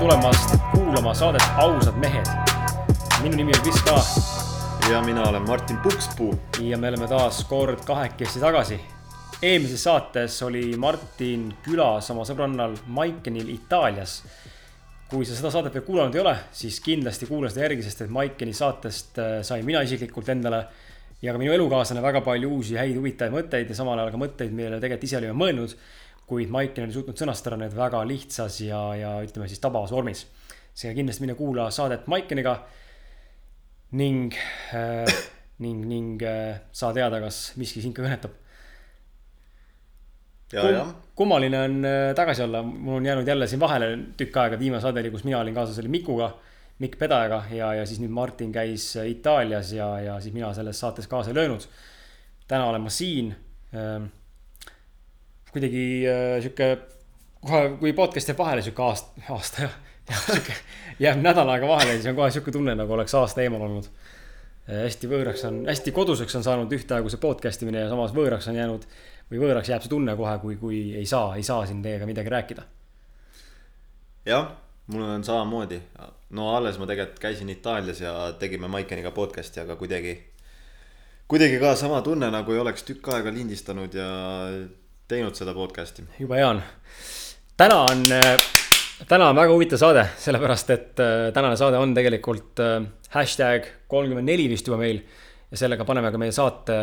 tulemast kuulama saadet Ausad mehed. minu nimi on Kris Kala. ja mina olen Martin Pukspuu. ja me oleme taas kord kahekesi tagasi. eelmises saates oli Martin külas oma sõbrannal Maikenil Itaalias. kui sa seda saadet veel kuulanud ei ole, siis kindlasti kuula seda järgi, sest et Maikeni saatest äh, sain mina isiklikult endale ja ka minu elukaaslane väga palju uusi häid huvitavaid mõtteid ja samal ajal ka mõtteid, millele tegelikult ise olime mõelnud kuid Maiken oli suutnud sõnastada need väga lihtsas ja, ja ütleme siis tabavas vormis. seega kindlasti mine kuula saadet Maikeniga ning äh,, ning, ning äh, saa teada, kas miski sind ka kõnetab. Kum, kummaline on äh, tagasi olla, mul on jäänud jälle siin vahele tükk aega, viimane saade oli, kus mina olin kaasas, oli Mikuga. Mikk Pedajaga ja, ja siis nüüd Martin käis Itaalias ja, ja siis mina selles saates kaasa ei löönud. täna olen ma siin äh, kuidagi äh, sihuke, kohe kui podcast jääb vahele sihuke aasta, aasta ja, ja sihuke jääb nädal aega vahele, siis on kohe sihuke tunne, nagu oleks aasta eemal olnud äh,. hästi võõraks on, hästi koduseks on saanud ühtaegu see podcast imine ja samas võõraks on jäänud või võõraks jääb see tunne kohe, kui, kui ei saa, ei saa siin teiega midagi rääkida. jah, mul on samamoodi. no alles ma tegelikult käisin Itaalias ja tegime Maikeniga podcast'i, aga kuidagi, kuidagi ka sama tunne, nagu ei oleks tükk aega lindistanud ja teinud seda podcast'i. jube hea on. täna on, äh, täna on väga huvitav saade, sellepärast et äh, tänane saade on tegelikult äh, hashtag kolmkümmend neli vist juba meil. ja sellega paneme ka meie saate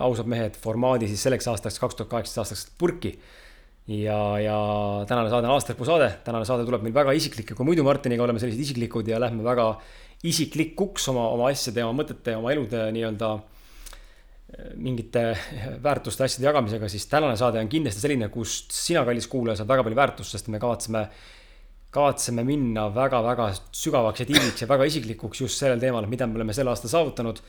Ausad mehed formaadi siis selleks aastaks, kaks tuhat kaheksateist aastaks purki. ja, ja tänane saade on aastalõpu saade, tänane saade tuleb meil väga isiklik ja kui muidu Martiniga oleme sellised isiklikud ja lähme väga isiklikuks oma, oma asjade ja oma mõtete ja oma elude nii-öelda mingite väärtuste, asjade jagamisega, siis tänane saade on kindlasti selline, kust sina, kallis kuulaja, saad väga palju väärtust, sest me kavatseme, kavatseme minna väga-väga sügavaks ja tiiviks ja väga isiklikuks just sellel teemal, mida me oleme sel aastal saavutanud,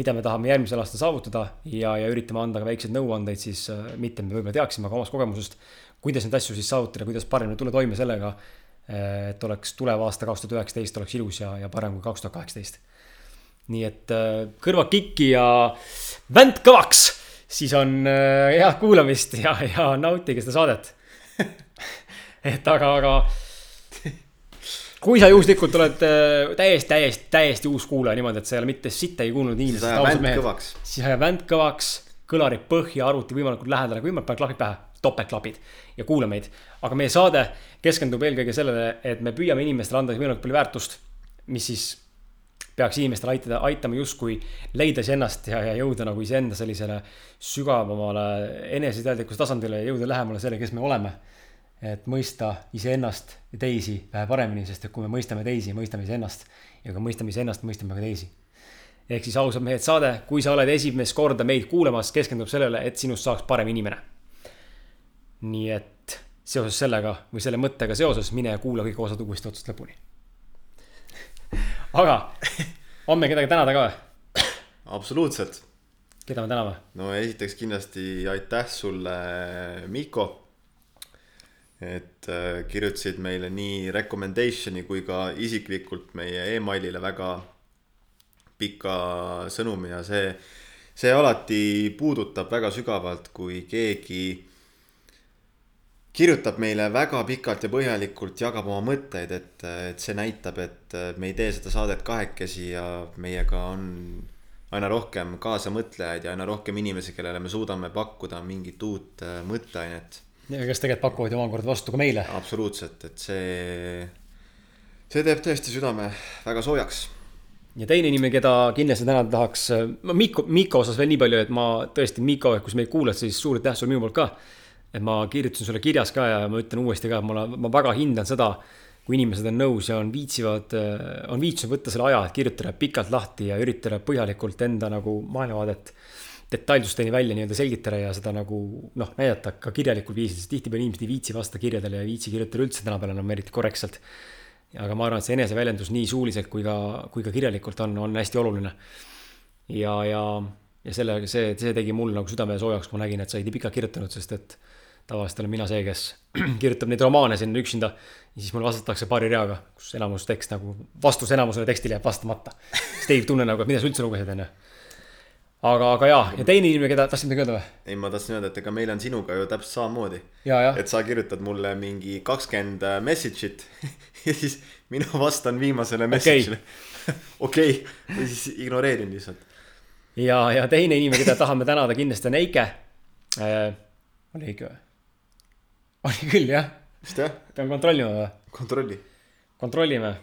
mida me tahame järgmisel aastal saavutada ja, ja üritame anda ka väikseid nõuandeid siis, äh, mitte me võib-olla teaksime, aga omast kogemusest, kuidas neid asju siis saavutada, kuidas paremini tulla toime sellega, äh, et oleks tulev aasta kaks tuhat üheksateist oleks ilus ja, ja parem kui kaks tuhat kaheksateist nii et äh, kõrvakikki ja vänt kõvaks, siis on äh, head kuulamist ja, ja nautige seda saadet et aga, aga kui sa juhuslikult oled äh, täiesti, täiesti, täiesti uus kuulaja niimoodi, et sa ei ole mitte sittagi kuulnud inimesest. siis aja vänt kõvaks. siis aja vänt kõvaks, kõlarid põhja, arvuti võimalikult lähedale, kui võimalik, pane klapid pähe, topeltklapid ja kuula meid. aga meie saade keskendub eelkõige sellele, et me püüame inimestele anda võimalikult palju väärtust, mis siis peaks inimestel aitada, aitama justkui leida iseennast ja, ja jõuda nagu iseenda sellisele sügavamale eneseteadlikkuse tasandile ja jõuda lähemale selle, kes me oleme. et mõista iseennast ja teisi vähe paremini, sest et kui me mõistame teisi, mõistame iseennast ja kui mõistame iseennast, mõistame ka teisi. ehk siis ausad mehed saade, kui sa oled esimest korda meid kuulamas, keskendub sellele, et sinust saaks parem inimene. nii et seoses sellega või selle mõttega seoses mine kuula kõik osad uuesti otsast lõpuni aga meil kedagi tänada ka või? absoluutselt. keda me täname? no esiteks kindlasti aitäh sulle, Mikko. et äh, kirjutasid meile nii recommendation'i kui ka isiklikult meie emailile väga pika sõnumi ja see, see alati puudutab väga sügavalt, kui keegi kirjutab meile väga pikalt ja põhjalikult, jagab oma mõtteid, et, et see näitab, et me ei tee seda saadet kahekesi ja meiega on aina rohkem kaasamõtlejaid ja aina rohkem inimesi, kellele me suudame pakkuda mingit uut äh, mõtteainet. ja kes tegelikult pakuvad ju omakorda vastu ka meile. absoluutselt, et see, see teeb tõesti südame väga soojaks ja teine inimene, keda kindlasti tänada tahaks, ma Miiko, Miiko osas veel nii palju, et ma tõesti, Miiko, kui sa meid kuulad, siis suur aitäh sulle minu poolt ka et ma kirjutasin sulle kirjas ka ja ma ütlen uuesti ka, et mulle, ma väga hindan seda, kui inimesed on nõus ja on viitsivad, on viitsinud võtta selle aja, et kirjutada pikalt lahti ja üritada põhjalikult enda nagu maailmavaadet detailsusteni välja nii-öelda selgitada ja seda nagu noh, näidata ka kirjalikul viisil, sest tihtipeale inimesed ei viitsi vasta kirjadele ja ei viitsi kirjutada üldse tänapäeval enam eriti korrektselt. aga ma arvan, et see eneseväljendus nii suuliselt kui ka, kui ka kirjalikult on, on hästi oluline. ja, ja, ja sellega see, see tegi mul nagu südame soojaks, kui ma nägin, et sa olid nii pikalt kirjutanud, sest et tavaliselt olen mina see, kes kirjutab neid romaane sinna üksinda ja siis mulle vastatakse paari reaga, kus enamus tekst nagu, vastus enamusele tekstile jääb vastamata. siis tekib tunne nagu, et mida sa üldse lugesid, onju. aga, aga jaa, ja teine inimene, keda, tahtsid midagi öelda või? ei, ma tahtsin öelda, et ega meil on sinuga ju täpselt samamoodi. et sa kirjutad mulle mingi kakskümmend message'it ja siis mina vastan viimasele message'ile. okei, või siis ignoreerin lihtsalt. ja, ja teine inimene, keda tahame tänada kindlasti on Eike äh,. oli Eike või? Oli küll jah, vist jah, peame kontrollima või? kontrolli. kontrollime.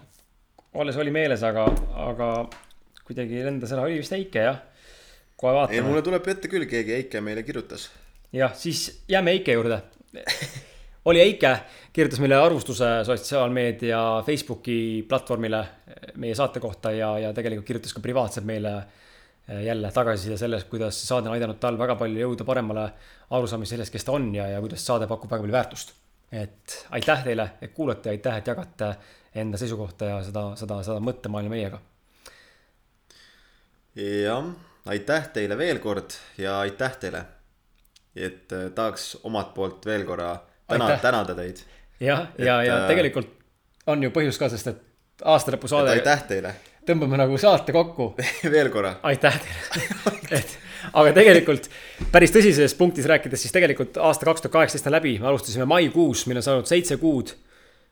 alles oli meeles, aga, aga kuidagi lendas ära, oli vist Eike jah. kohe ei, vaatame. mulle tuleb ette küll, keegi Eike meile kirjutas. jah, siis jääme Eike juurde. oli Eike, kirjutas meile arvustuse sotsiaalmeedia Facebooki platvormile meie saate kohta ja, ja tegelikult kirjutas ka privaatselt meile eh, jälle tagasiside sellest, kuidas saade on aidanud tal väga palju jõuda paremale arusaamisele sellest, kes ta on ja, ja kuidas saade pakub väga palju väärtust. et aitäh teile, et kuulate ja aitäh, et jagate enda seisukohta ja seda, seda, seda mõttemaailma meiega. jah, aitäh teile veel kord ja aitäh teile. et äh, tahaks omalt poolt veel korra täna tänada teid. jah, ja, Et, ja äh, tegelikult on ju põhjus ka, sest et aastalõpu saade aitäh teile tõmbame nagu saate kokku veel korra. aitäh teile. et, aga tegelikult päris tõsises punktis rääkides, siis tegelikult aasta kaks tuhat kaheksateist on läbi, me alustasime maikuus, meil on saanud seitse kuud.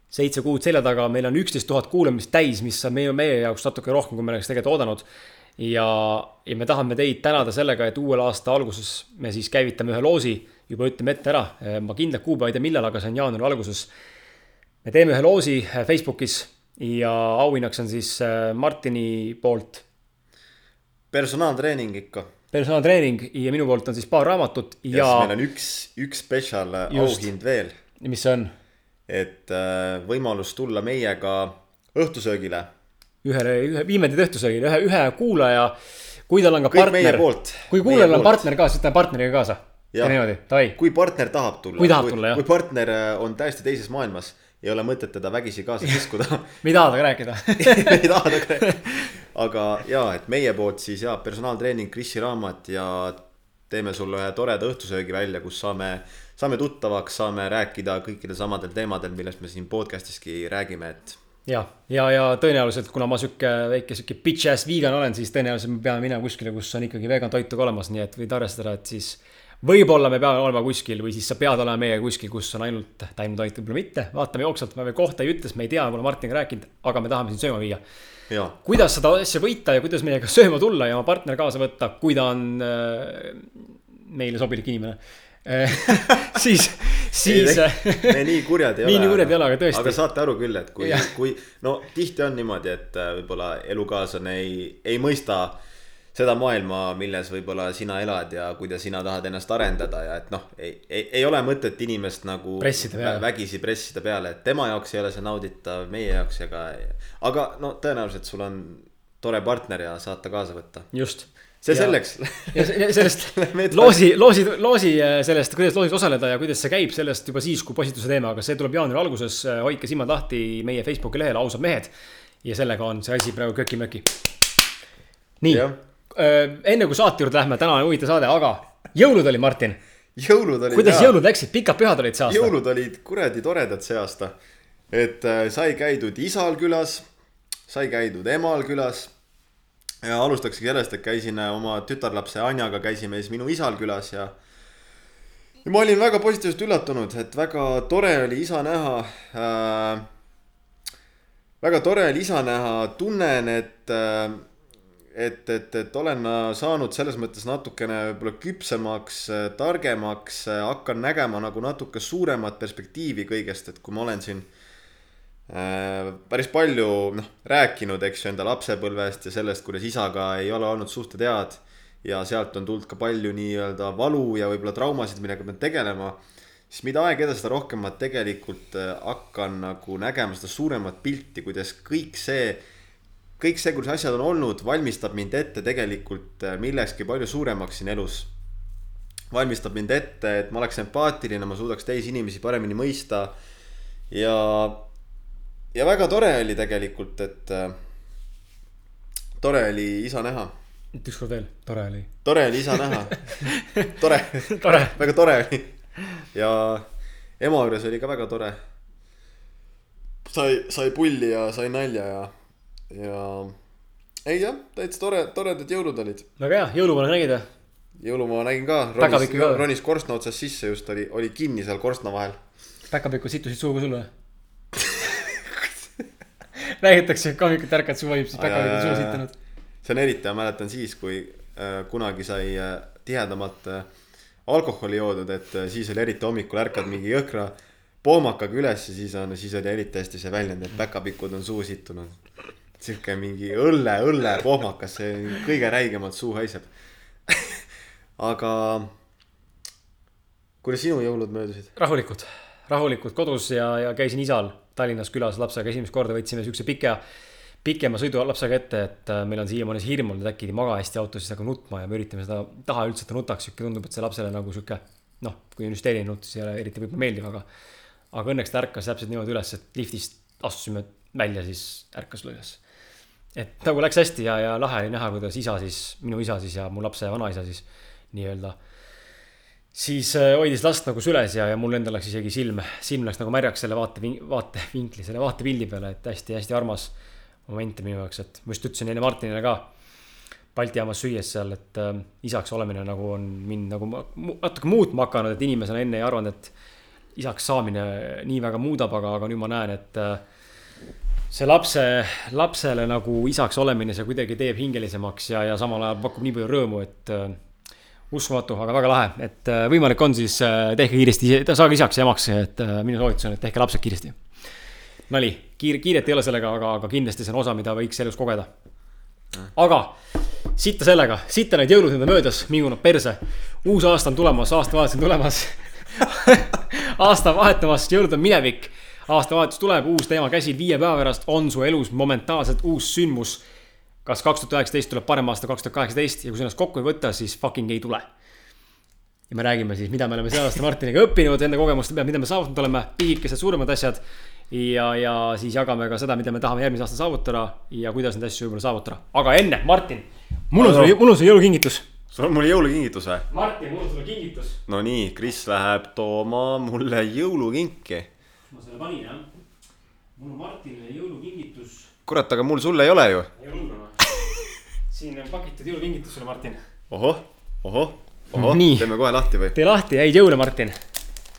seitse kuud selja taga, meil on üksteist tuhat kuulamist täis, mis on meie, meie jaoks natuke rohkem, kui me oleks tegelikult oodanud. ja, ja me tahame teid tänada sellega, et uuel aasta alguses me siis käivitame ühe loosi, juba ütleme ette ära, ma kindlat kuupäeva ei tea, millal, aga see on jaanuari alguses me teeme ühe loosi Facebookis ja auhinnaks on siis äh, Martini poolt personaaltreening ikka. personaaltreening ja minu poolt on siis paar raamatut ja ja meil on üks, üks spetsial auhind veel, mis see on et äh, võimalus tulla meiega õhtusöögile. ühele, ühe, viime teid õhtusöögile, ühe, ühe kuulaja, kui tal on ka kõik partner, poolt. kui kuulajal on. partner ka, siis võtame partneriga kaasa. Ja niimoodi, davai, kui partner tahab tulla. Kui tahab tulla, jah. kui partner äh, on täiesti teises maailmas, ei ole mõtet teda vägisi kaasa kiskuda me ei taha temaga rääkida. ei taha temaga. aga ja, et meie poolt siis ja personaaltreening, Krisi raamat ja teeme sulle ühe toreda õhtusöögi välja, kus saame, saame tuttavaks, saame rääkida kõikidel samadel teemadel, millest me siin podcast'iski räägime, et ja, ja, ja tõenäoliselt, kuna ma sihuke väike sihuke bitch ass vegan olen, siis tõenäoliselt me peame minema kuskile, kus on ikkagi vegan toitu ka olemas, nii et võid arvestada, et siis võib-olla me peame olema kuskil või siis sa pead olema meiega kuskil, kus on ainult taimetoit, võib-olla mitte, vaatame jooksvalt, veel kohta ei ütle, sest me ei tea, pole Martiniga rääkinud, aga me tahame sind sööma viia. kuidas seda asja võita ja kuidas meiega sööma tulla ja oma partner kaasa võtta, kui ta on äh, meile sobilik inimene äh. siis, siis Ei, me nii kurjad ei Nii- ole. nii kurjad ei ole, aga tõesti. aga saate aru küll, et kui kui no tihti on niimoodi, et äh, võib-olla elukaaslane ei, ei mõista seda maailma, milles võib-olla sina elad ja kuidas sina tahad ennast arendada ja et noh, ei, ei, ei ole mõtet inimest nagu Pressida vägisi pressida peale, et tema jaoks ei ole see nauditav, meie jaoks ega. aga no tõenäoliselt sul on tore partner ja saad ta kaasa võtta. just. see selleks. ja se- ja sellest loosi, loosi, loosi äh, sellest, kuidas loosis osaleda ja kuidas see käib, sellest juba siis, kui postituse teeme, aga see tuleb jaanuari alguses. hoidke silmad lahti meie Facebooki lehel Ausad mehed. ja sellega on see asi praegu köki-möki. nii enne kui saate juurde lähme, täna on huvitav saade, aga jõulud oli, Martin. jõulud olid. kuidas jõulud läksid, pikad pühad olid see aasta? jõulud olid kuradi toredad see aasta. et äh, sai käidud isal külas, sai käidud emal külas. ja alustakski sellest, et käisin äh, oma tütarlapse Anjaga käisime siis minu isal külas ja. ja ma olin väga positiivselt üllatunud, et väga tore oli isa näha äh,. väga tore oli isa näha, tunnen, et äh, et, et, et olen saanud selles mõttes natukene võib-olla küpsemaks, targemaks, hakkan nägema nagu natuke suuremat perspektiivi kõigest, et kui ma olen siin äh, päris palju noh, rääkinud, eks ju, enda lapsepõlvest ja sellest, kuidas isaga ei ole olnud suhted head ja sealt on tulnud ka palju nii-öelda valu ja võib-olla traumasid, millega pean tegelema, siis mida aeg edasi, seda rohkem ma tegelikult äh, hakkan nagu nägema seda suuremat pilti, kuidas kõik see kõik see, kuidas asjad on olnud, valmistab mind ette tegelikult äh, millekski palju suuremaks siin elus. valmistab mind ette, et ma oleks empaatiline, ma suudaks teisi inimesi paremini mõista. ja, ja väga tore oli tegelikult, et äh, tore oli isa näha, ütle ükskord veel, tore oli. tore oli isa näha, tore, tore, väga tore oli ja ema juures oli ka väga tore. sai, sai pulli ja sai nalja ja, ja ei jah, täitsa tore, toredad jõulud olid. väga hea, jõuluvana nägid või? jõulumaa nägin ka, Päkapikku ronis ka, ronis korstna otsast sisse just oli, oli kinni seal korstna vahel. päkapikud situsid suhu sul või? räägitakse, et hommikuti ärkad, suu vajub, siis päkapikud jaa, suhu sittunud. see on eriti, ma mäletan siis, kui äh, kunagi sai äh, tihedamalt äh, alkoholi joodud, et äh, siis oli eriti hommikul ärkad mingi jõhkra poomakaga üles ja siis on, siis oli eriti hästi see väljend, et päkapikud on suu sittunud. Sihuke mingi õlle, õlle pohmakas, see kõige räigemalt suu haiseb. aga kuidas sinu jõulud möödusid? rahulikud, rahulikud kodus ja, ja käisin isal Tallinnas külas lapsega, esimest korda võtsime siukse pika, pikema sõidu lapsega ette, et äh, meil on siiamaani see hirm olnud, et äkki ei maga hästi autos, siis hakkab nutma ja me üritame seda, taha üldse, et ta nutaks, sihuke tundub, et see lapsele nagu sihuke noh, kui hüsteeriline nutt, siis ei ole eriti võib-olla meeldiv, aga aga õnneks ta ärkas täpselt niimoodi üles, et liftist astusime välja, siis ärkas üles. Et nagu läks hästi ja, ja lahe oli näha, kuidas isa siis, minu isa siis ja mu lapse vanaisa siis nii-öelda siis äh, hoidis last nagu süles ja, ja mul endal läks isegi silm, silm läks nagu märjaks selle vaate, vaatevinkli, selle vaatepildi peale, et hästi-hästi armas moment minu jaoks, et ma just ütlesin enne Martinile ka Balti jaamas süües seal, et äh, isaks olemine nagu on mind nagu natuke muutma hakanud, et inimesena enne ei arvanud, et isaks saamine nii väga muudab, aga, aga nüüd ma näen, et äh, see lapse, lapsele nagu isaks olemine, see kuidagi teeb hingelisemaks ja, ja samal ajal pakub nii palju rõõmu, et äh, uskumatu, aga väga lahe, et äh, võimalik on, siis äh, tehke kiiresti, saage isaks ja emaks, et äh, minu soovitus on, et tehke lapsed kiiresti. nali, kiire, kiiret ei ole sellega, aga, aga kindlasti see on osa, mida võiks elus kogeda. aga sitta sellega, sitta need jõulud nüüd on möödas, mingu nad perse. uus aasta on tulemas, aastavahetus on tulemas. aasta vahetumas, jõulud on minevik. Aastavahetus tuleb, uus teema käsil, viie päeva pärast on su elus momentaalselt uus sündmus kas kaks tuhat üheksateist tuleb parem aasta kaks tuhat kaheksateist ja kui sa ennast kokku ei võta, siis fucking ei tule. ja me räägime siis, mida me oleme see aasta Martiniga õppinud enda kogemuste pealt, mida me saavutanud oleme, pisikesed, suuremad asjad. ja, ja siis jagame ka seda, mida me tahame järgmisel aastal saavutada ja kuidas neid asju võib-olla saavutada. aga enne, Martin, mul on sulle, mul on sulle jõulukingitus. sul on mulle jõulukingitus või? Martin, mul on sulle kingitus. no nii, Kris läheb tooma mulle jõulukinki. Ma selle panin jah. mul on Martinile jõulukingitus. kurat, aga mul sulle ei ole ju. ei ole hullu noh. siin on pakitud jõulukingitus sulle, Martin. ohoh, ohoh, ohoh, teeme kohe lahti või? tee lahti, häid jõule, Martin.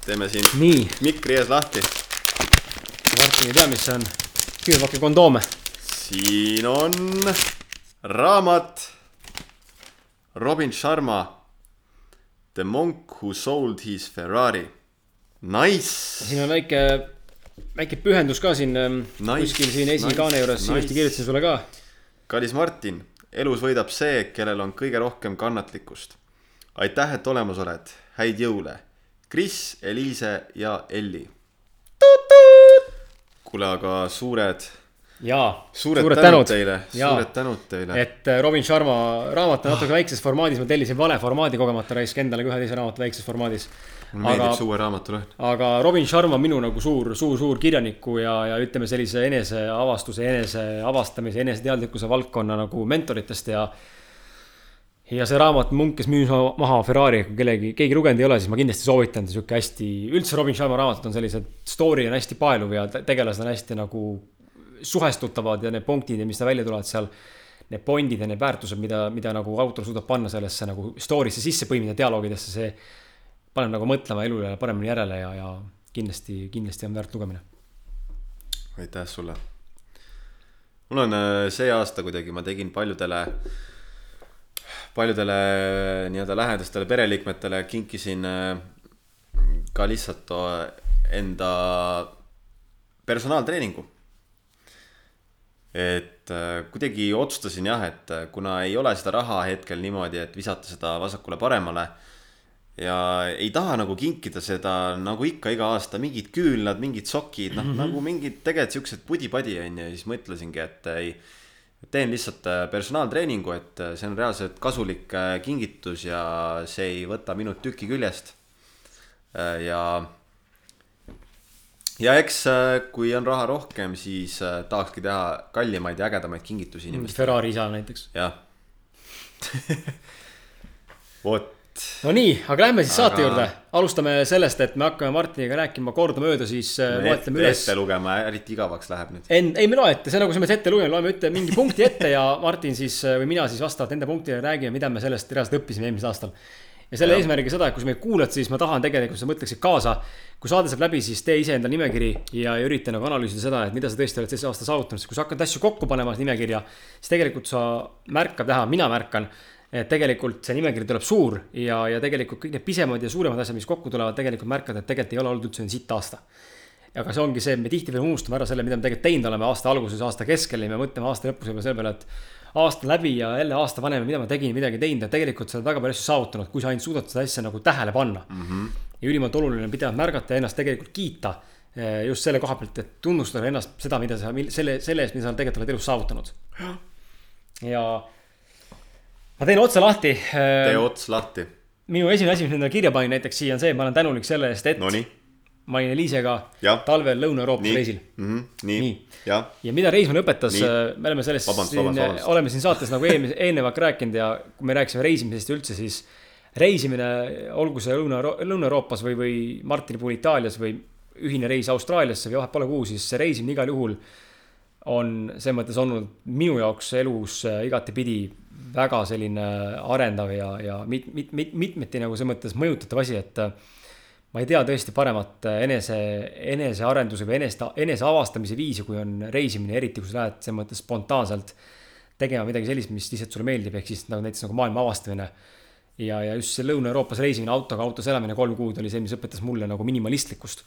teeme siin nii, mikri ees lahti. Martin ei tea, mis see on. küürpaki kondoome. siin on raamat Robin Sharma The monk who sold his Ferrari. Nice. siin on väike, väike pühendus ka siin ähm, Nice, kuskil siin esikaane nice, juures, ilusti nice. kirjutasin sulle ka. kallis Martin, elus võidab see, kellel on kõige rohkem kannatlikkust. aitäh, et olemas oled, häid jõule. Kris, Eliise ja Elli. kuule, aga suured, jaa, suured, suured tänud, tänud teile, suured tänud teile. et äh, Robin Sharma raamat on natuke väikses formaadis, ma tellisin vale formaadi kogemata raisk endale ka ühe teise raamatu väikses formaadis. Mulle meeldib aga see uue raamatu lõhn. aga Robin Sharma on minu nagu suur, suur, suur kirjaniku ja, ja ütleme sellise eneseavastuse, eneseavastamise, eneseteadlikkuse valdkonna nagu mentoritest ja. ja see raamat Munk, kes müüs ma- maha Ferrari, kui kellegi, keegi lugenud ei ole, siis ma kindlasti soovitan, sihuke hästi, üldse Robin Sharma raamatud on sellised, story on hästi paeluv ja te- tegelased on hästi nagu suhestutavad ja need punktid ja mis välja tulevad seal. Need point'id ja need väärtused, mida, mida nagu autor suudab panna sellesse nagu story'sse sisse põimida dialoogidesse, see paneb nagu mõtlema elule paremini järele ja, ja kindlasti, kindlasti on väärt lugemine. aitäh sulle. mul on äh, see aasta kuidagi, ma tegin paljudele, paljudele nii-öelda lähedastele pereliikmetele kinkisin äh, ka lihtsalt äh, enda personaaltreeningu. et kuidagi otsustasin jah, et kuna ei ole seda raha hetkel niimoodi, et visata seda vasakule-paremale ja ei taha nagu kinkida seda nagu ikka iga aasta mingid küünlad, mingid sokid, noh mm -hmm. nagu mingid tegelikult siuksed pudi-padi on ju ja siis mõtlesingi, et ei. teen lihtsalt äh, personaaltreeningu, et äh, see on reaalselt kasulik äh, kingitus ja see ei võta minut tükki küljest. ja, ja eks äh, kui on raha rohkem, siis äh, tahakski teha kallimaid ja ägedamaid kingitusi inimestele. Ferrari isa näiteks. jah. vot, no nii, aga lähme siis saate Aga- juurde. alustame sellest, et me hakkame Martiniga rääkima kordamööda, siis äh, loetleme üles. ette lugema, eriti igavaks läheb nüüd. En-, ei, me loe ette, see on nagu selles mõttes ette lugema, loeme ütte mingi punkti ette ja Martin siis või mina siis vastavalt nende punktidele räägime, mida me sellest reaalselt õppisime eelmisel aastal. ja selle Jah. eesmärgiga seda, et kui sa meid kuulad, siis ma tahan tegelikult, sa mõtleksid kaasa. kui saade saab läbi, siis tee ise endale nimekiri ja, ja ürita nagu analüüsida seda, et mida sa tõesti oled see aasta saavutanud, sest kui sa hakkad asju kokku panema nimekirja, siis tegelikult sa märkad, vähemalt mina märkan et tegelikult see nimekiri tuleb suur ja, ja tegelikult kõik need pisemad ja suuremad asjad, mis kokku tulevad, tegelikult märkad, et tegelikult ei ole olnud üldse sitt aasta aga see ongi see, me tihtipeale unustame ära selle, mida me tegelikult teinud oleme aasta alguses, aasta keskel ja me mõtleme aasta lõpus juba selle peale, et aasta läbi ja jälle aasta vanem, mida ma tegin, midagi teinud ja tegelikult sa oled väga palju asju saavutanud, kui sa ainult suudad seda asja nagu tähele panna mm. -hmm. ja ülimalt oluline on pidevalt märgata ja ennast tegelikult kiita eh, just selle koha pealt, et tunnustada ennast seda, mida sa, selle, selle eest, mida sa tegelikult oled elus saavutanud. ja ma teen otsa lahti. tee ots lahti. minu esimene asi, mis ma endale kirja panin näiteks siia on see, et ma olen tänulik selle eest, et Nonii, ma olin Eliisega talvel Lõuna-Euroopas reisil. mm, -hmm. nii, Nii. jah, ja mida reis mulle õpetas Nii., me oleme sellest Vabandust, siin vabandust. oleme siin saates nagu eelmise, eelnevalt rääkinud ja kui me rääkisime reisimisest ja üldse, siis reisimine, olgu see Lõuna, Lõuna-Euroopas või, või Martini puhul Itaalias või ühine reis Austraaliasse või vahet pole kuhu, siis see reisimine igal juhul on selles mõttes olnud minu jaoks elus äh, igatepidi väga selline arendav ja, ja mit, mit, mit, mitmeti nagu selles mõttes mõjutatav asi, et äh, ma ei tea tõesti paremat äh, enese, enesearenduse või enese, eneseavastamise viisi, kui on reisimine, eriti kui sa lähed selles mõttes spontaanselt tegema midagi sellist, mis lihtsalt sulle meeldib, ehk siis nagu näiteks nagu maailma avastamine. ja, ja just see Lõuna-Euroopas reisimine autoga, autos elamine kolm kuud oli see, mis õpetas mulle nagu minimalistlikkust.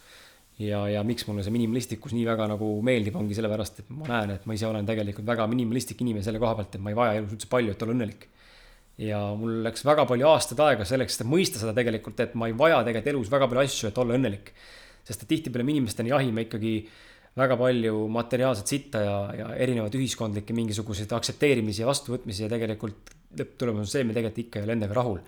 ja, ja miks mulle see minimalistlikkus nii väga nagu meeldib, ongi sellepärast, et ma näen, et ma ise olen tegelikult väga minimalistlik inimene selle koha pealt, et ma ei vaja elus üldse palju, et olla õnnelik ja mul läks väga palju aastaid aega selleks, et mõista seda tegelikult, et ma ei vaja tegelikult elus väga palju asju, et olla õnnelik. sest et tihtipeale me inimestena jahime ikkagi väga palju materiaalset sitta ja, ja erinevaid ühiskondlikke mingisuguseid aktsepteerimisi ja vastuvõtmisi ja tegelikult lõpptulemus on see, me tegelikult ikka ei ole endaga rahul.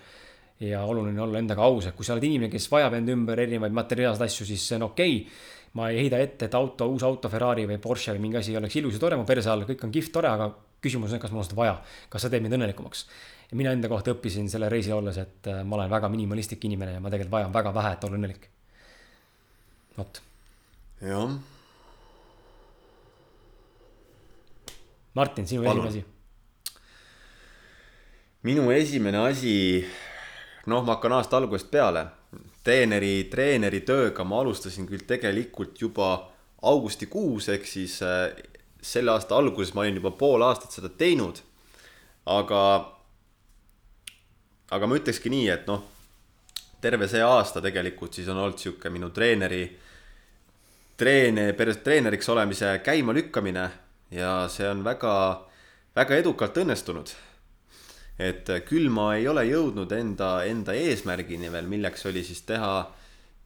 Ja oluline on olla endaga aus, et kui sa oled inimene, kes vajab enda ümber erinevaid materiaalseid asju, siis see on okei okay. ma ei heida ette, et auto, uus auto, Ferrari või Porsche või mingi asi oleks ilus ja tore mu perse all, kõik on kihvt, tore, aga küsimus on, kas mul on seda vaja, kas see teeb mind õnnelikumaks ja mina enda kohta õppisin selle reisil olles, et äh, ma olen väga minimalistlik inimene ja ma tegelikult vajan väga vähe, et olla õnnelik. vot, jah, Martin, sinu Palun. esimene asi. minu esimene asi, noh, ma hakkan aasta algusest peale. treeneri, treeneri tööga ma alustasin küll tegelikult juba augustikuus ehk siis äh, selle aasta alguses ma olin juba pool aastat seda teinud. aga, aga ma ütlekski nii, et noh, terve see aasta tegelikult siis on olnud sihuke minu treeneri, treene, treeneriks olemise käimalükkamine ja see on väga, väga edukalt õnnestunud et küll ma ei ole jõudnud enda, enda eesmärgini veel, milleks oli siis teha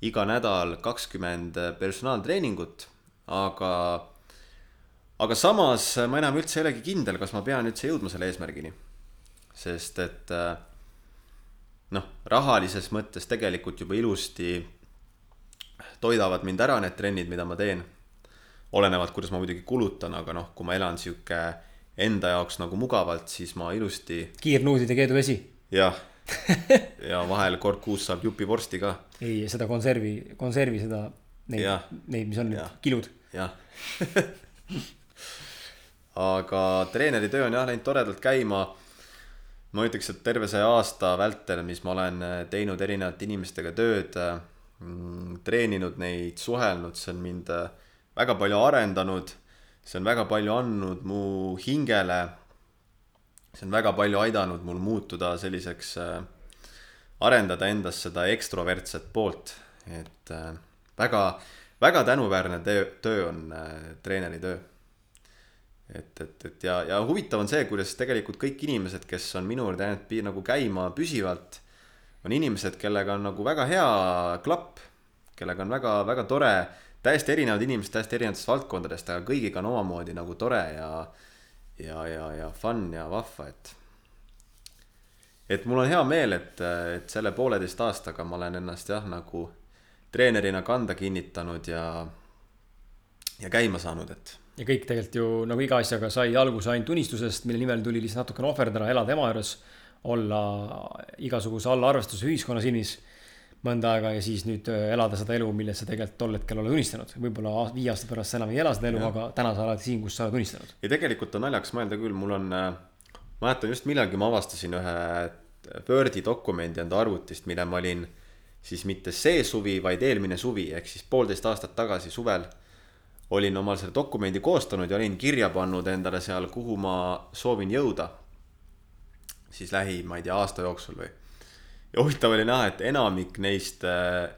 iga nädal kakskümmend personaaltreeningut, aga, aga samas ma enam üldse ei olegi kindel, kas ma pean üldse jõudma selle eesmärgini. sest et äh, noh, rahalises mõttes tegelikult juba ilusti toidavad mind ära need trennid, mida ma teen. olenevalt, kuidas ma muidugi kulutan, aga noh, kui ma elan sihuke enda jaoks nagu mugavalt, siis ma ilusti kiirnuudid ja keeduvesi. jah, ja vahel kord kuus saab jupi vorsti ka, ei, seda konservi, konservi seda, neid neid, mis on Jah. need kilud. jah. aga treeneri töö on jah läinud toredalt käima. ma ütleks, et terve see aasta vältel, mis ma olen teinud erinevate inimestega tööd, treeninud neid, suhelnud, see on mind äh, väga palju arendanud. See on väga palju andnud mu hingele. see on väga palju aidanud mul muutuda selliseks äh, arendada endas seda ekstrovertset poolt, et äh, väga, väga tänuväärne töö, töö on äh, treeneri töö. et, et, et ja, ja huvitav on see, kuidas tegelikult kõik inimesed, kes on minu juurde jäänud nagu käima püsivalt, on inimesed, kellega on nagu väga hea klapp, kellega on väga, väga tore, täiesti erinevad inimesed täiesti erinevatest valdkondadest, aga kõigiga on omamoodi nagu tore ja ja, ja, ja fun ja vahva, et et mul on hea meel, et, et selle pooleteist aastaga ma olen ennast jah, nagu treenerina kanda kinnitanud ja, ja käima saanud, et. Ja kõik tegelikult ju nagu iga asjaga sai alguse ainult unistusest, mille nimel tuli lihtsalt natukene ohverdada, elada ema juures, olla igasuguse allaarvestuse ühiskonna silmis mõnda aega ja siis nüüd äh, elada seda elu, milles sa tegelikult tol hetkel oled unistanud. võib-olla viie aasta pärast sa enam ei ela seda elu, aga täna sa oled siin, kus sa oled unistanud. ja tegelikult on naljakas mõelda küll, mul on, mäletan just millalgi ma avastasin ühe Wordi dokumendi enda arvutist, mille ma olin siis mitte see suvi, vaid eelmine suvi, ehk siis poolteist aastat tagasi suvel olin omal selle dokumendi koostanud ja olin kirja pannud endale seal, kuhu ma soovin jõuda. siis lähi, ma ei tea, aasta jooksul või. Ja huvitav oli näha, et enamik neist äh,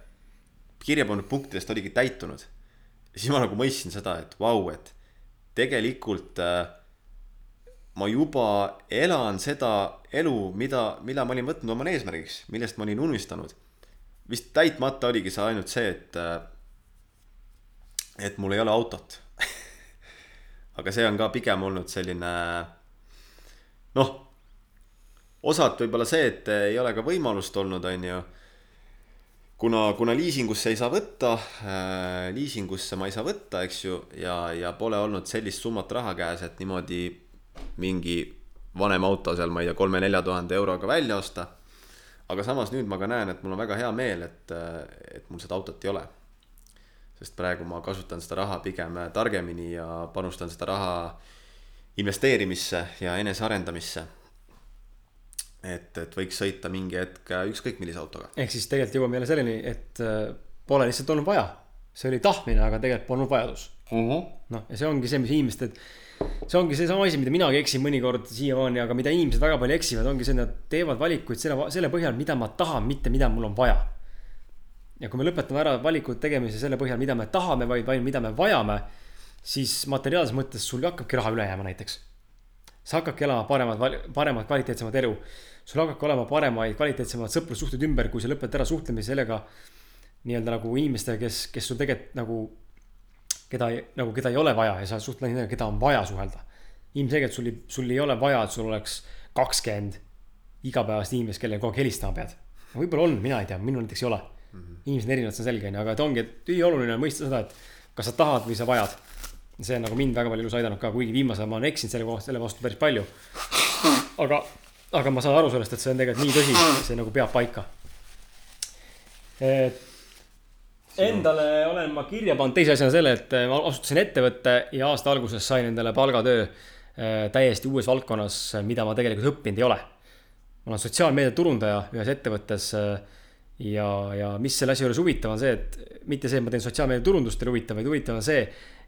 kirja pandud punktidest oligi täitunud. ja siis ma nagu mõistsin seda, et vau, et tegelikult äh, ma juba elan seda elu, mida, mida ma olin võtnud omale eesmärgiks, millest ma olin unistanud. vist täitmata oligi see ainult see, et, äh, et mul ei ole autot aga see on ka pigem olnud selline noh, osalt võib-olla see, et ei ole ka võimalust olnud, on ju. kuna, kuna liisingusse ei saa võtta äh,, liisingusse ma ei saa võtta, eks ju, ja, ja pole olnud sellist summat raha käes, et niimoodi mingi vanem auto seal, ma ei tea, kolme-nelja tuhande euroga välja osta. aga samas nüüd ma ka näen, et mul on väga hea meel, et, et mul seda autot ei ole sest praegu ma kasutan seda raha pigem targemini ja panustan seda raha investeerimisse ja enesearendamisse. Et, et võiks sõita mingi hetk ükskõik millise autoga. ehk siis tegelikult jõuame jälle selleni, et äh, pole lihtsalt olnud vaja. see oli tahtmine, aga tegelikult polnud vajadus uh -huh.. noh, ja see ongi see, mis inimesed, see ongi seesama asi, mida minagi eksin mõnikord siiamaani, aga mida inimesed väga palju eksivad, ongi see, et nad teevad valikuid selle, selle põhjal, mida ma tahan, mitte mida mul on vaja ja kui me lõpetame ära valikute tegemise selle põhjal, mida me tahame, vaid, vaid mida me vajame, siis materiaalses mõttes sul hakkabki raha üle jääma näiteks. Sa hakkadki elama paremat, paremat, kvaliteetsemat elu. sul hakkabki olema paremaid, kvaliteetsemad sõprussuhted ümber, kui sa lõpetad ära suhtlemise sellega nii-öelda nagu inimestega, kes, kes sul tegelikult nagu, keda nagu, keda ei ole vaja ja sa suhtled nendega, keda on vaja suhelda. ilmselgelt sul sul ei ole vaja, et sul oleks kakskümmend igapäevast inimest, kellele kogu aeg helistama pead. võib-olla on, mina ei tea, minul näiteks ei ole. -hmm. inimesed on erinevad, see on selge, onju, aga et ongi, et ülioluline on mõista seda, et kas sa tahad või sa vajad. See on nagu mind väga palju elus aidanud ka, kuigi viimasel ajal ma olen eksinud selle kohta, selle vastu päris palju. aga, aga ma saan aru sellest, et see on tegelikult nii tõsi, see nagu peab paika. endale olen ma kirja pannud teise asjana selle, et ma asutasin ettevõtte ja aasta alguses sain endale palgatöö äh, täiesti uues valdkonnas, mida ma tegelikult õppinud ei ole. ma olen sotsiaalmeedia turundaja ühes ettevõttes äh, ja, ja mis selle asja juures huvitav on see, et mitte see, et ma teen sotsiaalmeedia turundust, ei ole huvitav, vaid huvitav on see,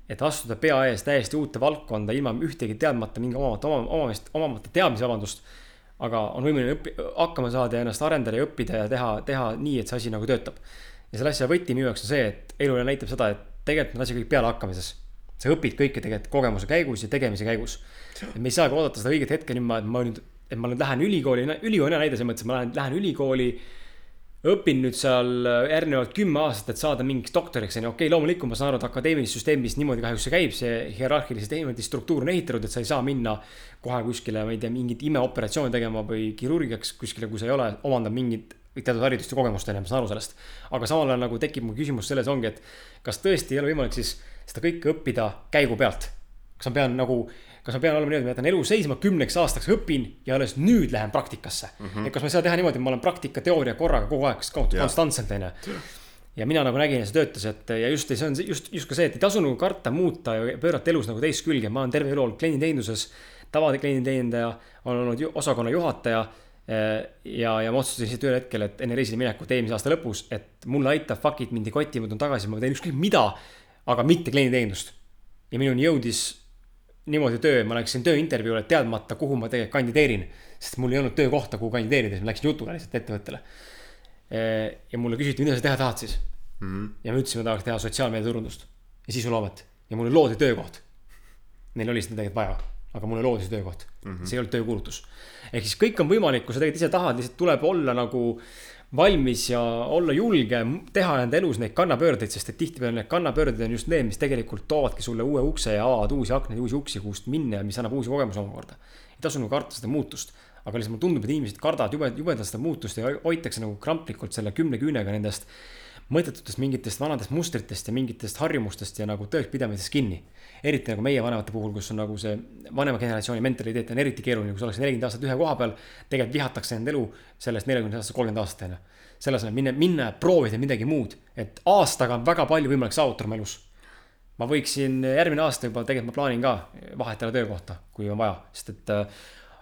et astuda pea ees täiesti uute valdkonda ilma ühtegi teadmata, mingi omamata, omamist, omamata teadmisi, vabandust. aga on võimeline õppi-, hakkama saada ja ennast arendada ja õppida ja teha, teha nii, et see asi nagu töötab. ja selle asja võti minu jaoks on see, et elu näitab seda, et tegelikult on asi kõik pealehakkamises. sa õpid kõike tegelikult kogemuse käigus ja tegemise käigus. me ei saagi oodata seda õiget hetke nüüd ma, et ma nüüd, et ma nüüd lähen ülikooli, ülikooli hea näide selles mõttes, et ma lähen, lähen ülikooli õpin nüüd seal järgnevalt kümme aastat, et saada mingiks doktoriks, on ju, okei okay,, loomulikult ma saan aru, et akadeemilises süsteemis niimoodi kahjuks see käib, see hierarhiliselt niimoodi struktuur on ehitatud, et sa ei saa minna kohe kuskile, ma ei tea, mingit imeoperatsiooni tegema või kirurgiaks kuskile, kui sa ei ole omandanud mingit teatud haridust ja kogemust, on ju, ma saan aru sellest. aga samal ajal nagu tekib mu küsimus selles ongi, et kas tõesti ei ole võimalik siis seda kõike õppida käigu pealt? kas ma pean nagu kas ma pean olema niimoodi, ma jätan elu seisma kümneks aastaks, õpin ja alles nüüd lähen praktikasse mm. -hmm. et kas ma ei saa teha niimoodi, et ma olen praktika, teooria korraga kogu aeg konstantselt, on ju. ja mina nagu nägin, et see töötas, et ja just see on just, just ka see, et ei tasu nagu karta muuta ja pöörata elus nagu teist külge, ma olen terve elu olnud klienditeeninduses. tavaklienditeenindaja, olen olnud osakonna juhataja ja, ja ma otsustasin siit ühel hetkel, et enne reisile minekut eelmise aasta lõpus, et mulle aitab, fuck it, mind ei koti, ma tulen tagasi, ma teen ükskõik mida, aga mitte klienditeenindust. ja minuni jõudis niimoodi töö, ma läksin tööintervjuule teadmata, kuhu ma tegelikult kandideerin. sest mul ei olnud töökohta, kuhu kandideerida, siis ma läksin jutuga lihtsalt ettevõttele. ja mulle küsiti, mida sa teha tahad siis mm. -hmm. ja ma ütlesin, ma tahaks teha sotsiaalmeediaturundust ja sisuloomet ja mulle loodi töökoht. Neil oli seda tegelikult vaja, aga mulle loodi see töökoht mm, -hmm. see ei olnud töökuulutus. ehk siis kõik on võimalik, kui sa tegelikult ise tahad, lihtsalt tuleb olla nagu valmis ja olla julge, teha enda elus neid kannapöördeid, sest et tihtipeale need kannapöörded on just need, mis tegelikult toovadki sulle uue ukse ja avavad uusi aknaid, uusi uksi, kust minna ja mis annab uusi kogemusi omakorda. ei tasu nagu karta seda muutust, aga lihtsalt mulle tundub, et inimesed kardavad jube, jubedalt seda muutust ja hoitakse nagu kramplikult selle kümne küünega nendest mõttetutest mingitest vanadest mustritest ja mingitest harjumustest ja nagu tõekspidamistest kinni. eriti nagu meie vanemate puhul, kus on nagu see vanema generatsiooni mentaliteet on eriti keeruline, kus ollakse nelikümmend aastat ühe koha peal. tegelikult vihatakse enda elu sellest neljakümnest aastast kolmkümmend aastat on ju. selle asemel minna, minna ja proovida midagi muud, et aastaga on väga palju võimalik saavutada oma elus ma võiksin järgmine aasta juba, tegelikult ma plaanin ka vahetada töökohta, kui on vaja, sest et äh,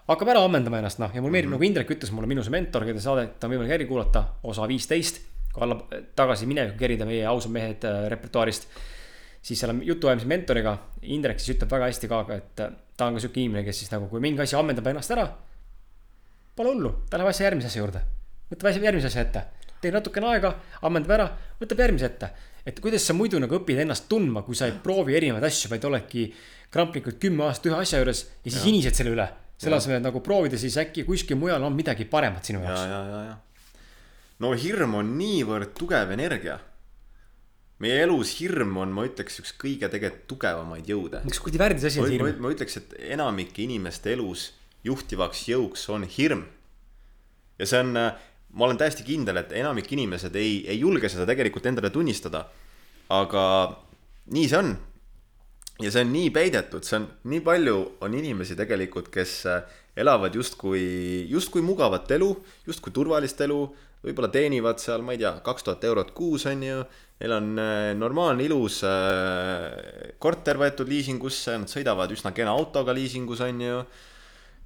hakkab ära ammendama ennast, noh, ja mulle meeldib mm, -hmm. nagu Indrek ütles mulle, minu see mentor, keda saadet on võimalik järgi kuulata, osa viisteist. Kui alla, tagasi minevikku kerida meie ausad mehed äh, repertuaarist. siis seal on jutuajamise mentoriga, Indrek siis ütleb väga hästi ka, et äh, ta on ka sihuke inimene, kes siis nagu, kui mingi asi ammendab ennast ära. Pole hullu, ta läheb asja järgmise asja juurde, võtab asja järgmise asja ette, teeb natukene aega, ammendab ära, võtab järgmise ette. et kuidas sa muidu nagu õpid ennast tundma, kui sa ei proovi erinevaid asju, vaid oledki kramplikult kümme aastat ühe asja juures ja siis inised selle üle selle asemel, et nagu proovida siis äkki kuskil mujal on midagi paremat sinu jaoks. ja, ja, ja, ja. No hirm on niivõrd tugev energia. meie elus hirm on, ma ütleks, üks kõige tegelikult tugevamaid jõude. miks kuradi värdis asi on hirm? ma ütleks, et enamike inimeste elus juhtivaks jõuks on hirm. ja see on, ma olen täiesti kindel, et enamik inimesed ei, ei julge seda tegelikult endale tunnistada. aga nii see on ja see on nii peidetud, see on, nii palju on inimesi tegelikult, kes äh, elavad justkui, justkui mugavat elu, justkui turvalist elu, võib-olla teenivad seal, ma ei tea, kaks tuhat eurot kuus, on ju. Neil on äh, normaalne, ilus äh, korter võetud liisingusse, nad sõidavad üsna kena autoga liisingus, on ju.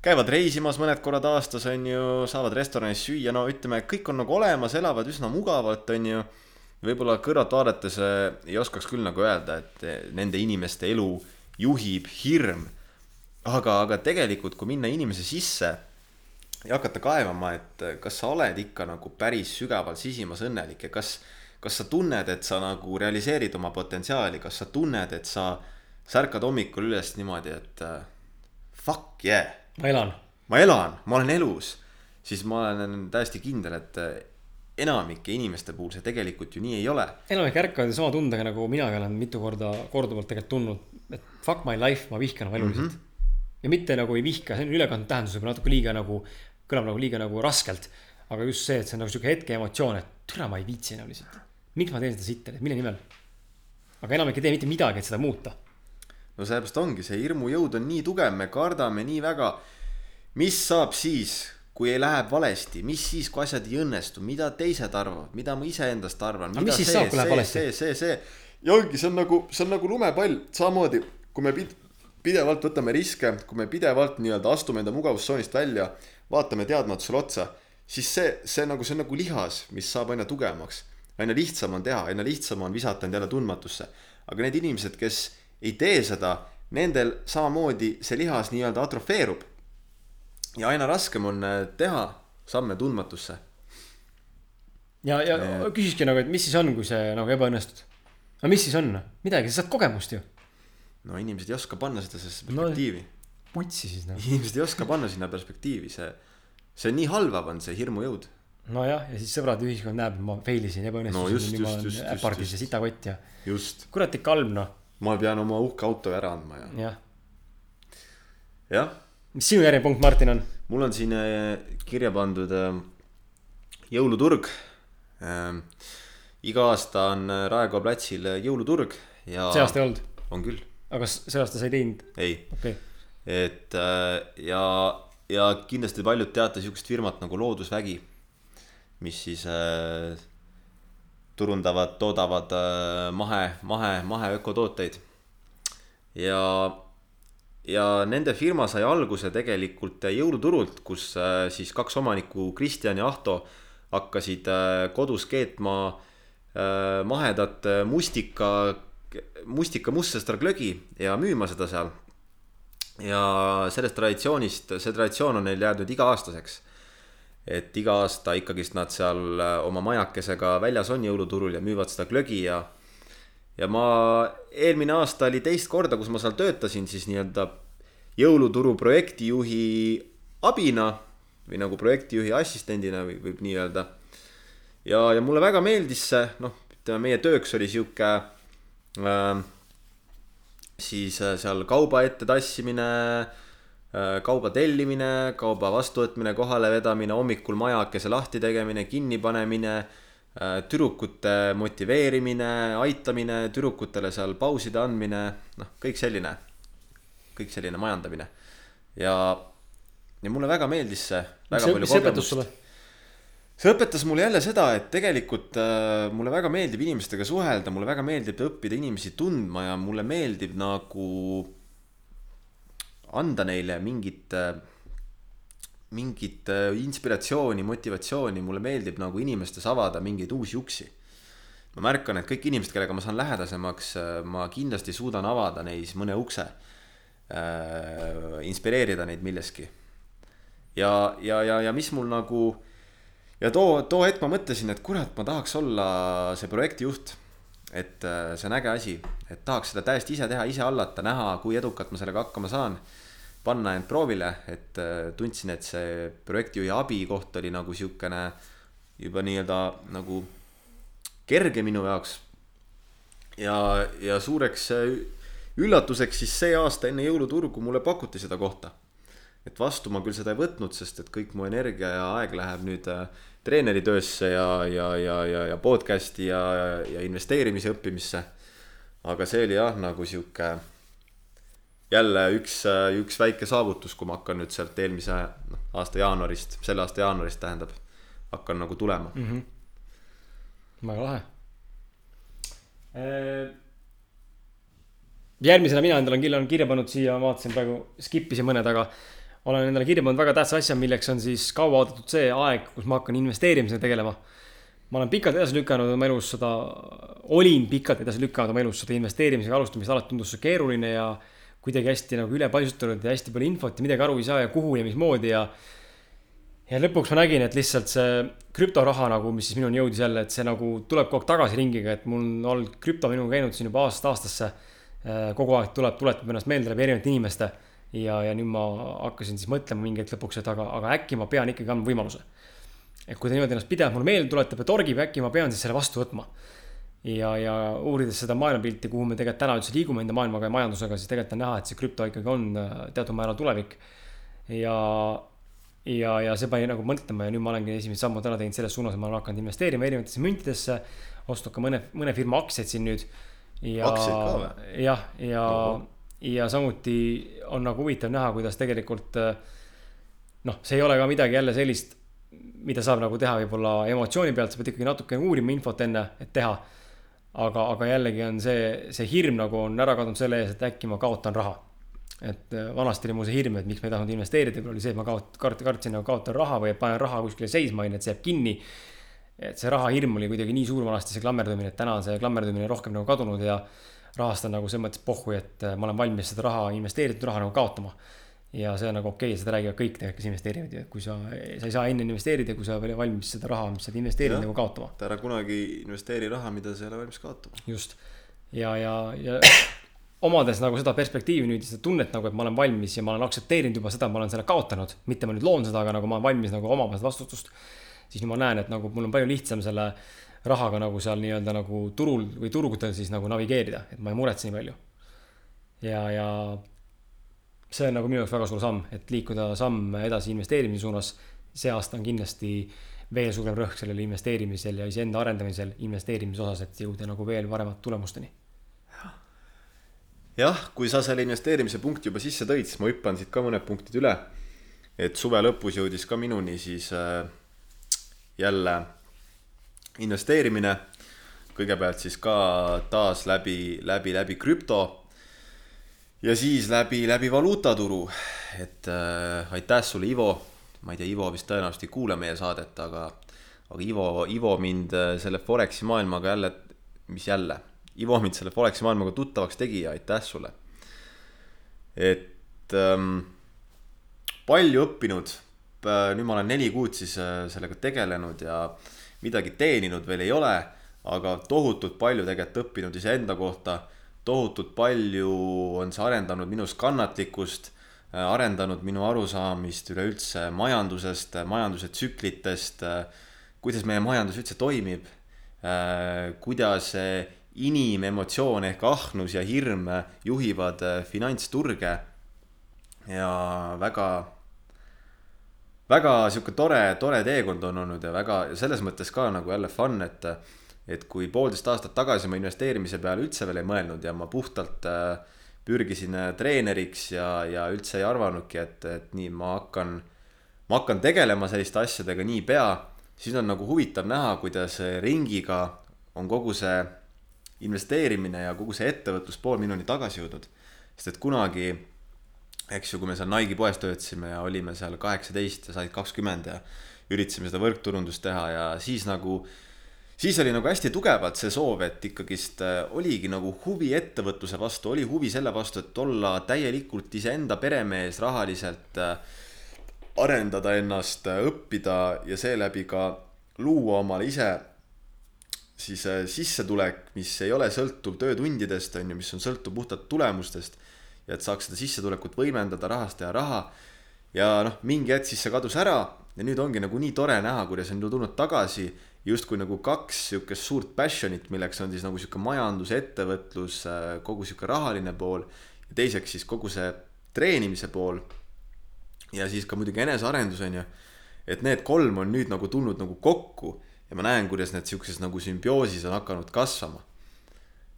käivad reisimas mõned korrad aastas, on ju, saavad restoranis süüa, no ütleme, kõik on nagu olemas, elavad üsna mugavalt, on ju võib-olla kõrvalt vaadates äh, ei oskaks küll nagu öelda, et nende inimeste elu juhib hirm. aga, aga tegelikult, kui minna inimese sisse ja hakata kaevama, et äh, kas sa oled ikka nagu päris sügaval sisimas õnnelik ja kas, kas sa tunned, et sa nagu realiseerid oma potentsiaali, kas sa tunned, et sa, sa ärkad hommikul üles niimoodi, et fuck yeah. ma elan. ma elan, ma olen elus, siis ma olen täiesti kindel, et enamike inimeste puhul see tegelikult ju nii ei ole. enamik ärkavad ju sama tundega, nagu minagi olen mitu korda korduvalt tegelikult tundnud, et fuck my life, ma vihkan oma elu lihtsalt mm. -hmm. ja mitte nagu ei vihka, see on ülekantud tähendus, võib-olla natuke liiga nagu, kõlab nagu liiga nagu raskelt. aga just see, et see on nagu sihuke hetke emotsioon, et türa, ma ei viitsi enam lihtsalt. miks ma teen seda sitta, mille nimel? aga enamik ei tee mitte midagi, et seda muuta. no sellepärast ongi, see hirmujõud on nii tugev, me kardame nii väga. mis saab siis kui ei läheb valesti, mis siis, kui asjad ei õnnestu, mida teised arvavad, mida ma iseendast arvan. kui läheb valesti? see, see, see, ja ongi, see on nagu, see on nagu lumepall, samamoodi kui me pid, pidevalt võtame riske, kui me pidevalt nii-öelda astume enda mugavustsoonist välja, vaatame teadmatusele otsa, siis see, see nagu, see on nagu lihas, mis saab aina tugevamaks. aina lihtsam on teha, aina lihtsam on visata end jälle tundmatusse. aga need inimesed, kes ei tee seda, nendel samamoodi see lihas nii-öelda atrofeerub ja aina raskem on äh, teha samme tundmatusse. ja, ja et... küsiski nagu, et mis siis on, kui see nagu ebaõnnestud? no mis siis on, midagi, sa saad kogemust ju. no inimesed ei oska panna seda sellesse perspektiivi no,. Putsi siis noh. inimesed ei oska panna sinna perspektiivi, see, see nii halvav on see hirmujõud. nojah, ja siis sõbrad ja ühiskond näeb, et ma fail isin, ebaõnnestusin no,, ma olen äpardis ja sitakott ja. ikka halb noh. ma pean oma uhke auto ära andma ja. jah. jah mis sinu järgmine punkt, Martin, on? mul on siin äh, kirja pandud äh, jõuluturg. Ähm, iga aasta on äh, Raekoja platsil jõuluturg ja. see aasta ei olnud? on küll. aga kas see aasta sa ei teinud? ei okay.. Et ja, ja kindlasti paljud teate sihukest firmat nagu Loodusvägi, mis siis äh, turundavad, toodavad äh, mahe, mahe, mahe ökotooteid. ja ja nende firma sai alguse tegelikult jõuluturult, kus äh, siis kaks omanikku, Kristjan ja Ahto, hakkasid äh, kodus keetma äh, mahedat mustika, mustika mustsõstraglögi ja müüma seda seal. Ja sellest traditsioonist, see traditsioon on neil jäänud iga-aastaseks. et iga aasta ikkagist nad seal oma majakesega väljas on jõuluturul ja müüvad seda glögi ja ja ma eelmine aasta oli teist korda, kus ma seal töötasin siis nii-öelda jõuluturu projektijuhi abina või nagu projektijuhi assistendina või võib nii öelda. ja, ja mulle väga meeldis see, noh, ütleme meie tööks oli sihuke äh, siis äh, seal kauba ette tassimine äh,, kauba tellimine, kauba vastuvõtmine, kohalevedamine, hommikul majakese lahti tegemine, kinnipanemine tüdrukute motiveerimine, aitamine, tüdrukutele seal pauside andmine, noh, kõik selline, kõik selline majandamine. ja, ja mulle väga meeldis see. mis see, õpetas sulle? See õpetas mulle jälle seda, et tegelikult äh, mulle väga meeldib inimestega suhelda, mulle väga meeldib õppida inimesi tundma ja mulle meeldib nagu anda neile mingit äh, mingit äh, inspiratsiooni, motivatsiooni, mulle meeldib nagu inimestes avada mingeid uusi uksi. ma märkan, et kõik inimesed, kellega ma saan lähedasemaks, äh, ma kindlasti suudan avada neis mõne ukse äh,. inspireerida neid milleski. ja, ja, ja, ja mis mul nagu ja too, too hetk ma mõtlesin, et kurat, ma tahaks olla see projektijuht. et äh, see on äge asi, et tahaks seda täiesti ise teha, ise hallata, näha, kui edukalt ma sellega hakkama saan panna end proovile, et äh, tundsin, et see projektijuhi abikoht oli nagu siukene juba nii-öelda nagu kerge minu jaoks. ja, ja suureks äh, üllatuseks siis see aasta enne jõuluturgu mulle pakuti seda kohta. Et vastu ma küll seda ei võtnud, sest et kõik mu energia ja aeg läheb nüüd äh, treeneritöösse ja, ja, ja, ja, ja podcast'i ja, ja investeerimise õppimisse. aga see oli jah, nagu sihuke jälle üks, üks väike saavutus, kui ma hakkan nüüd sealt eelmise noh, aasta jaanuarist, selle aasta jaanuarist tähendab, hakkan nagu tulema mm. -hmm. väga lahe. Äh, järgmisena mina endale olen kirja pannud siia, vaatasin praegu, skip isin mõned, aga olen endale kirja pannud väga tähtsa asja, milleks on siis kauaoodatud see aeg, kus ma hakkan investeerimisega tegelema. ma olen pikalt edasi lükanud oma elus seda, olin pikalt edasi lükanud oma elus seda investeerimisega alustamist, alati tundus see keeruline ja kuidagi hästi nagu ülepaisutatud ja hästi palju infot ja midagi aru ei saa ja kuhu ja mismoodi ja. ja lõpuks ma nägin, et lihtsalt see krüptoraha nagu, mis siis minuni jõudis jälle, et see nagu tuleb kogu aeg tagasi ringiga, et mul on olnud krüpto minuga käinud siin juba aastast aastasse. Äh, kogu aeg tuleb, tuletab ennast meelde läbi erinevate inimeste. Ja, ja nüüd ma hakkasin siis mõtlema mingi hetk lõpuks, et aga, aga äkki ma pean ikkagi andma võimaluse. et kui ta niimoodi ennast pidevalt mulle meelde tuletab ja torgib, äkki ma pean siis selle vastu võtma ja, ja uurides seda maailmapilti, kuhu me tegelikult täna üldse liigume enda maailmaga ja majandusega, siis tegelikult on näha, et see krüpto ikkagi on äh, teatud määral tulevik. ja, ja, ja see pani nagu mõtlema ja nüüd ma olengi esimesed sammud ära teinud selles suunas, et ma olen hakanud investeerima erinevatesse müntidesse. ostnud ka mõne, mõne firma aktsiaid siin nüüd. ja, jah, ja no., ja samuti on nagu huvitav näha, kuidas tegelikult äh, noh, see ei ole ka midagi jälle sellist, mida saab nagu teha võib-olla emotsiooni pealt, sa pead ikkagi natuke uurima infot enne, et teha aga, aga jällegi on see, see hirm nagu on ära kadunud selle ees, et äkki ma kaotan raha. et äh, vanasti oli mul see hirm, et miks ma ei tahtnud investeerida, oli see, et ma kaot-, kart-, kartsin nagu kaotan raha või panen raha kuskile seisma, on ju, et see jääb kinni. et see rahahirm oli kuidagi nii suur vanasti, see klammerdumine, et täna on see klammerdumine rohkem nagu kadunud ja rahast on nagu selles mõttes pohhu, et äh, ma olen valmis seda raha, investeeritud raha nagu kaotama ja see on nagu okei okay,, seda räägivad kõik tegelikult, kes investeerivad ja kui sa, sa ei saa enne investeerida, kui sa veel valmis seda raha, mis sa oled investeerinud nagu kaotama. ära kunagi investeeri raha, mida sa ei ole valmis kaotama. just ja, ja, ja omades nagu seda perspektiivi nüüd, seda tunnet nagu, et ma olen valmis ja ma olen aktsepteerinud juba seda, ma olen selle kaotanud, mitte ma nüüd loon seda, aga nagu ma olen valmis nagu omama seda vastutust. siis nüüd ma näen, et nagu mul on palju lihtsam selle rahaga nagu seal nii-öelda nagu turul või turgudel siis nagu navigeerida, et ma ei muretse nii palju. ja, ja see on nagu minu jaoks väga suur samm, et liikuda samm edasi investeerimise suunas. see aasta on kindlasti veel suurem rõhk sellele investeerimisel ja iseenda arendamisel investeerimise osas, et jõuda nagu veel paremate tulemusteni. jah, kui sa selle investeerimise punkti juba sisse tõid, siis ma hüppan siit ka mõned punktid üle. et suve lõpus jõudis ka minuni siis äh, jälle investeerimine. kõigepealt siis ka taas läbi, läbi, läbi krüpto ja siis läbi, läbi valuutaturu, et äh, aitäh sulle, Ivo. ma ei tea, Ivo vist tõenäoliselt ei kuule meie saadet, aga, aga Ivo, Ivo mind äh, selle Foreksi maailmaga jälle, mis jälle, Ivo mind selle Foreksi maailmaga tuttavaks tegi ja aitäh sulle. et ähm, palju õppinud, nüüd ma olen neli kuud siis äh, sellega tegelenud ja midagi teeninud veel ei ole, aga tohutult palju tegelikult õppinud iseenda kohta tohutult palju on see arendanud minus kannatlikkust, äh, arendanud minu arusaamist üleüldse majandusest, majanduse tsüklitest, äh, kuidas meie majandus üldse toimib, äh, kuidas inimemotsioon ehk ahnus ja hirm juhivad finantsturge. Ja väga, väga sihuke tore, tore teekond on olnud ja väga selles mõttes ka nagu jälle fun, et et kui poolteist aastat tagasi ma investeerimise peale üldse veel ei mõelnud ja ma puhtalt äh, pürgisin äh, treeneriks ja, ja üldse ei arvanudki, et, et nii ma hakkan, ma hakkan tegelema selliste asjadega niipea, siis on nagu huvitav näha, kuidas ringiga on kogu see investeerimine ja kogu see ettevõtluspool minuni tagasi jõudnud. sest et kunagi, eks ju, kui me seal Nike'i poes töötasime ja olime seal kaheksateist ja said kakskümmend ja üritasime seda võrkturundust teha ja siis nagu siis oli nagu hästi tugevalt see soov, et ikkagist äh, oligi nagu huvi ettevõtluse vastu, oli huvi selle vastu, et olla täielikult iseenda peremees rahaliselt, äh, arendada ennast, äh, õppida ja seeläbi ka luua omale ise siis sissetulek, mis ei ole sõltuv töötundidest, on ju, mis on sõltuv puhtalt tulemustest. Ja et saaks seda sissetulekut võimendada, rahast teha raha. ja noh, mingi hetk siis see kadus ära ja nüüd ongi nagu nii tore näha, kuidas on tulnud tagasi justkui nagu kaks sihukest suurt passion'it, milleks on siis nagu sihuke majandus, ettevõtlus, kogu sihuke rahaline pool. ja teiseks siis kogu see treenimise pool. ja siis ka muidugi enesearendus on ju. et need kolm on nüüd nagu tulnud nagu kokku ja ma näen, kuidas need sihukeses nagu sümbioosis on hakanud kasvama.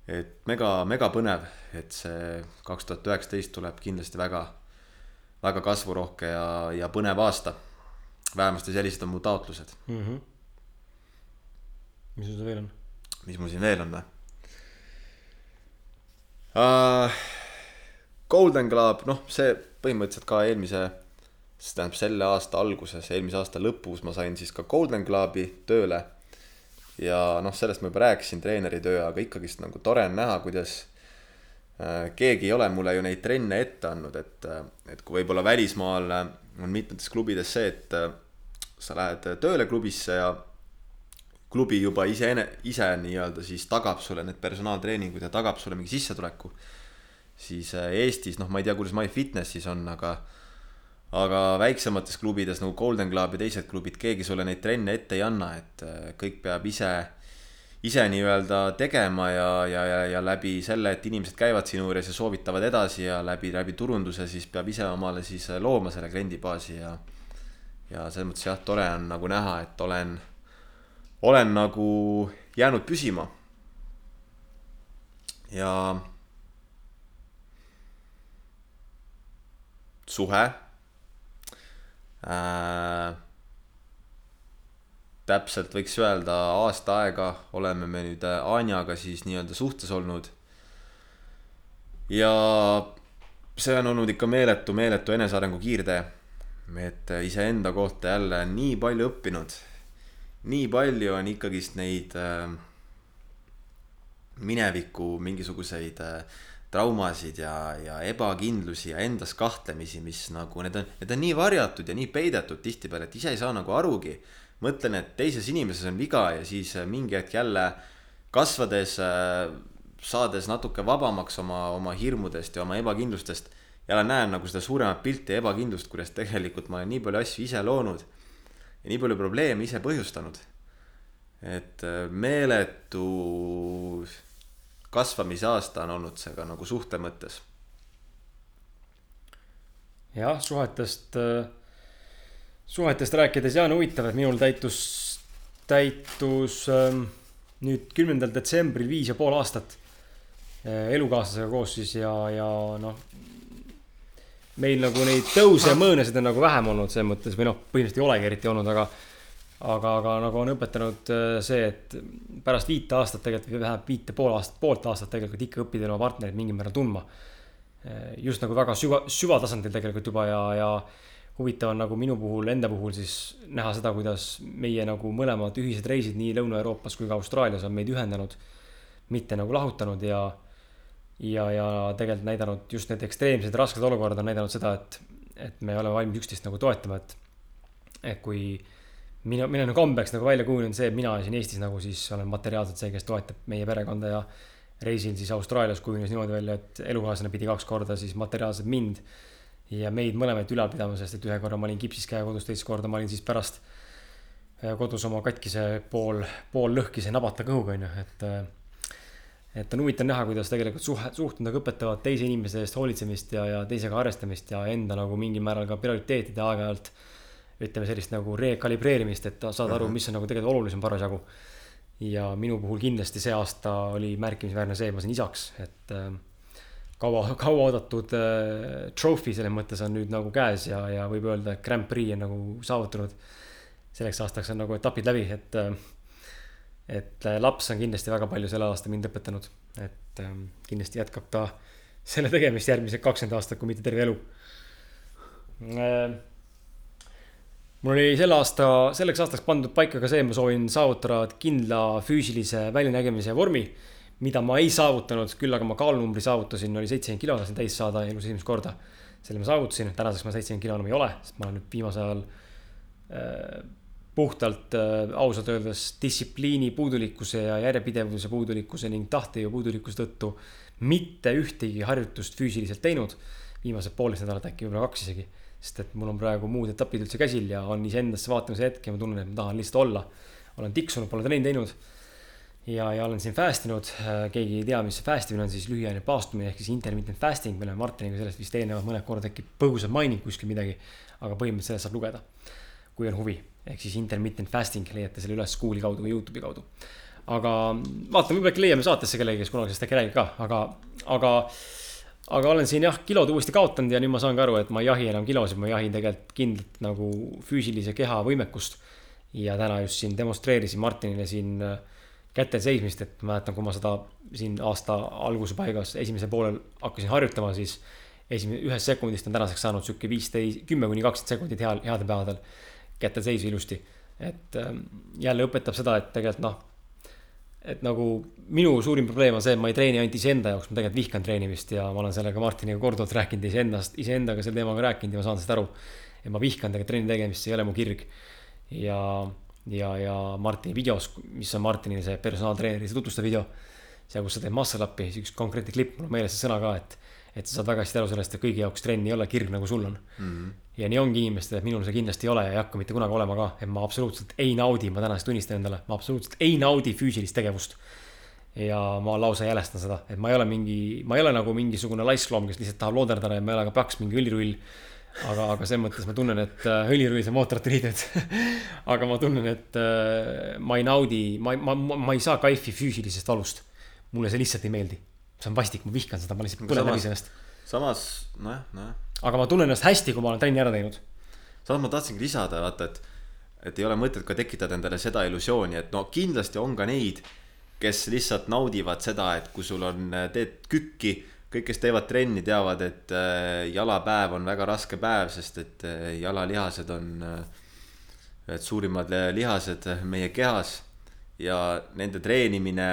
Et mega, mega põnev, et see kaks tuhat üheksateist tuleb kindlasti väga, väga kasvurohke ja, ja põnev aasta. vähemasti sellised on mu taotlused mm. -hmm mis sul veel on? mis mul siin veel on või uh,? Golden Globe, noh, see põhimõtteliselt ka eelmise, see tähendab selle aasta alguses, eelmise aasta lõpus ma sain siis ka Golden Globe'i tööle. Ja noh, sellest ma juba rääkisin, treeneri töö, aga ikkagist nagu tore on näha, kuidas uh, keegi ei ole mulle ju neid trenne ette andnud, et, et kui võib-olla välismaal on mitmetes klubides see, et sa lähed tööle klubisse ja klubi juba ise, ise nii-öelda siis tagab sulle need personaaltreeningud ja tagab sulle mingi sissetuleku. siis äh, Eestis, noh, ma ei tea, kuidas MyFitnessis on, aga aga väiksemates klubides nagu Golden Club ja teised klubid, keegi sulle neid trenne ette ei anna, et äh, kõik peab ise, ise nii-öelda tegema ja, ja, ja, ja läbi selle, et inimesed käivad sinu juures ja soovitavad edasi ja läbi, läbi turunduse, siis peab ise omale siis äh, looma selle kliendibaasi ja ja selles mõttes jah, tore on nagu näha, et olen olen nagu jäänud püsima. ja suhe äh,. täpselt võiks öelda aasta aega oleme me nüüd äh, Anjaga siis nii-öelda suhtes olnud. ja see on olnud ikka meeletu, meeletu enesearengu kiirtee. et iseenda kohta jälle nii palju õppinud nii palju on ikkagist neid äh, mineviku mingisuguseid äh, traumasid ja, ja ebakindlusi ja endas kahtlemisi, mis nagu need on, need on nii varjatud ja nii peidetud tihtipeale, et ise ei saa nagu arugi. mõtlen, et teises inimeses on viga ja siis äh, mingi hetk jälle kasvades äh,, saades natuke vabamaks oma, oma hirmudest ja oma ebakindlustest. jälle näen nagu seda suuremat pilti ja ebakindlust, kuidas tegelikult ma olen nii palju asju ise loonud ja nii palju probleeme ise põhjustanud. et äh, meeletu kasvamise aasta on olnud see ka nagu suhte mõttes. jah, suhetest, suhetest rääkides ja on huvitav, et minul täitus, täitus ähm, nüüd kümnendal detsembril viis ja pool aastat äh, elukaaslasega koos siis ja, ja noh meil nagu neid tõuse ja mõõnasid on nagu vähem olnud selles mõttes või noh, põhimõtteliselt ei olegi eriti olnud, aga aga, aga nagu on õpetanud äh, see, et pärast viite aastat tegelikult või vähemalt viite pool aastat, poolt aastat tegelikult ikka õppida oma partnerit mingil määral tundma. Äh, just nagu väga süva, süvatasandil tegelikult juba ja, ja huvitav on nagu minu puhul, enda puhul siis näha seda, kuidas meie nagu mõlemad ühised reisid nii Lõuna-Euroopas kui ka Austraalias on meid ühendanud. mitte nagu lahutanud ja ja, ja tegelikult näidanud just need ekstreemsed rasked olukorrad on näidanud seda, et, et me oleme valmis üksteist nagu toetama, et, et kui mina, mina nagu kombeks nagu välja kujunenud see, et mina siin Eestis nagu siis olen materiaalselt see, kes toetab meie perekonda ja reisil siis Austraalias kujunes niimoodi välja, et elukaaslane pidi kaks korda siis materiaalselt mind ja meid mõlemaid ülal pidama, sest et ühe korra ma olin kipsis käe kodus, teist korda ma olin siis pärast äh, kodus oma katkise pool, pool lõhkise nabata kõhuga, onju, et äh, et on huvitav näha, kuidas tegelikult suhe, suhted nagu õpetavad teise inimese eest hoolitsemist ja, ja teisega arvestamist ja enda nagu mingil määral ka prioriteetide aeg-ajalt ütleme sellist nagu rekalibreerimist, et saada aru, mis on nagu tegelikult olulisem parasjagu. ja minu puhul kindlasti see aasta oli märkimisväärne see, et ma sain isaks, et äh, kaua, kauaoodatud äh, trophy selles mõttes on nüüd nagu käes ja, ja võib öelda, et Grand Prix on nagu saavutanud. selleks aastaks on nagu etapid läbi, et äh, et laps on kindlasti väga palju selle aasta mind õpetanud, et kindlasti jätkab ta selle tegemist järgmised kakskümmend aastat, kui mitte terve elu. Mul oli selle aasta, selleks aastaks pandud paika ka see, ma soovin saavutada kindla füüsilise väljanägemise vormi, mida ma ei saavutanud, küll aga ma kaalunumbri saavutasin, oli seitsekümmend kilo, tahtsin täis saada elus esimest korda. selle ma saavutasin, tänaseks ma seitsekümmend kilo enam ei ole, sest ma olen nüüd viimasel ajal äh, puhtalt äh, ausalt öeldes distsipliini puudulikkuse ja järjepidevuse puudulikkuse ning tahtejõu puudulikkuse tõttu mitte ühtegi harjutust füüsiliselt teinud. Viimased poolteist nädalat äkki võib-olla kaks isegi, sest et mul on praegu muud etapid üldse käsil ja on iseendasse vaatamise hetk ja ma tunnen, et ma tahan lihtsalt olla. olen tiksunud, pole trenni teinud. ja, ja olen siin fast inud, keegi ei tea, mis see fast imine on, siis lühiajaline paastumine ehk siis intermittent fasting, me oleme Martiniga sellest vist eelnevalt mõned korrad äkki põgusalt maininud kuskil midagi. aga põhimõtteliselt sellest saab lugeda, kui on huvi ehk siis intermittent fasting leiate selle üles Google'i kaudu või Youtube'i kaudu. aga vaatame, võib-olla äkki leiame saatesse kellegi, kes kunagi sellest äkki räägib ka, aga, aga, aga olen siin jah, kilod uuesti kaotanud ja nüüd ma saan ka aru, et ma ei jahi enam kilosid, ma jahin tegelikult kindlalt nagu füüsilise keha võimekust. ja täna just siin demonstreerisin Martinile siin äh, kätel seismist, et mäletan, kui ma seda siin aasta alguse paigas esimesel poolel hakkasin harjutama, siis esimene, ühest sekundist on tänaseks saanud sihuke viisteist, kümme kuni kakskümmend sekundit heal, headel päevadel kätel seisu ilusti. et ähm, jälle õpetab seda, et tegelikult noh, et nagu minu suurim probleem on see, et ma ei treeni ainult iseenda jaoks, ma tegelikult vihkan treenimist ja ma olen sellega Martiniga korduvalt rääkinud iseendast, iseendaga sel teemaga rääkinud ja ma saan sellest aru. et ma vihkan tegelikult trenni tegemist, see ei ole mu kirg. ja, ja, ja Martini videos, mis on Martini see personaaltreeneri, see tutvustav video. seal, kus sa teed muscle up'i, siis üks konkreetne klipp, mul on meeles see sõna ka, et et sa saad väga hästi aru sellest, et kõigi jaoks trenn ei ole kirg, nagu sul on mm. -hmm. ja nii ongi inimestel, et minul see kindlasti ei ole ja ei hakka mitte kunagi olema ka, et ma absoluutselt ei naudi, ma tänasest tunnistan endale, ma absoluutselt ei naudi füüsilist tegevust. ja ma lausa jälestan seda, et ma ei ole mingi, ma ei ole nagu mingisugune laiskloom, kes lihtsalt tahab looderdada ja ma ei ole ka paks mingi õlirull. aga, aga selles mõttes ma tunnen, et äh, õlirull, see mootorite riided aga ma tunnen, et äh, ma ei naudi, ma, ma, ma, ma ei saa kaifi füüsilisest valust. mulle see lihtsalt ei meeldi see on vastik, ma vihkan seda, ma lihtsalt põlen läbi sellest. samas nojah, nojah. aga ma tunnen ennast hästi, kui ma olen trenni ära teinud. samas ma tahtsingi lisada, vaata, et, et ei ole mõtet ka tekitada endale seda illusiooni, et no kindlasti on ka neid, kes lihtsalt naudivad seda, et kui sul on, teed kükki, kõik, kes teevad trenni, teavad, et äh, jalapäev on väga raske päev, sest et äh, jalalihased on äh, et suurimad lihased meie kehas ja nende treenimine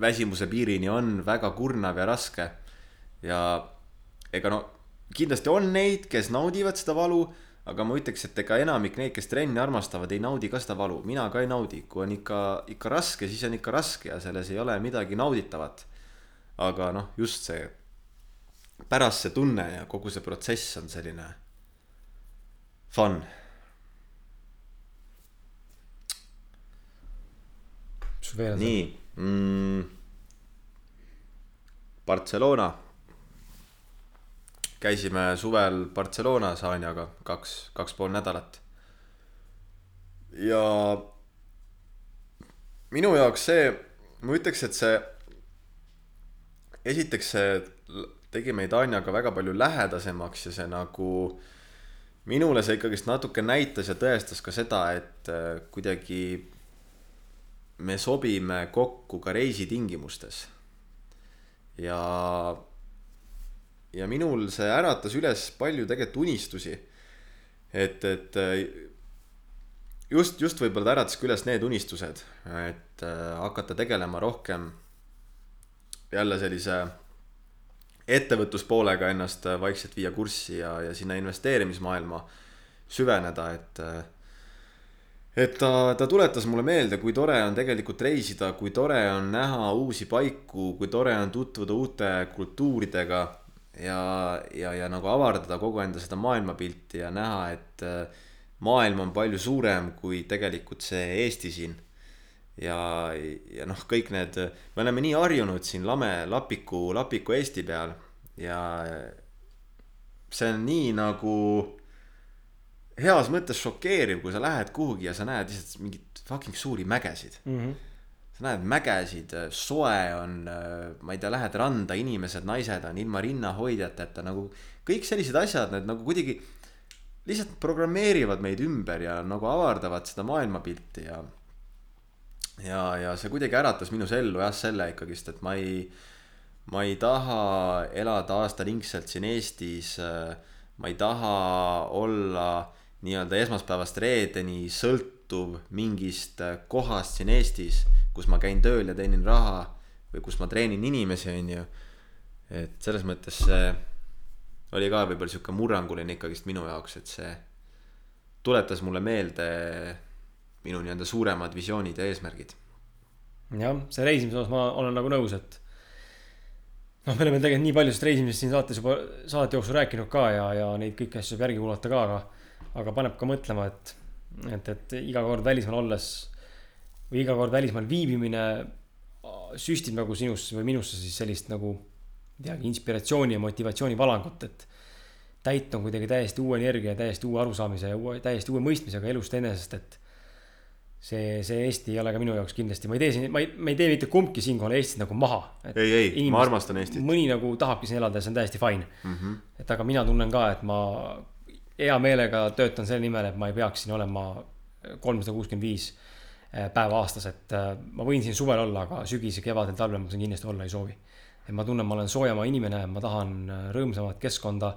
väsimuse piirini on väga kurnav ja raske. ja ega no kindlasti on neid, kes naudivad seda valu, aga ma ütleks, et ega enamik neid, kes trenni armastavad, ei naudi ka seda valu, mina ka ei naudi, kui on ikka, ikka raske, siis on ikka raske ja selles ei ole midagi nauditavat. aga noh, just see pärast see tunne ja kogu see protsess on selline fun. nii mm,. Barcelona. käisime suvel Barcelonas Anjaga kaks, kaks pool nädalat. ja minu jaoks see, ma ütleks, et see, esiteks see tegi meid Anjaga väga palju lähedasemaks ja see nagu minule see ikkagist natuke näitas ja tõestas ka seda, et äh, kuidagi me sobime kokku ka reisitingimustes. ja, ja minul see äratas üles palju tegelikult unistusi. et, et just, just võib-olla ta ärataski üles need unistused, et äh, hakata tegelema rohkem jälle sellise ettevõtluspoolega ennast vaikselt viia kurssi ja, ja sinna investeerimismaailma süveneda, et äh, et ta, ta tuletas mulle meelde, kui tore on tegelikult reisida, kui tore on näha uusi paiku, kui tore on tutvuda uute kultuuridega ja, ja, ja nagu avardada kogu enda seda maailmapilti ja näha, et äh, maailm on palju suurem kui tegelikult see Eesti siin. ja, ja noh, kõik need, me oleme nii harjunud siin lame, lapiku, lapiku Eesti peal ja see on nii nagu heas mõttes šokeeriv, kui sa lähed kuhugi ja sa näed lihtsalt mingit fucking suuri mägesid mm. -hmm. sa näed mägesid, soe on, ma ei tea, lähed randa, inimesed, naised on ilma rinnahoidjateta nagu kõik sellised asjad, need nagu kuidagi lihtsalt programmeerivad meid ümber ja nagu avardavad seda maailmapilti ja ja, ja see kuidagi äratas minus ellu jah, selle ikkagist, et ma ei, ma ei taha elada aastaringselt siin Eestis. ma ei taha olla nii-öelda esmaspäevast reedeni sõltuv mingist kohast siin Eestis, kus ma käin tööl ja teenin raha või kus ma treenin inimesi, onju. et selles mõttes see oli ka võib-olla sihuke murranguline ikkagist minu jaoks, et see tuletas mulle meelde minu nii-öelda suuremad visioonid ja eesmärgid. jah, see reisimise osas ma olen nagu nõus, et noh, me oleme tegelikult nii palju sellest reisimisest siin saates juba saate jooksul rääkinud ka ja, ja neid kõiki asju saab järgi kuulata ka, aga aga paneb ka mõtlema, et et, et iga kord välismaal olles või iga kord välismaal viibimine süstib nagu sinusse või minusse siis sellist nagu ei teagi, inspiratsiooni ja motivatsiooni valangut, et täit on kuidagi täiesti uue energia, täiesti uue arusaamise ja uue, täiesti uue mõistmisega elust enesest, et see, see Eesti ei ole ka minu jaoks kindlasti, ma ei tee siin, ma ei, me ei tee mitte kumbki siinkohal Eestit nagu maha. ei, ei, ma armastan Eestit. mõni nagu tahabki siin elada ja see on täiesti fine Mm -hmm. et aga mina tunnen ka, et ma hea meelega töötan selle nimel, et ma ei peaks siin olema kolmsada kuuskümmend viis päeva aastas, et äh, ma võin siin suvel olla, aga sügisel, kevadel, talvel ma siin kindlasti olla ei soovi. et ma tunnen, ma olen soojamaa inimene, ma tahan äh, rõõmsamat keskkonda.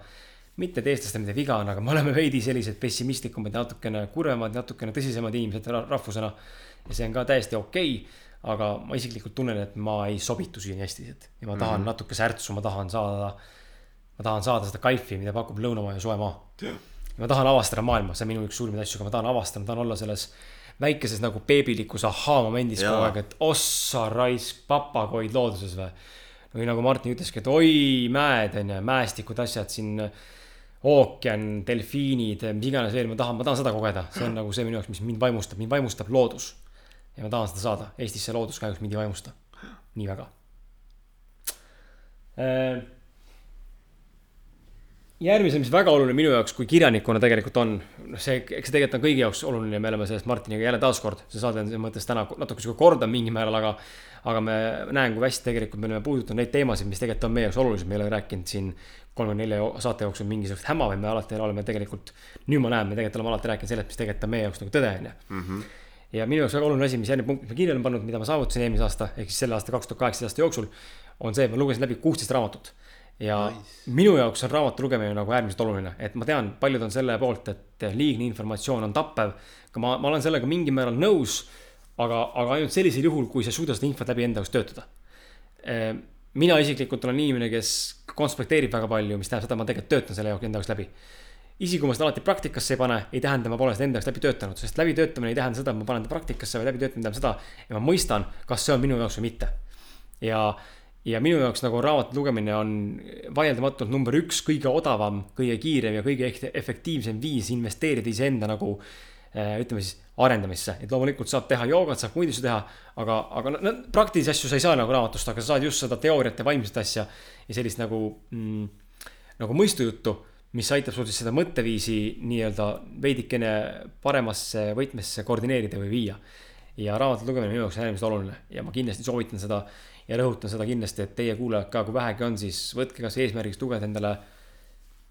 mitte et eestlastel midagi viga on, aga me oleme veidi sellised pessimistlikumad, natukene kurvemad, natukene tõsisemad inimesed ra- rahvusena. ja see on ka täiesti okei okay,, aga ma isiklikult tunnen, et ma ei sobitu siin Eestis, et ja ma tahan mm -hmm. natuke särtsu, ma tahan saada ma tahan saada seda kaifi, mida pakub lõunamaa ja soe maa. Ma tahan avastada maailma, see on minu üks suurimaid asju, aga ma tahan avastada, ma tahan olla selles väikeses nagu beebilikus ahhaa-momendis kogu aeg, et ossa raisk, papagoid looduses või. või nagu Martin ütleski, et oi, mäed on ju, mäestikud, asjad siin, ookean, delfiinid, mis iganes veel, ma tahan, ma tahan seda kogeda, see on nagu see minu jaoks, mis mind vaimustab, mind vaimustab loodus. ja ma tahan seda saada, Eestis see loodus kahjuks mind ei vaimusta, nii väga järgmisel, mis väga oluline minu jaoks kui kirjanikuna tegelikult on, noh, see, eks see tegelikult on kõigi jaoks oluline, me oleme sellest Martiniga jälle taaskord, see saade on selles mõttes täna natuke sihuke kordav mingil määral, aga aga me näen, kui hästi tegelikult me oleme puudutanud neid teemasid, mis tegelikult on meie jaoks olulised, me ei ole rääkinud siin kolmekümne nelja saate jooksul mingisugust häma, vaid me alati oleme tegelikult, nüüd ma näen, me tegelikult oleme alati rääkinud sellest, mis tegelikult on meie jaoks nagu tõde, on ju. ja minu jaoks väga oluline asi, mis järgmine punkt, mis ma kirja olen pannud, mida ma saavutasin eelmise aasta, ehk siis selle aasta kaks tuhat kaheksateist aasta jooksul, on see, et ma lugesin läbi kuusteist raamatut ja nice. minu jaoks on raamatu lugemine nagu äärmiselt oluline, et ma tean, paljud on selle poolt, et liigne informatsioon on tappev. aga ma, ma olen sellega mingil määral nõus, aga, aga ainult sellisel juhul, kui sa ei suuda seda infot läbi enda jaoks töötada. mina isiklikult olen inimene, kes konspekteerib väga palju, mis tähendab seda, et ma tegelikult töötan selle jaoks enda jaoks läbi. isegi kui ma seda alati praktikasse ei pane, ei tähenda, ma pole seda enda jaoks läbi töötanud, sest läbitöötamine ei tähenda seda, et ma panen ta praktikasse, vaid läbitöötamine tähendab seda, et ma mõistan, kas see on minu jaoks või mitte. ja ja minu jaoks nagu raamatu lugemine on vaieldamatult number üks kõige odavam, kõige kiirem ja kõige efektiivsem viis investeerida iseenda nagu eh, ütleme siis arendamisse, et loomulikult saab teha joogat, saab muid asju teha, aga, aga no, praktilisi asju sa ei saa nagu raamatust, aga sa saad just seda teooriat ja vaimset asja ja sellist nagu mm,, nagu mõistujuttu, mis aitab sul siis seda mõtteviisi nii-öelda veidikene paremasse võtmesse koordineerida või viia. ja raamatu lugemine on minu jaoks äärmiselt oluline ja ma kindlasti soovitan seda ja rõhutan seda kindlasti, et teie kuulajad ka, kui vähegi on, siis võtke kas eesmärgiks lugeda endale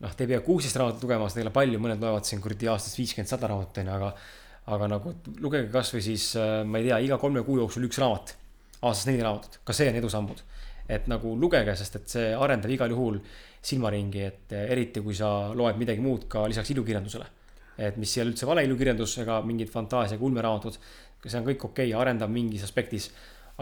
noh, te ei pea kuusteist raamatut lugema, seda ei ole palju, mõned loevad siin kuradi aastas viiskümmend, sada raamatut on ju, aga aga nagu lugege kasvõi siis ma ei tea, iga kolme kuu jooksul üks raamat. aastas neli raamatut, ka see on edusammud. et nagu lugege, sest et see arendab igal juhul silmaringi, et eriti kui sa loed midagi muud ka lisaks ilukirjandusele. et mis ei ole üldse vale ilukirjandus ega mingid fantaasia kulmeraamatud, see on kõik okei okay,, arendab mingis aspektis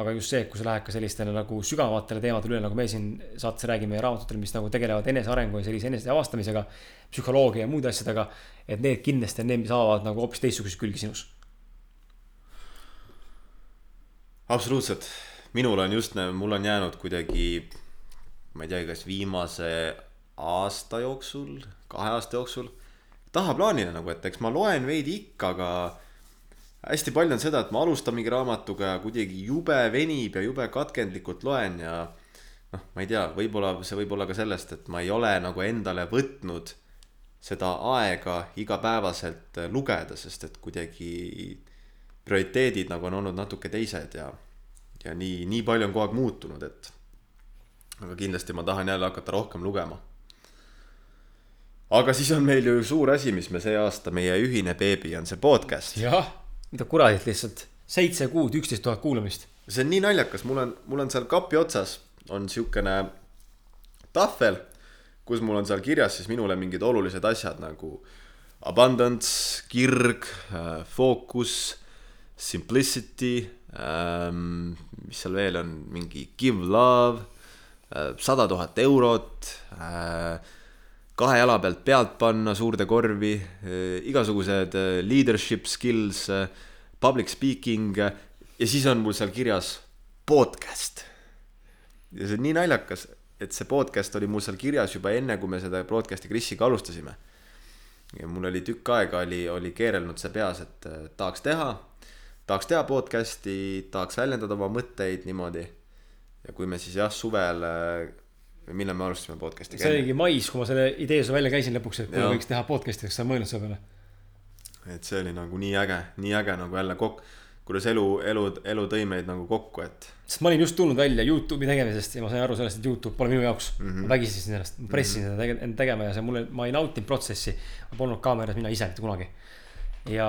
aga just see, kui sa lähed ka sellistele nagu sügavamatele teemadele üle, nagu me siin saates räägime ja raamatutele, mis nagu tegelevad enesearengu ja sellise enese avastamisega, psühholoogia ja muude asjadega, et need kindlasti on need, mis avavad nagu hoopis teistsuguseid külgi sinus. absoluutselt, minul on just, mul on jäänud kuidagi, ma ei tea, kas viimase aasta jooksul, kahe aasta jooksul tahaplaanile nagu, et eks ma loen veidi ikka, aga hästi palju on seda, et ma alustan mingi raamatuga ja kuidagi jube venib ja jube katkendlikult loen ja noh, ma ei tea, võib-olla see võib olla ka sellest, et ma ei ole nagu endale võtnud seda aega igapäevaselt lugeda, sest et kuidagi prioriteedid nagu on olnud natuke teised ja, ja nii, nii palju on kogu aeg muutunud, et aga kindlasti ma tahan jälle hakata rohkem lugema. aga siis on meil ju suur asi, mis me see aasta, meie ühine beebi on see podcast. jah, mida kuradit lihtsalt, seitse kuud, üksteist tuhat kuulamist. see on nii naljakas, mul on, mul on seal kapi otsas on siukene tahvel, kus mul on seal kirjas siis minule mingid olulised asjad nagu abundance, kirg, fookus, simplicity ähm,, mis seal veel on, mingi give love sada tuhat eurot äh,, kahe jala pealt pealt panna suurde korvi äh,, igasugused äh, leadership skills äh,, public speaking ja siis on mul seal kirjas podcast. ja see on nii naljakas, et see podcast oli mul seal kirjas juba enne, kui me seda broadcast'i Krisiga alustasime. ja mul oli tükk aega oli, oli keerelnud see peas, et tahaks teha, tahaks teha podcast'i, tahaks väljendada oma mõtteid niimoodi ja kui me siis jah, suvel, äh, millal me alustasime podcast'i? see oligi mais, kui ma selle idee sulle välja käisin lõpuks, et kuule võiks teha podcast'i, kas sa mõelnud selle peale? et see oli nagu nii äge, nii äge nagu jälle kokku, kuidas elu, elu, elu tõi meid nagu kokku, et. sest ma olin just tulnud välja Youtube'i tegemisest ja ma sain aru sellest, et Youtube pole minu jaoks mm. -hmm. ma vägistasin ennast, ma pressisin mm -hmm. seda tege tegema ja see mulle, ma ei nautinud protsessi. ma polnud kaameras mina ise mitte kunagi. ja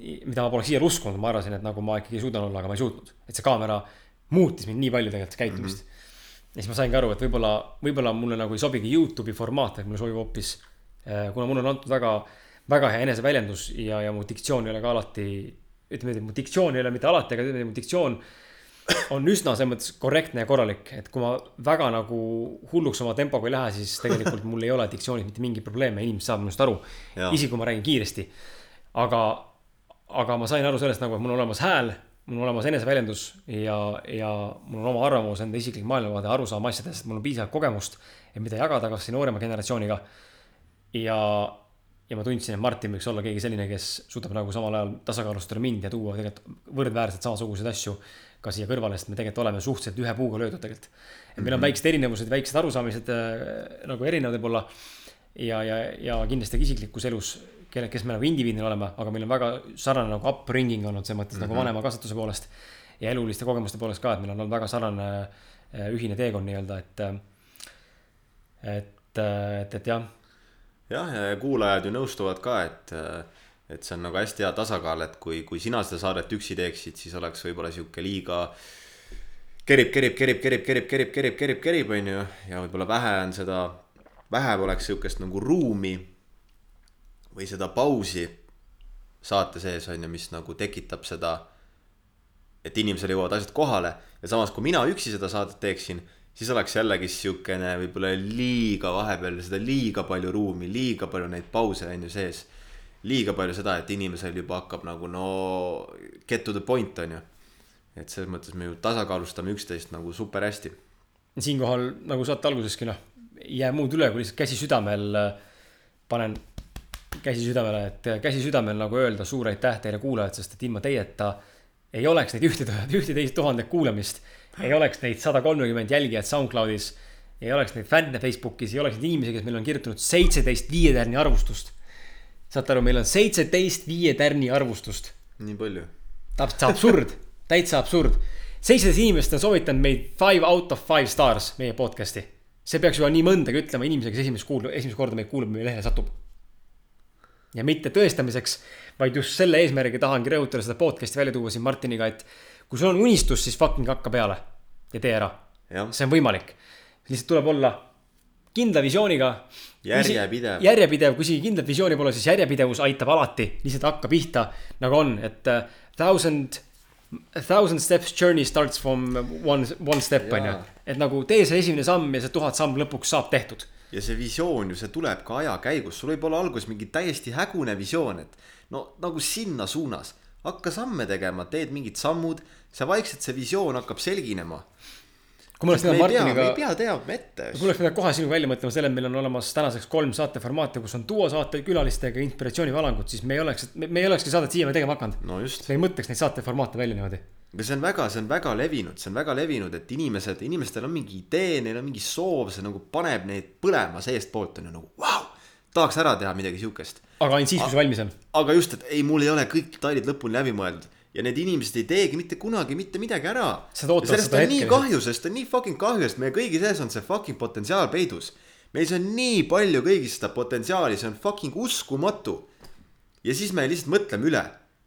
mida ma poleks siiani uskunud, ma arvasin, et nagu ma ikkagi suudan olla, aga ma ei suutnud. et see kaamera muutis mind nii palju tegelikult käitumist mm. -hmm. Ja siis ma saingi aru, et võib-olla, võib-olla mulle nagu ei sobigi Youtube'i formaat, et mulle sobib hoopis, kuna mulle on antud väga, väga hea eneseväljendus ja, ja mu diktsioon ei ole ka alati, ütleme niimoodi, mu diktsioon ei ole mitte alati, aga ütleme, mu diktsioon on üsna selles mõttes korrektne ja korralik, et kui ma väga nagu hulluks oma tempoga ei lähe, siis tegelikult mul ei ole diktsioonis mitte mingeid probleeme, inimesed saavad minust aru. isegi kui ma räägin kiiresti. aga, aga ma sain aru sellest nagu, et mul on olemas hääl mul on olemas eneseväljendus ja, ja mul on oma arvamus, enda isiklik maailmavaade, arusaam asjadest, mul on piisavalt kogemust, et mida jagada kas või noorema generatsiooniga. ja, ja ma tundsin, et Martin võiks olla keegi selline, kes suudab nagu samal ajal tasakaalustada mind ja tuua tegelikult võrdväärselt samasuguseid asju ka siia kõrvale, sest me tegelikult oleme suhteliselt ühe puuga löödud tegelikult. et meil on mhm. väiksed erinevused, väiksed arusaamised äh, nagu erinevad võib-olla. ja, ja, ja kindlasti ka isiklikus elus kelle, kes me nagu indiviidina oleme, aga meil on väga sarnane nagu upbringing olnud selles mõttes mm -hmm. nagu mhm. vanema kasvatuse poolest. ja eluliste kogemuste poolest ka, et meil on olnud väga sarnane äh, ühine teekond nii-öelda, et, äh, et, äh, et, et jah. jah, ja kuulajad ju nõustuvad ka, et, et see on nagu hästi hea tasakaal, et kui, kui sina seda saadet üksi teeksid, siis oleks võib-olla sihuke liiga kerib, kerib, kerib, kerib, kerib, kerib, kerib, kerib, kerib, on ju, ja võib-olla vähe on seda, vähe oleks sihukest nagu ruumi või seda pausi saate sees on ju, mis nagu tekitab seda, et inimesele jõuavad asjad kohale ja samas, kui mina üksi seda saadet teeksin, siis oleks jällegi siukene võib-olla liiga vahepeal seda liiga palju ruumi, liiga palju neid pause on ju sees. liiga palju seda, et inimesel juba hakkab nagu no get to the point on ju. et selles mõttes me ju tasakaalustame üksteist nagu super hästi. siinkohal nagu saate alguseski noh, ei jää muud üle, kui lihtsalt käsi südamel panen käsi südamele, et käsi südamel nagu öelda suur aitäh teile kuulajad, sest et ilma teieta ei oleks neid ühte, ühteteist tuhandet kuulamist. ei oleks neid sada kolmkümmend jälgijat SoundCloudis. ei oleks neid fänne Facebookis, ei oleks neid inimesi, kes meil on kirjutanud seitseteist viie tärni arvustust. saate aru, meil on seitseteist viie tärni arvustust. nii palju. täpselt, absurd, täitsa absurd. seitseteist inimest on soovitanud meid five out of five stars meie podcast'i. see peaks juba nii mõndagi ütlema inimesega, kes esimest kuul-, esimest korda meid kuulab, meie lehele satub ja mitte tõestamiseks, vaid just selle eesmärgiga tahangi rõhutada seda podcast'i välja tuua siin Martiniga, et kui sul on unistus, siis fucking hakka peale ja tee ära. see on võimalik. lihtsalt tuleb olla kindla visiooniga. järjepidev. järjepidev, kui isegi kindlat visiooni pole, siis järjepidevus aitab alati, lihtsalt hakka pihta nagu on, et uh, thousand. A thousand steps journey starts from one, one step on ju, et nagu tee see esimene samm ja see tuhat samm lõpuks saab tehtud ja see visioon ju, see tuleb ka aja käigus, sul võib olla alguses mingi täiesti hägune visioon, et no nagu sinna suunas. hakka samme tegema, teed mingid sammud, see vaikselt see visioon hakkab selginema. Kui ma oleks pidanud Martiniga. ei pea teadma ette. kui ma oleks pidanud kohe sinuga välja mõtlema selle, et meil on olemas tänaseks kolm saateformaati, kus on duosaate külalistega inspiratsioonivalangud, siis me ei oleks, me ei olekski saadet siiamaani tegema hakanud. no just. me ei mõtleks neid saateformaate välja niimoodi aga see on väga, see on väga levinud, see on väga levinud, et inimesed, inimestel on mingi idee, neil on mingi soov, see nagu paneb neid põlema seestpoolt on ju nagu vau wow,. tahaks ära teha midagi siukest. aga ainult siis, kui see valmis on. aga just, et ei, mul ei ole kõik detailid lõpuni läbi mõeldud ja need inimesed ei teegi mitte kunagi mitte midagi ära. Sellest on nii kahju, sest on nii fucking kahju, sest meie kõigi sees on see fucking potentsiaal peidus. meis on nii palju kõigis seda potentsiaali, see on fucking uskumatu. ja siis me lihtsalt mõtleme üle,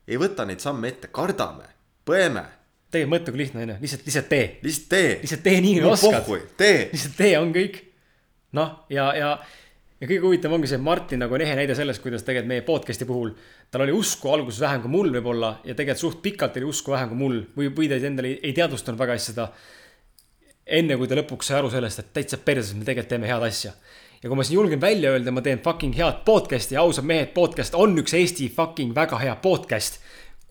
ei võta neid samme ette, kardame, põeme, tegelikult mõte kui lihtne on ju, lihtsalt, lihtsalt tee. lihtsalt tee. lihtsalt tee nii, nagu oskad. tee. lihtsalt tee on kõik. noh, ja, ja, ja kõige huvitavam ongi see, et Martin nagu on ehe näide sellest, kuidas tegelikult meie podcast'i puhul tal oli usku alguses vähem kui mul võib-olla ja tegelikult suht pikalt oli usku vähem kui mul või, või ta endale ei, ei teadvustanud väga hästi seda. enne kui ta lõpuks sai aru sellest, et täitsa perses, me tegelikult teeme head asja. ja kui ma siin julgen välja öelda, ma teen fucking head podcast'i, ausad mehed, podcast on üks Eesti fucking väga hea podcast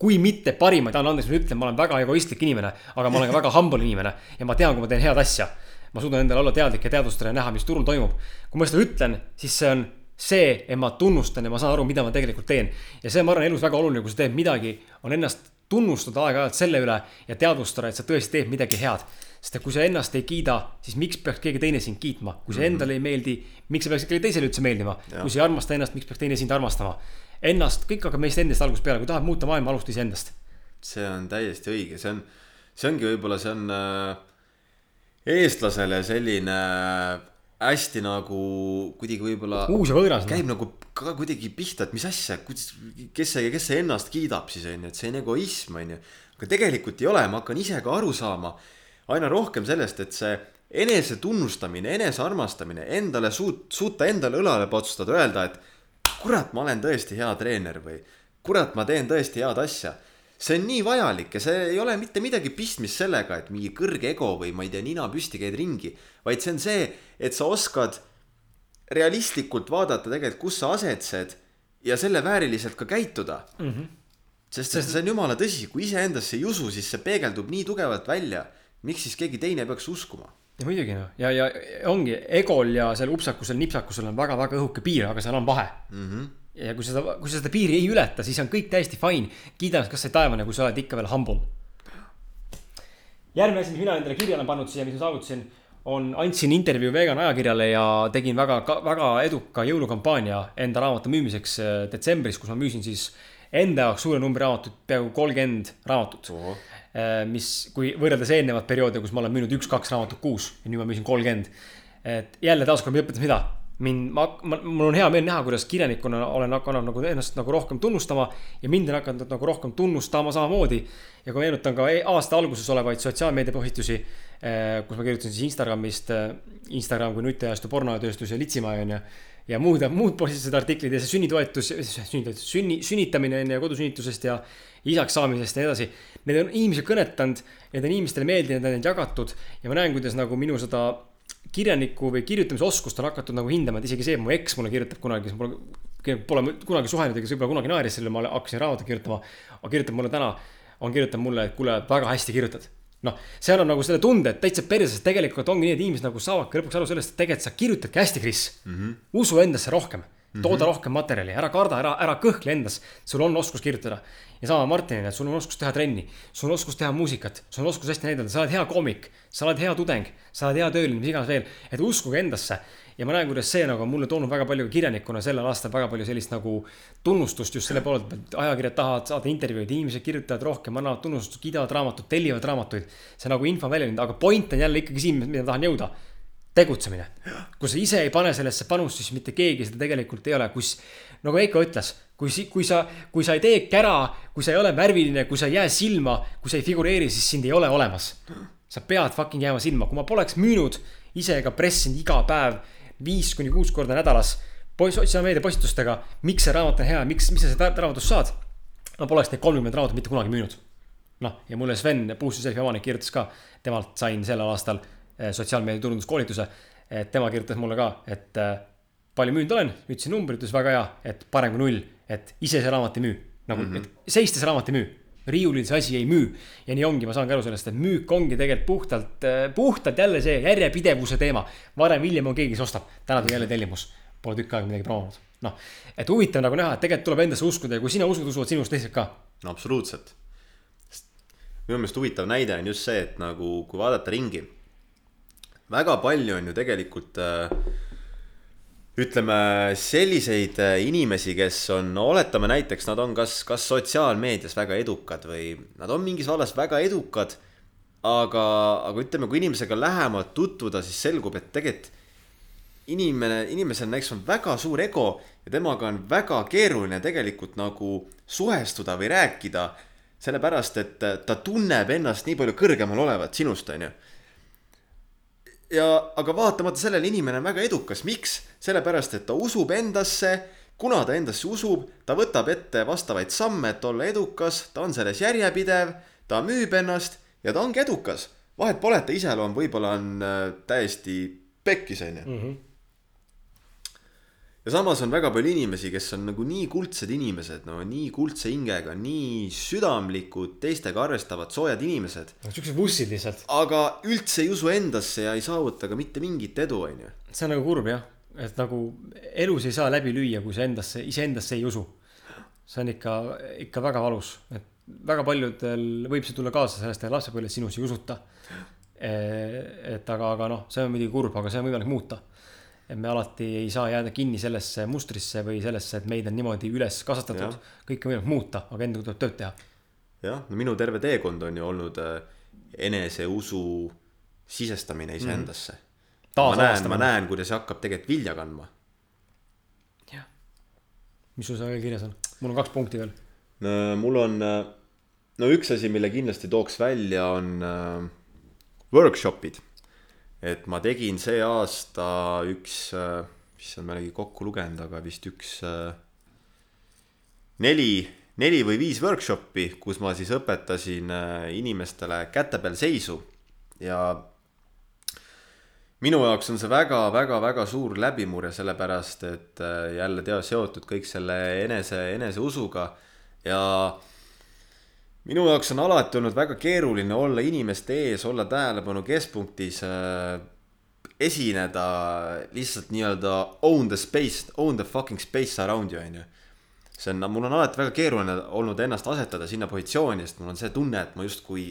kui mitte parimaid, anna andeks, ma ütlen, ma olen väga egoistlik inimene, aga ma olen ka väga humble inimene ja ma tean, kui ma teen head asja. ma suudan endale olla teadlik ja teadvustada ja näha, mis turul toimub. kui ma seda ütlen, siis see on see, et ma tunnustan ja ma saan aru, mida ma tegelikult teen. ja see, ma arvan, elus väga oluline, kui sa teed midagi, on ennast tunnustada aeg-ajalt selle üle ja teadvustada, et sa tõesti teed midagi head. sest et kui sa ennast ei kiida, siis miks peaks keegi teine sind kiitma, kui see endale ei meeldi, miks see peaks kellelegi teisele üldse meeldima, kui sa ei armasta ennast, miks peaks teine sind armastama. Ennast, kõik hakkab meist endast algusest peale, kui tahad muuta maailma, alusta iseendast. see on täiesti õige, see on, see ongi võib-olla, see on äh, eestlasele selline hästi nagu kuidagi võib-olla uus ja võõras. käib nagu ka kuidagi pihta, et mis asja, kes see, kes see ennast kiidab siis on ju, et see on egoism on ju. aga tegelikult ei ole, ma hakkan ise ka aru saama aina rohkem sellest, et see enese tunnustamine, enese armastamine, endale suut-, suuta endale õlale patsutada, öelda, et kurat, ma olen tõesti hea treener või kurat, ma teen tõesti head asja. See on nii vajalik ja see ei ole mitte midagi pistmist sellega, et mingi kõrge ego või ma ei tea, nina püsti käid ringi, vaid see on see, et sa oskad realistlikult vaadata tegelikult, kus sa asetsed ja selle vääriliselt ka käituda mm. -hmm. sest, see on jumala tõsi, kui iseendasse ei usu, siis see peegeldub nii tugevalt välja. miks siis keegi teine peaks uskuma? ja muidugi noh, ja, ja ongi egol ja seal upsakusel, nipsakusel on väga-väga õhuke piir, aga seal on vahe mm. -hmm. Ja kui seda, kui sa seda piiri ei ületa, siis on kõik täiesti fine. kiida ennast kasvõi taevane, kui sa oled ikka veel humble. järgmine asi, mis mina endale kirja olen pannud siia, mis ma saavutasin, on, andsin intervjuu vegan ajakirjale ja tegin väga, väga eduka jõulukampaania enda raamatu müümiseks äh, detsembris, kus ma müüsin siis enda jaoks suure numbri raamatut, peaaegu kolmkümmend raamatut. mis, kui võrreldes eelnevat perioodi, kus ma olen müünud üks-kaks raamatut kuus ja nüüd ma müüsin kolmkümmend. et jälle taaskord õpetas mida mind, ma, ma, mul on hea meel näha, kuidas kirjanikuna olen hakanud nagu ennast nagu rohkem tunnustama ja mind on hakanud nagu rohkem tunnustama samamoodi. ja kui meenutan ka e- aasta alguses olevaid sotsiaalmeedia postitusi, kus ma kirjutasin siis Instagramist, Instagram kui nutiajastu pornotööstus ja litsimaja on ju. ja muud, muud positiivsed artiklid ja see sünnitoetus, sünnitoetus, sünni, sünnitamine on ju kodusünnitusest ja isaks saamisest ja nii edasi. Need on inimesi kõnetanud, need on inimestele meeldinud, need on jagatud ja ma näen, kuidas nagu minu seda kirjaniku või kirjutamise oskust on hakatud nagu hindama, et isegi see, mu eks mulle kirjutab kunagi, kes pole, pole kunagi suhelnud kes võib-olla kunagi naeris selle, ma hakkasin raamatut kirjutama. aga kirjutab mulle täna, on kirjutanud mulle, et kuule, väga hästi kirjutad. noh, see annab nagu selle tunde, et täitsa perses, tegelikult ongi nii, et inimesed nagu saavadki lõpuks aru sellest, et tegelikult sa kirjutadki hästi, Kris mm. -hmm. usu endasse rohkem, tooda mm -hmm. rohkem materjali, ära karda, ära, ära kõhkle endas. sul on oskus kirjutada ja sama Martinile, sul on oskus teha trenni, sul on oskus teha muusikat, sul on oskus hästi näidata, sa oled hea koomik, sa oled hea tudeng, sa oled hea tööline, mis iganes veel, et uskuge endasse. ja ma näen, kuidas see nagu on mulle toonud väga palju kirjanikuna sellel aastal väga palju sellist nagu tunnustust just selle poole pealt, ajakirjad tahavad saada intervjuuid, inimesed kirjutavad rohkem, annavad tunnustust, kiidavad raamatut, tellivad raamatuid. see nagu info on välja läinud, aga point on jälle ikkagi siin, mida tahan jõuda tegutsemine. kui sa ise ei pane sellesse panust, siis mitte keegi seda tegelikult ei ole, kus nagu Veiko ütles, kui, kui sa, kui sa ei tee kära, kui sa ei ole värviline, kui sa ei jää silma, kui sa ei figureeri, siis sind ei ole olemas. sa pead fucking jääma silma, kui ma poleks müünud ise ka pressinud iga päev viis kuni kuus korda nädalas sotsiaalmeedia postitustega, miks see raamat on hea, miks, mis sa sellest raamatust saad. ma poleks neid kolmkümmend raamatut mitte kunagi müünud. noh, ja mulle Sven, Puusse Selfie omanik kirjutas ka, temalt sain sellel aastal sotsiaalmeedia turunduskoolituse. et tema kirjutas mulle ka, et äh, palju müünud olen, ütlesin numbri, ütles väga hea, et parem kui null, et ise see raamat ei müü. nagu mm, -hmm. et seistes raamat ei müü. riiulil see asi ei müü ja nii ongi, ma saangi aru sellest, et müük ongi tegelikult puhtalt, puhtalt jälle see järjepidevuse teema. varem hiljem on keegi, kes ostab, täna tuli jälle tellimus, pole tükk aega midagi promonud. noh, et huvitav nagu näha, et tegelikult tuleb endasse uskuda ja kui sina usud, usuvad sinust teised ka. no absoluutselt. minu meelest huvitav näide on just see, et nagu kui vaadata ringi, väga palju on ju tegelikult äh, ütleme selliseid äh, inimesi, kes on, oletame näiteks, nad on kas, kas sotsiaalmeedias väga edukad või nad on mingis vallas väga edukad. aga, aga ütleme, kui inimesega lähemalt tutvuda, siis selgub, et tegelikult inimene, inimesel näiteks on väga suur ego ja temaga on väga keeruline tegelikult nagu suhestuda või rääkida. sellepärast, et ta tunneb ennast nii palju kõrgemal olevat sinust, onju ja, aga vaatamata sellele inimene on väga edukas, miks? sellepärast, et ta usub endasse. kuna ta endasse usub, ta võtab ette vastavaid samme, et olla edukas, ta on selles järjepidev, ta müüb ennast ja ta ongi edukas. vahet pole, et ta iseloom võib-olla on äh, täiesti pekkis, onju mhm ja samas on väga palju inimesi, kes on nagu nii kuldsed inimesed, no nii kuldse hingega, nii südamlikud, teistega arvestavad, soojad inimesed. siuksed vussid lihtsalt. aga üldse ei usu endasse ja ei saavuta ka mitte mingit edu, onju. see on nagu kurb jah, et nagu elus ei saa läbi lüüa, kui sa endasse, iseendasse ei usu. see on ikka, ikka väga valus, et väga paljudel võib see tulla kaasa sellest, et lapsepõlves sinus ei usuta. et aga, aga noh, see on muidugi kurb, aga see on võimalik muuta et me alati ei saa jääda kinni sellesse mustrisse või sellesse, et meid on niimoodi üles kasvatatud. kõike võimalik muuta, aga enne tuleb tööd teha. jah, no minu terve teekond on ju olnud äh, eneseusu sisestamine iseendasse mm. ma näen, ma näen, kuidas see hakkab tegelikult vilja kandma. jah. mis sul seal veel kirjas on? mul on kaks punkti veel. no mul on, äh, no üks asi, mille kindlasti tooks välja, on äh, workshop'id et ma tegin see aasta üks, issand, ma ei olegi kokku lugenud, aga vist üks neli, neli või viis workshop'i, kus ma siis õpetasin äh, inimestele käte peal seisu. Ja minu jaoks on see väga-väga-väga suur läbimurre, sellepärast et äh, jälle tea seotud kõik selle enese, eneseusuga. Ja minu jaoks on alati olnud väga keeruline olla inimeste ees, olla tähelepanu keskpunktis äh,. esineda lihtsalt nii-öelda own the space, own the fucking space around you, on ju. see on, mul on alati väga keeruline olnud ennast asetada sinna positsiooni, sest mul on see tunne, et ma justkui,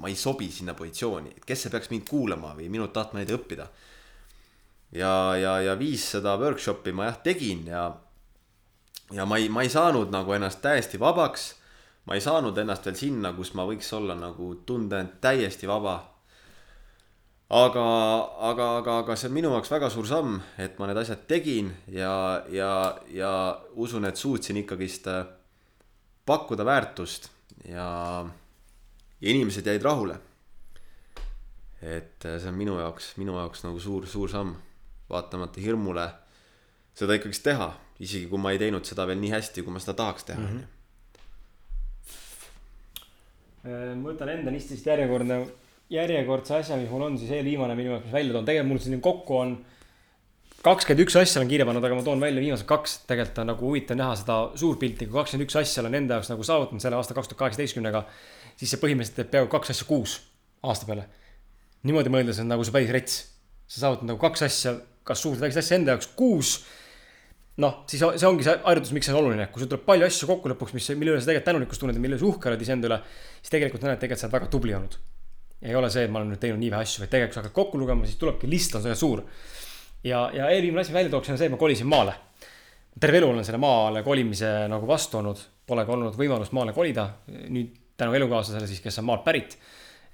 ma ei sobi sinna positsiooni, et kes see peaks mind kuulama või minult tahtma neid õppida. ja, ja, ja viis seda workshop'i ma jah tegin ja, ja ma ei, ma ei saanud nagu ennast täiesti vabaks ma ei saanud ennast veel sinna, kus ma võiks olla nagu tunda end täiesti vaba. aga, aga, aga, aga see on minu jaoks väga suur samm, et ma need asjad tegin ja, ja, ja usun, et suutsin ikkagist äh, pakkuda väärtust ja, ja inimesed jäid rahule. et äh, see on minu jaoks, minu jaoks nagu suur, suur samm, vaatamata hirmule seda ikkagist teha, isegi kui ma ei teinud seda veel nii hästi, kui ma seda tahaks teha, mhm. onju ma võtan enda listist järjekordne, järjekordse asja, mis mul on siis eelviimane minu jaoks, mis välja toon, tegelikult mul siin kokku on kakskümmend üks asja olen kirja pannud, aga ma toon välja viimased kaks, tegelikult on nagu huvitav näha seda suurpilti, kui kakskümmend üks asja olen enda jaoks nagu saavutanud selle aasta kaks tuhat kaheksateistkümnega, siis see põhimõtteliselt teeb peaaegu kaks asja kuus aasta peale. niimoodi mõeldes on nagu see päris rets. sa saavutad nagu kaks asja, kas suurt või väikest asja enda jaoks kuus noh, siis see ongi see harjutus, miks see on oluline, kui sul tuleb palju asju kokku lõpuks, mis, mille üle sa tegelikult tänulikkust tunned ja mille üle sa uhke oled iseenda üle, siis tegelikult näed, tegelikult sa oled väga tubli olnud. ei ole see, et ma olen nüüd teinud nii vähe asju, vaid tegelikult kui sa hakkad kokku lugema, siis tulebki list on väga suur. ja, ja eelviimane asi välja tooksin on see, et ma kolisin maale. terve elu olen selle maale kolimise nagu vastu olnud, pole ka olnud võimalust maale kolida. nüüd tänu elukaaslasele siis, kes on maalt pärit.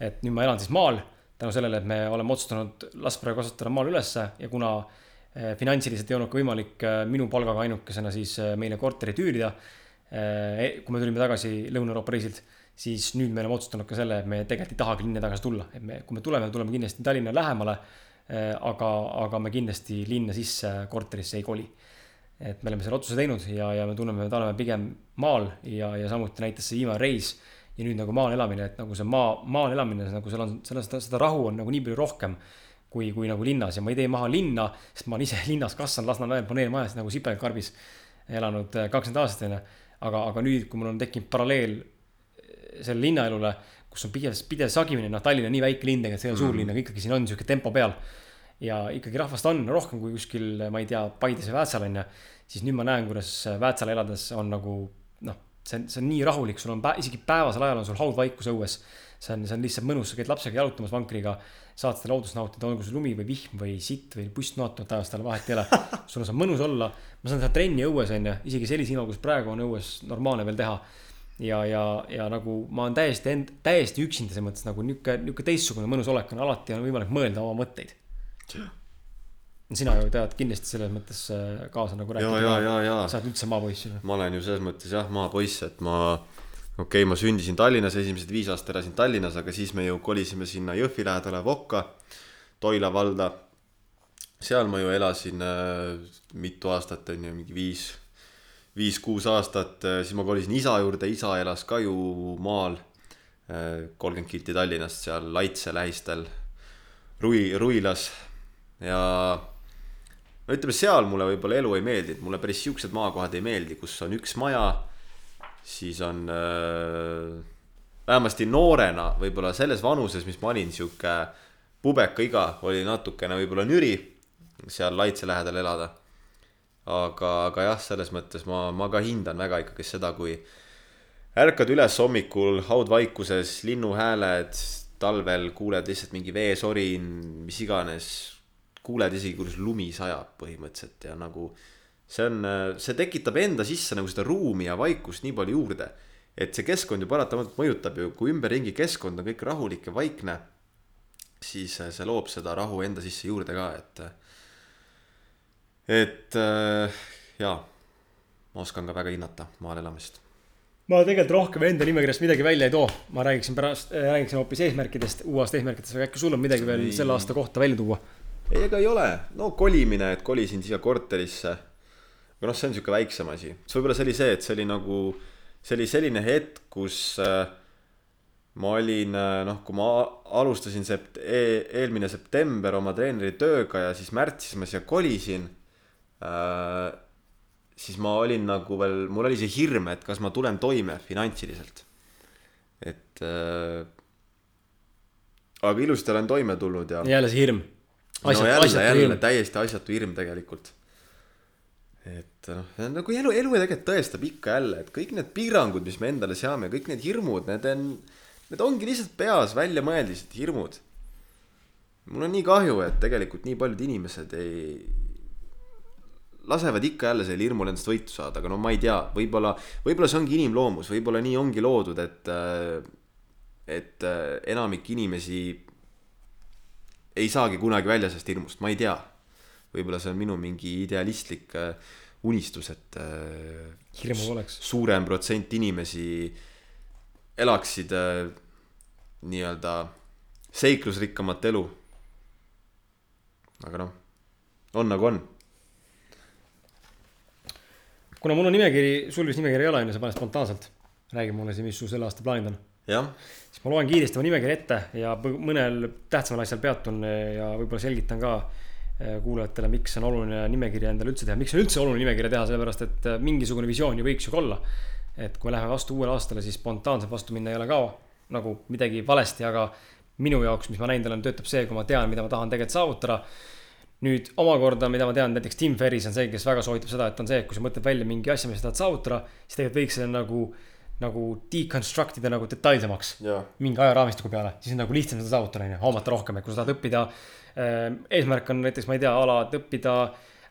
et nüüd ma elan siis maal tänu sellele, et me oleme otsustanud last praegu kasvatada maal ülesse ja kuna finantsiliselt ei olnud ka võimalik eh, minu palgaga ainukesena siis eh, meile korterit üürida. kui me tulime tagasi Lõuna-Euroopa reisilt, siis nüüd me oleme otsustanud ka selle, et me tegelikult ei tahagi linna tagasi tulla, et me, kui me tuleme, tuleme kindlasti Tallinna lähemale. aga, aga me kindlasti linna sisse korterisse ei koli. et me oleme selle otsuse teinud ja, ja me tunneme, et oleme pigem maal ja, ja samuti näitas see viimane reis ja nüüd nagu maal elamine, et nagu see maa, maal elamine, nagu seal on, selles, seda rahu on nagu nii palju rohkem kui, kui nagu linnas ja ma ei tee maha linna, sest ma olen ise linnas kasvanud Lasnamäel paneelmajas nagu sipelgakarbis elanud äh, kakskümmend aastat onju. aga, aga nüüd, kui mul on tekkinud paralleel äh, selle linnaelule, kus on pidev, pidev sagimine, noh, Tallinn on nii väike linn, tegelikult see ei ole mm. suur linn, aga ikkagi siin on sihuke tempo peal. ja ikkagi rahvast on rohkem kui kuskil, ma ei tea, Paides või Väätsal onju. siis nüüd ma näen, kuidas Väätsal elades on nagu noh, see on, see on nii rahulik, sul on pä isegi päevasel ajal on sul haudvaikus õues see on, see on lihtsalt mõnus, sa käid lapsega jalutamas vankriga, saad seda loodust nautida, olgu see lumi või vihm või sitt või pustnoot, no taevas talle vahet ei ole. sul on mõnus olla, ma saan teha trenni õues onju, isegi sellise ilma, kus praegu on õues normaalne veel teha. ja, ja, ja nagu ma olen täiesti end-, täiesti üksinda selles mõttes nagu niuke, niuke teistsugune mõnus olek on, alati on võimalik mõelda oma mõtteid. sina ju tead kindlasti selles mõttes äh, kaasa nagu ja. sa oled üldse maapoiss ju. ma olen ju selles mõttes jah, maapoiss, et ma okei okay,, ma sündisin Tallinnas, esimesed viis aastat elasin Tallinnas, aga siis me ju kolisime sinna Jõhvi lähedale Vokka, Toila valda. seal ma ju elasin äh, mitu aastat, on ju, mingi viis, viis-kuus aastat, äh, siis ma kolisin isa juurde, isa elas ka ju maal äh,. kolmkümmend kilti Tallinnast seal Laitse lähistel, Rui, Ruilas ja no ütleme, seal mulle võib-olla elu ei meeldinud, mulle päris siuksed maakohad ei meeldi, kus on üks maja siis on äh, vähemasti noorena, võib-olla selles vanuses, mis ma olin, sihuke pubeka iga oli natukene võib-olla nüri seal Laitse lähedal elada. aga, aga jah, selles mõttes ma, ma ka hindan väga ikkagi seda, kui ärkad üles hommikul haudvaikuses, linnuhääled, talvel kuuled lihtsalt mingi veesorin, mis iganes, kuuled isegi, kuidas lumi sajab põhimõtteliselt ja nagu see on, see tekitab enda sisse nagu seda ruumi ja vaikust nii palju juurde. et see keskkond ju paratamatult mõjutab ju, kui ümberringi keskkond on kõik rahulik ja vaikne, siis see loob seda rahu enda sisse juurde ka, et. et jaa, ma oskan ka väga hinnata maal elamist ma tegelikult rohkem enda nimekirjast midagi välja ei too, ma räägiksin pärast, räägiksin hoopis eesmärkidest, uue aasta eesmärkidest, aga äkki sul on midagi veel selle aasta kohta välja tuua? ei, ega ei ole, no kolimine, et kolisin siia korterisse aga noh, see on sihuke väiksem asi, siis võib-olla see oli see, et see oli nagu, see oli selline hetk, kus äh, ma olin äh, noh, kui ma alustasin sept- e, eelmine september oma treeneri tööga ja siis märtsis ma siia kolisin äh,. siis ma olin nagu veel, mul oli see hirm, et kas ma tulen toime finantsiliselt. et äh, aga ilusti olen toime tulnud ja. jälle see hirm. no jälle, jälle täiesti asjatu hirm tegelikult et noh, see on nagu elu, elu tegelikult tõestab ikka jälle, et kõik need piirangud, mis me endale seame, kõik need hirmud, need on, need ongi lihtsalt peas välja mõeldised hirmud. mul on nii kahju, et tegelikult nii paljud inimesed ei, lasevad ikka jälle sellel hirmul endast võitu saada, aga no ma ei tea, võib-olla, võib-olla see ongi inimloomus, võib-olla nii ongi loodud, et, et enamik inimesi ei saagi kunagi välja sellest hirmust, ma ei tea võib-olla see on minu mingi idealistlik äh, unistus, et äh, hirmu poleks. suurem protsent inimesi elaksid äh, nii-öelda seiklusrikkamat elu. aga noh, on nagu on. kuna mul on nimekiri, sul vist nimekiri ei ole, on ju, sa paned spontaanselt. räägi mulle siis, mis sul selle aasta plaanid on. siis ma loen kiiresti oma nimekirja ette ja mõnel tähtsamal asjal peatun ja võib-olla selgitan ka kuulajatele, miks on oluline nimekirja endale üldse teha, miks on üldse oluline nimekirja teha, sellepärast et äh, mingisugune visioon ju võiks ju ka olla. et kui me läheme vastu uuele aastale, siis spontaanselt vastu minna ei ole ka nagu midagi valesti, aga minu jaoks, mis ma näinud olen, töötab see, kui ma tean, mida ma tahan tegelikult saavutada. nüüd omakorda, mida ma tean, näiteks Tim Ferris on see, kes väga soovitab seda, et on see, et kui sa mõtled välja mingi asja, mida sa tahad saavutada, siis tegelikult võiks selle nagu nagu deconstruct ida nagu detailsemaks mingi ajaraamistiku peale, siis on nagu lihtsam seda saavutada, on ju, hoomata rohkem, et kui sa tahad õppida Ehm, eesmärk on näiteks, ma ei tea, ala, et õppida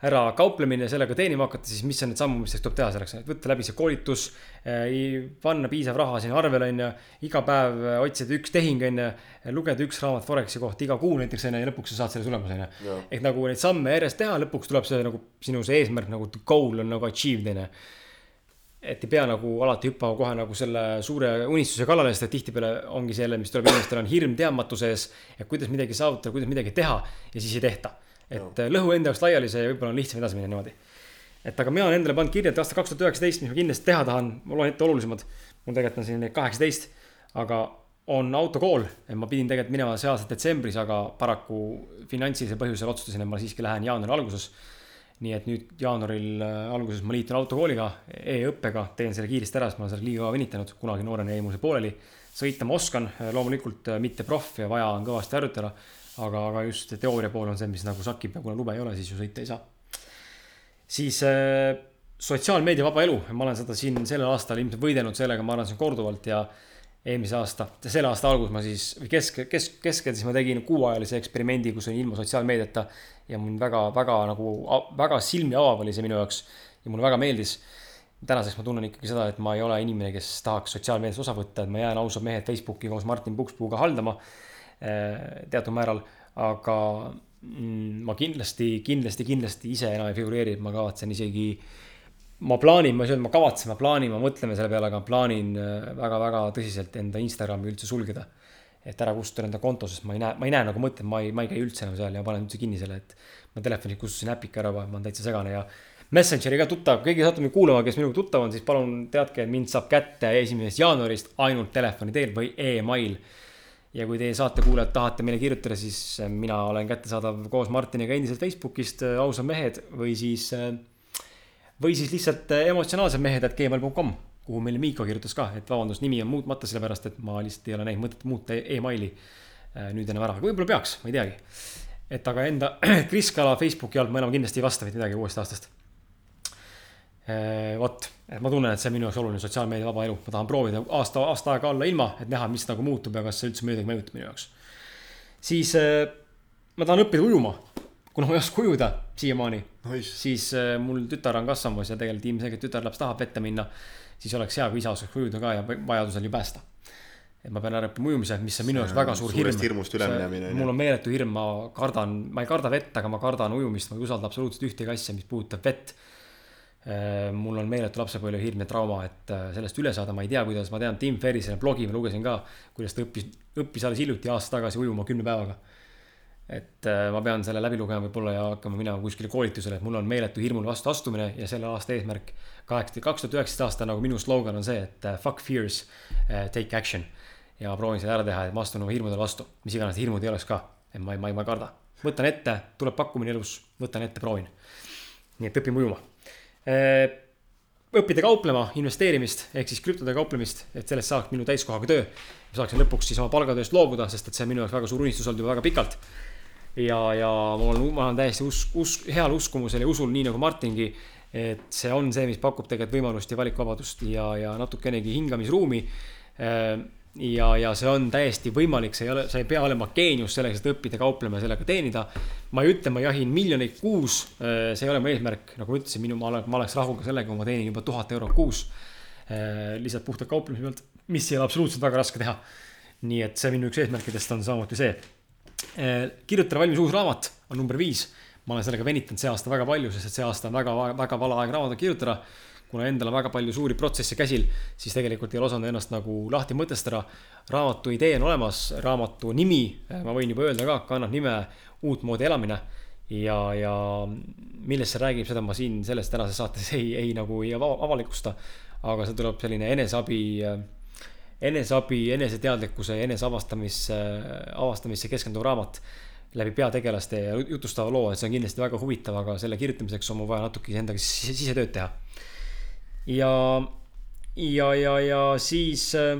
ära kauplemine ja sellega teenima hakata, siis mis on need sammud, mis tuleb teha selleks, et võtta läbi see koolitus. Eh, panna piisav raha sinna arvele, on ju, iga päev eh, otsida üks tehing, on ju. lugeda üks raamat Foreksi kohta iga kuu näiteks, on ju, ja lõpuks sa saad selle tulemuse, on ju. ehk nagu neid samme järjest teha, lõpuks tuleb see nagu sinu see eesmärk nagu goal on nagu achieved, on ju et ei pea nagu alati hüppama kohe nagu selle suure unistuse kallale, sest et tihtipeale ongi selle, mis tuleb inimestel on hirm teadmatuse ees. et kuidas midagi saavutada, kuidas midagi teha ja siis ei tehta. et no. lõhu enda jaoks laiali, see võib-olla on lihtsam edasi minna niimoodi. et aga mina olen endale pannud kirja, et aasta kaks tuhat üheksateist, mis ma kindlasti teha tahan, ma loen ette olulisemad. mul tegelikult on siin kaheksateist, aga on autokool, ma pidin tegelikult minema see aasta detsembris, aga paraku finantsilisel põhjusel otsustasin, et ma siiski lähen jaanuari alguses nii et nüüd jaanuaril äh, alguses ma liitun autokooliga e, e-õppega, teen selle kiiresti ära, sest ma olen selle liiga kaua venitanud, kunagi noorena jäi mul see pooleli. sõita ma oskan, äh, loomulikult äh, mitte proff ja vaja on kõvasti harjutada. aga, aga just teooria pool on see, mis nagu sakib ja kuna lube ei ole, siis ju sõita ei saa. siis äh, sotsiaalmeedia vaba elu, ma olen seda siin sellel aastal ilmselt võidelnud sellega, ma arvan, siin korduvalt ja eelmise aasta, selle aasta alguses ma siis, või kesk, kesk, keskel siis ma tegin kuuajalise eksperimendi, kus olin ilma sotsiaalmeediata. ja mul väga, väga nagu, väga silmi avav oli see minu jaoks ja mulle väga meeldis. tänaseks ma tunnen ikkagi seda, et ma ei ole inimene, kes tahaks sotsiaalmeedias osa võtta, et ma jään ausad mehed Facebooki koos Martin Pukspuuga haldama eh, teatud määral, aga mm, ma kindlasti, kindlasti, kindlasti ise enam ei figureeri, et ma kavatsen isegi äh, ma plaanin, ma ei saa öelda, ma kavatsen, ma plaanin, ma mõtleme selle peale, aga plaanin väga-väga äh, tõsiselt enda Instagrami üldse sulgeda. et ära kustutada enda konto, sest ma ei näe, ma ei näe nagu mõtet, ma ei, ma ei käi üldse enam seal ja panen üldse kinni selle, et ma telefonilt kustutasin äpika ära, ma olen täitsa segane ja Messengeri ka tuttav, keegi satub mind kuulama, kes minuga tuttav on, siis palun teadke, et mind saab kätte esimesest jaanuarist ainult telefoni teel või email. ja kui teie saatekuulajad tahate meile kirjutada, siis mina olen kättesaadav koos Martiniga endiselt Facebookist, äh, ausad mehed, või siis äh, või siis lihtsalt äh, emotsionaalsed mehed, et gmail.com, kuhu meile Miiko kirjutas ka, et vabandust, nimi on muutmata, sellepärast et ma lihtsalt ei ole näinud mõtet muuta emaili äh, nüüd enam ära, aga võib-olla peaks, ma ei teagi. et aga enda Kris Kala Facebooki alt ma enam kindlasti ei vasta mitte midagi uuest aastast. Äh, vot, et ma tunnen, et see on minu jaoks oluline sotsiaalmeedia vaba elu, ma tahan proovida aasta, aasta aega olla ilma, et näha, mis nagu muutub ja kas see üldse midagi mõjutab minu jaoks. siis ma tahan õppida ujuma kuna ma ei oska ujuda siiamaani, siis äh, mul tütar on kasvamas ja tegelikult ilmselgelt tütarlaps tahab vette minna, siis oleks hea, kui isa oskaks ujuda ka ja vajadusel ju päästa. et ma pean ära õppima ujumise, mis on minu jaoks väga suur hirm. hirmust üleminemine. mul on meeletu hirm, ma kardan, ma ei karda vett, aga ma kardan ujumist, ma ei usalda absoluutselt ühtegi asja, mis puudutab vett äh, mul on meeletu lapsepõlve hirm ja trauma, et äh, sellest üle saada, ma ei tea, kuidas, ma tean, Tim Ferrisele blogi ma lugesin ka, kuidas ta õppis, õppis alles hiljuti aasta tagasi ujuma kümne päevaga et äh, ma pean selle läbi lugema võib-olla ja hakkama minema kuskile koolitusele, et mul on meeletu hirmul vastu astumine ja selle aasta eesmärk kaheksa, kaks tuhat üheksateist aasta nagu minu slogan on see, et uh, fuck fears uh,, take action. ja ma proovin seda ära teha, et ma astun oma hirmudele vastu, mis iganes hirmud ei oleks ka, et ma ei, ma ei, ma ei karda. võtan ette, tuleb pakkumine elus, võtan ette, proovin. nii et õpime ujuma õppida kauplema, investeerimist ehk siis krüptodega kauplemist, et sellest saaks minu täiskohaga töö. ma saaksin lõpuks siis oma palgatööst loobuda, sest et see on minu jaoks väga suur unistus olnud juba väga pikalt ja, ja mul on, ma olen täiesti usk, usk, heal uskumusel ja usul, nii nagu Martingi, et see on see, mis pakub tegelikult võimalust ja valikuvabadust ja, ja natukenegi hingamisruumi. Ehm, ja, ja see on täiesti võimalik, see ei ole, sa ei pea olema geenius selleks, et õppida kauplema ja sellega teenida. ma ei ütle, ma jahin miljoneid kuus, ehm, see ei ole mu eesmärk, nagu ma ütlesin, minu, ma olen, ma oleks rahul ka sellega, kui ma teenin juba tuhat eurot kuus. Ehm, lihtsalt puhtalt kauplemise pealt, mis ei ole absoluutselt väga raske teha. nii et see minu üks eesmärkidest on samuti see Eh, kirjutada valmis uus raamat on number viis. ma olen sellega venitanud see aasta väga palju, sest et see aasta on väga, väga vale aeg raamatut kirjutada. kuna endal on väga palju suuri protsesse käsil, siis tegelikult ei ole osanud ennast nagu lahti mõtestada. raamatu idee on olemas, raamatu nimi, eh, ma võin juba öelda ka, kannab nime Uutmoodi elamine. ja, ja millest see räägib, seda ma siin selles tänases saates ei, ei nagu ei avalikusta. aga see tuleb selline eneseabi äh, eneseabi, eneseteadlikkuse eneseavastamisse, avastamisse keskenduv raamat läbi peategelaste ja jutustava loo, et see on kindlasti väga huvitav, aga selle kirjutamiseks on mul vaja natuke endaga sisetööd teha. ja, ja, ja, ja siis äh,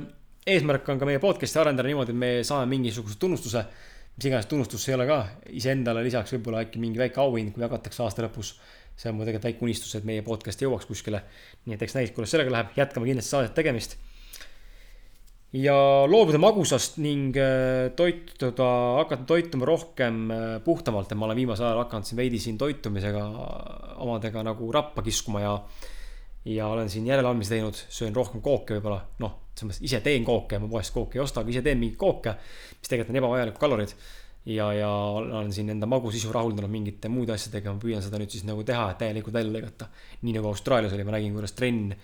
eesmärk on ka meie podcast'i arendada niimoodi, et me saame mingisuguse tunnustuse. mis iganes tunnustus see ei ole ka, iseendale lisaks võib-olla äkki mingi väike auhind, kui jagatakse aasta lõpus. see on mu tegelikult väike unistus, et meie podcast jõuaks kuskile. nii et eks näis, kuidas sellega läheb, jätkame kindlasti saadet tegemist ja loobuda magusast ning äh, toituda, hakata toituma rohkem äh, puhtamalt, et ma olen viimasel ajal hakanud siin veidi siin toitumisega omadega nagu rappa kiskuma ja ja olen siin järeleandmisi teinud, söön rohkem kooke võib-olla, noh, selles mõttes ise teen kooke, ma poest kooki ei osta, aga ise teen mingeid kooke, mis tegelikult on ebavajalikud kalorid. ja, ja olen siin enda magusisu rahuldanud mingite muude asjadega, ma püüan seda nüüd siis nagu teha, et täielikult välja lõigata. nii nagu Austraalias oli, ma nägin, kuidas trenn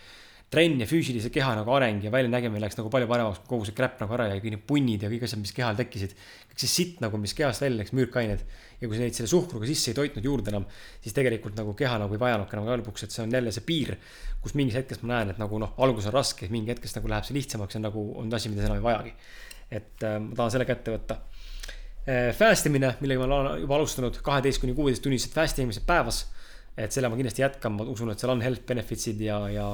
trenn ja füüsilise keha nagu areng ja väljanägemine läks nagu palju paremaks, kogu see crap nagu ära jäi, kõik need punnid ja kõik asjad, mis kehal tekkisid. kõik see sitt nagu, mis kehast välja läks, müürkained. ja kui sa neid selle suhkruga sisse ei toitnud juurde enam, siis tegelikult nagu keha nagu ei vajanudki enam ka lõpuks, et see on jälle see piir. kus mingis hetkes ma näen, et nagu noh, alguses on raske, mingi hetkest nagu läheb see lihtsamaks ja nagu on asi, mida sa enam ei vajagi. et äh, ma tahan selle kätte võtta äh,. Fast imine, millega ma olen juba alustanud, kaheteist kuni kuueteist tunnised fast imised päevas. et selle ma kindlasti jätkan, ma usun, et seal on health benefits'id ja, ja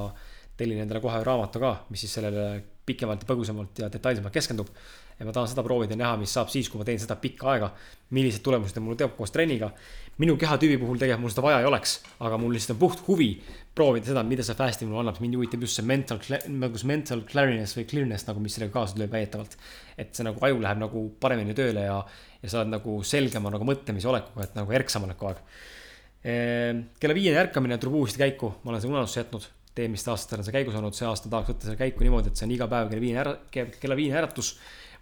tellin endale kohe raamatu ka, mis siis sellele pikemalt ja põgusamalt ja detailsemalt keskendub. ja ma tahan seda proovida ja näha, mis saab siis, kui ma teen seda pikka aega. millised tulemused ta mulle teeb koos trenniga. minu kehatüübi puhul tegelikult mul seda vaja ei oleks, aga mul lihtsalt on puht huvi proovida seda, mida see fasting mulle annab, mind huvitab just see mental, nagu see mental clearness või clearness nagu, mis sellega kaasa tuleb väidetavalt. et see nagu aju läheb nagu paremini tööle ja, ja sa oled nagu selgema nagu mõtlemise olekuga, et nagu erksam oled kogu aeg. Ehm, kella viieni ärkamine tuleb uuesti käiku, ma olen selle unarusse jätnud eelmistel aastatel on see käigus olnud, see aasta tahaks võtta selle käiku niimoodi, et see on iga päev kella viieni ära, kella viieni äratus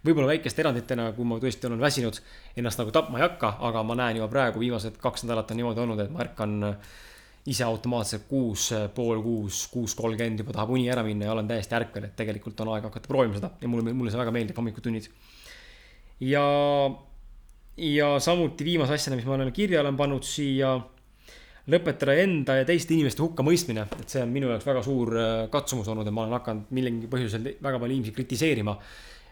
võib-olla väikeste eranditena, kui ma tõesti olen väsinud, ennast nagu tapma ei hakka, aga ma näen juba praegu viimased kaks nädalat on niimoodi olnud, et ma ärkan ise automaatselt kuus, pool kuus, kuus kolmkümmend juba tahab uni ära minna ja olen täiesti ärkvel, et tegelikult on aeg hakata proovima seda ja mulle, mulle see väga meeldib, hommikutunnid. ja, ja samuti viimase asjana, mis ma olen kirja olen pannud siia, lõpetada enda ja teiste inimeste hukkamõistmine, et see on minu jaoks väga suur äh, katsumus olnud ja ma olen hakanud millegi põhjusel väga palju inimesi kritiseerima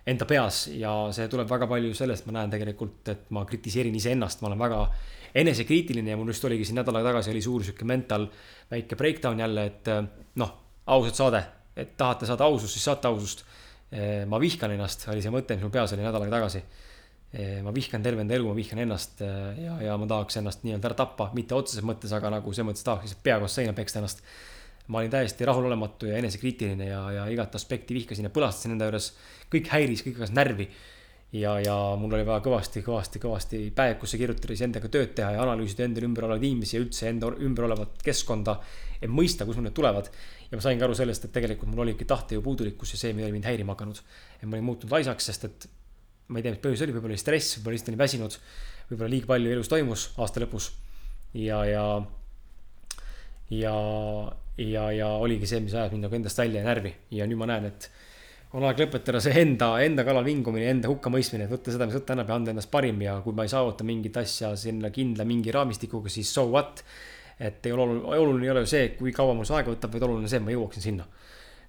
enda peas ja see tuleb väga palju sellest, ma näen tegelikult, et ma kritiseerin iseennast, ma olen väga enesekriitiline ja mul just oligi siin nädal aega tagasi oli suur sihuke mental väike breakdown jälle, et eh, noh, ausalt saade, et tahate saada ausust, siis saate ausust. Eh, ma vihkan ennast, oli see mõte, mis mul peas oli nädal aega tagasi. Eh, ma vihkan terve enda elu, ma vihkan ennast ja, ja ma tahaks ennast nii-öelda ära tappa, mitte otseses mõttes, aga nagu selles mõttes tahaks lihtsalt pea koos seina peksta ennast ma olin täiesti rahulolematu ja enesekriitiline ja, ja igat aspekti vihkasin ja põlastasin enda juures. kõik häiris, kõik ajas närvi. ja, ja mul oli vaja kõvasti, kõvasti, kõvasti päevikusse kirjutada, siis endaga tööd teha ja analüüsida enda ümber olevaid inimesi ja üldse enda ümber olevat keskkonda. et mõista, kust mul need tulevad. ja ma saingi aru sellest, et tegelikult mul oligi tahte ju puudulikkus ja see, oli mind häirima hakanud. et ma olin muutunud laisaks, sest et ma ei tea, mis põhjus oli, võib-olla oli stress, võib-olla lihtsalt olin väsinud. võib-olla liiga palju elus toimus aasta lõpus. ja, ja, ja ja, ja oligi see, mis ajas mind nagu endast välja ja närvi ja nüüd ma näen, et on aeg lõpetada see enda, enda kallal vingumine, enda hukkamõistmine, et võtta seda, mis võtta annab ja anda endast parim ja kui ma ei saavuta mingit asja sinna kindla mingi raamistikuga, siis so what. et ei ole oluline, oluline ei ole ju see, kui kaua mul see aega võtab, vaid oluline see, et ma jõuaksin sinna.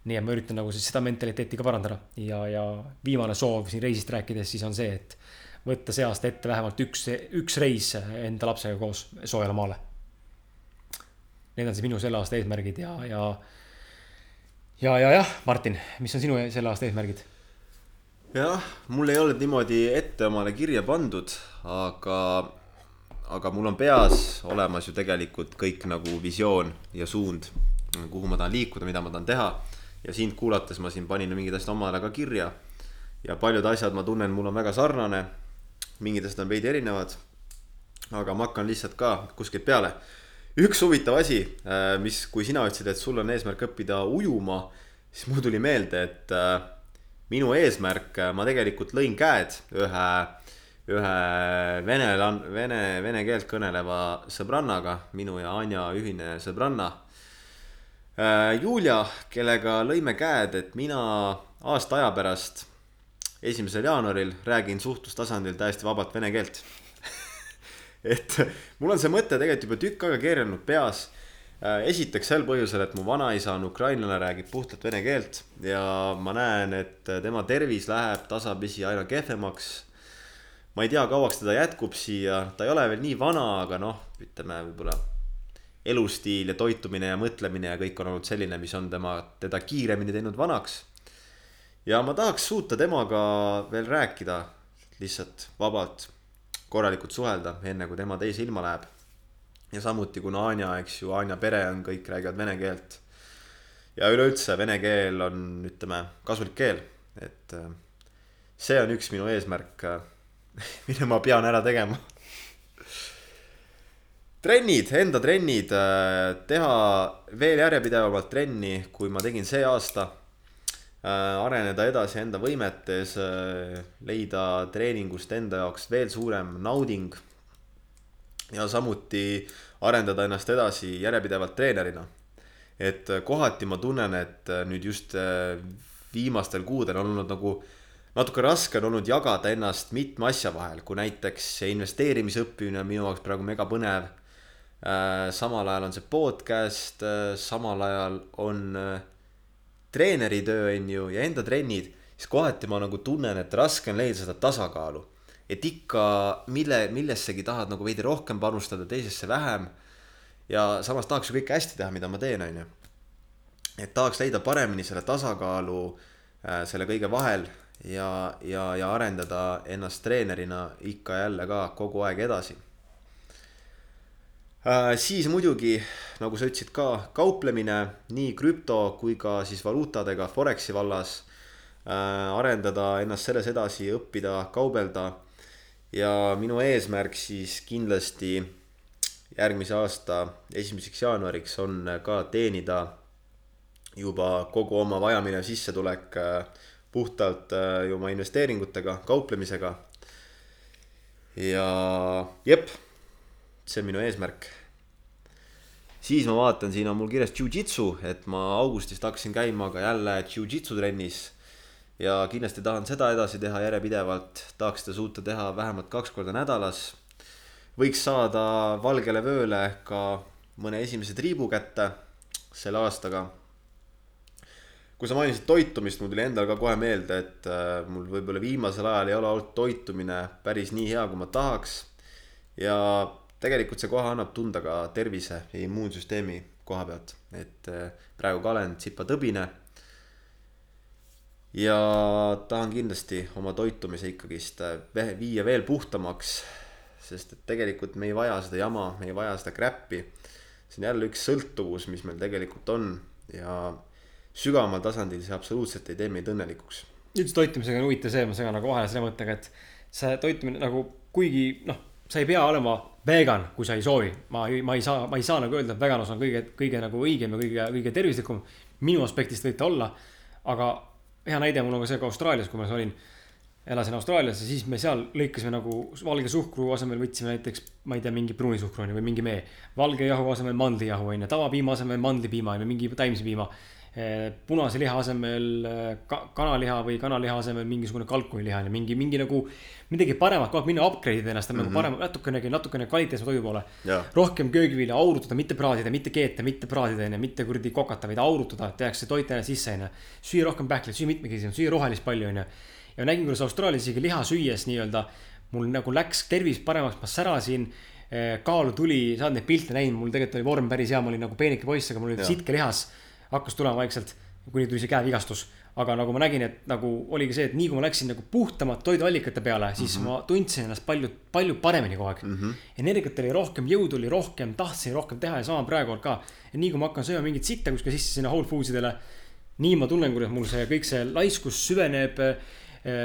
Nii et ma üritan nagu siis seda mentaliteeti ka parandada ja, ja viimane soov siin reisist rääkides siis on see, et võtta see aasta ette vähemalt üks, üks reis enda lapsega koos soojale maale need on siis minu selle aasta eesmärgid ja, ja. ja, ja jah, Martin, mis on sinu selle aasta eesmärgid? jah, mul ei ole niimoodi ette omale kirja pandud, aga, aga mul on peas olemas ju tegelikult kõik nagu visioon ja suund, kuhu ma tahan liikuda, mida ma tahan teha. Ja sind kuulates ma siin panin mingid asjad omale ka kirja. ja paljud asjad ma tunnen, mul on väga sarnane. mingid asjad on veidi erinevad. aga ma hakkan lihtsalt ka kuskilt peale üks huvitav asi, äh, mis, kui sina ütlesid, et sul on eesmärk õppida ujuma, siis mul tuli meelde, et äh, minu eesmärk, äh, ma tegelikult lõin käed ühe, ühe vene, vene, vene keelt kõneleva sõbrannaga, minu ja Anja ühine sõbranna. Julia, kellega lõime käed, et mina aasta aja pärast, esimesel jaanuaril räägin suhtlustasandil täiesti vabalt vene keelt et mul on see mõte tegelikult juba tükk aega keeranud peas. Äh, esiteks sel põhjusel, et mu vanaisa on ukrainlane, räägib puhtalt vene keelt ja ma näen, et tema tervis läheb tasapisi aina kehvemaks. ma ei tea, kauaks teda jätkub siia, ta ei ole veel nii vana, aga noh, ütleme võib-olla elustiil ja toitumine ja mõtlemine ja kõik on olnud selline, mis on tema, teda kiiremini teinud vanaks. ja ma tahaks suuta temaga veel rääkida lihtsalt vabalt korralikult suhelda, enne kui tema teise ilma läheb. ja samuti, kuna Anja, eks ju, Anja pere on, kõik räägivad vene keelt. ja üleüldse vene keel on, ütleme, kasulik keel, et äh, see on üks minu eesmärk, äh, mille ma pean ära tegema. Trennid, enda trennid, äh, teha veel järjepidevamalt trenni, kui ma tegin see aasta Äh, areneda edasi enda võimetes, äh, leida treeningust enda jaoks veel suurem nauding. ja samuti arendada ennast edasi järjepidevalt treenerina. et kohati ma tunnen, et nüüd just viimastel kuudel on olnud nagu natuke raske on olnud jagada ennast mitme asja vahel, kui näiteks investeerimise õppimine on minu jaoks praegu mega põnev. Samal ajal on see podcast, samal ajal on treeneritöö on ju ja enda trennid, siis kohati ma nagu tunnen, et raske on leida seda tasakaalu. et ikka mille, millessegi tahad nagu veidi rohkem panustada, teisesse vähem. ja samas tahaks ju kõike hästi teha, mida ma teen, on ju. et tahaks leida paremini selle tasakaalu äh, selle kõige vahel ja, ja, ja arendada ennast treenerina ikka jälle ka kogu aeg edasi Äh, siis muidugi, nagu sa ütlesid ka, kauplemine nii krüpto kui ka siis valuutadega Foreksi vallas äh,. arendada ennast selles edasi, õppida, kaubelda. ja minu eesmärk siis kindlasti järgmise aasta esimeseks jaanuariks on ka teenida juba kogu oma vajaminev sissetulek äh, puhtalt äh, oma investeeringutega, kauplemisega. ja jep see on minu eesmärk. siis ma vaatan, siin on mul kirjas jujitsu, et ma augustist hakkasin käima ka jälle jujitsu trennis. ja kindlasti tahan seda edasi teha järjepidevalt, tahaks seda suuta teha vähemalt kaks korda nädalas. võiks saada valgele vööle ka mõne esimese triibu kätte selle aastaga kui sa mainisid toitumist, mul tuli endal ka kohe meelde, et äh, mul võib-olla viimasel ajal ei ole olnud toitumine päris nii hea, kui ma tahaks. ja tegelikult see kohe annab tunda ka tervise ja immuunsüsteemi koha pealt, et äh, praegu ka olen tsipatõbine. ja tahan kindlasti oma toitumise ikkagist äh, viia veel puhtamaks, sest et tegelikult me ei vaja seda jama, me ei vaja seda crap'i. see on jälle üks sõltuvus, mis meil tegelikult on ja sügavamal tasandil see absoluutselt ei tee meid õnnelikuks. üldse toitumisega on huvitav see, ma segan nagu vahele selle mõttega, et see toitumine nagu kuigi noh, sa ei pea olema vegan, kui sa ei soovi. ma ei, ma ei saa, ma ei saa nagu öelda, et veganlus on kõige, kõige nagu õigem ja kõige, kõige tervislikum. minu aspektist võib ta olla. aga hea näide mul on ka see ka Austraalias, kui ma olin, elasin Austraalias ja siis me seal lõikasime nagu valge suhkru asemel võtsime näiteks, ma ei tea, mingi pruunisuhkru on ju või mingi mee. valge jahu asemel mandlijahu on ju, tavapiima asemel mandlipiima on ju, mingi taimsepiima Eh, punase liha asemel eh, ka, kanaliha või kanaliha asemel mingisugune kalkuniliha ju, mingi, mingi nagu midagi paremat, kogu aeg minna upgrade ida ennast mm -hmm. nagu mhm. parema, natukenegi, natukene kvaliteetsema toidu poole. rohkem köögivilja aurutada, mitte praadida, mitte keeta, mitte praadida onju, mitte kuradi kokata, vaid aurutada, tehakse toitaine sisse onju. süüa rohkem pähkleid, süüa mitmekesisemalt, süüa rohelist palju onju. ja nägin, kuidas Austraalias isegi liha süües nii-öelda mul nagu läks tervis paremaks, ma särasin eh, kaalu tuli, sa oled neid pilte näinud, mul tegelikult oli vorm päris hea, ma olin nagu peenike poiss, aga mul oli sitkelihas hakkas tulema vaikselt, kuni tuli see käevigastus. aga nagu ma nägin, et nagu oligi see, et nii kui ma läksin nagu puhtamate toiduallikate peale, siis mm -hmm. ma tundsin ennast palju, palju paremini kogu aeg mm. -hmm. energiat oli rohkem, jõudu oli rohkem, tahtsin rohkem teha ja sama praegu ka. ja nii kui ma hakkan sööma mingit sitta kuskil sisse sinna Whole Foodsidele, nii ma tunnen, kuidas mul see kõik see laiskus süveneb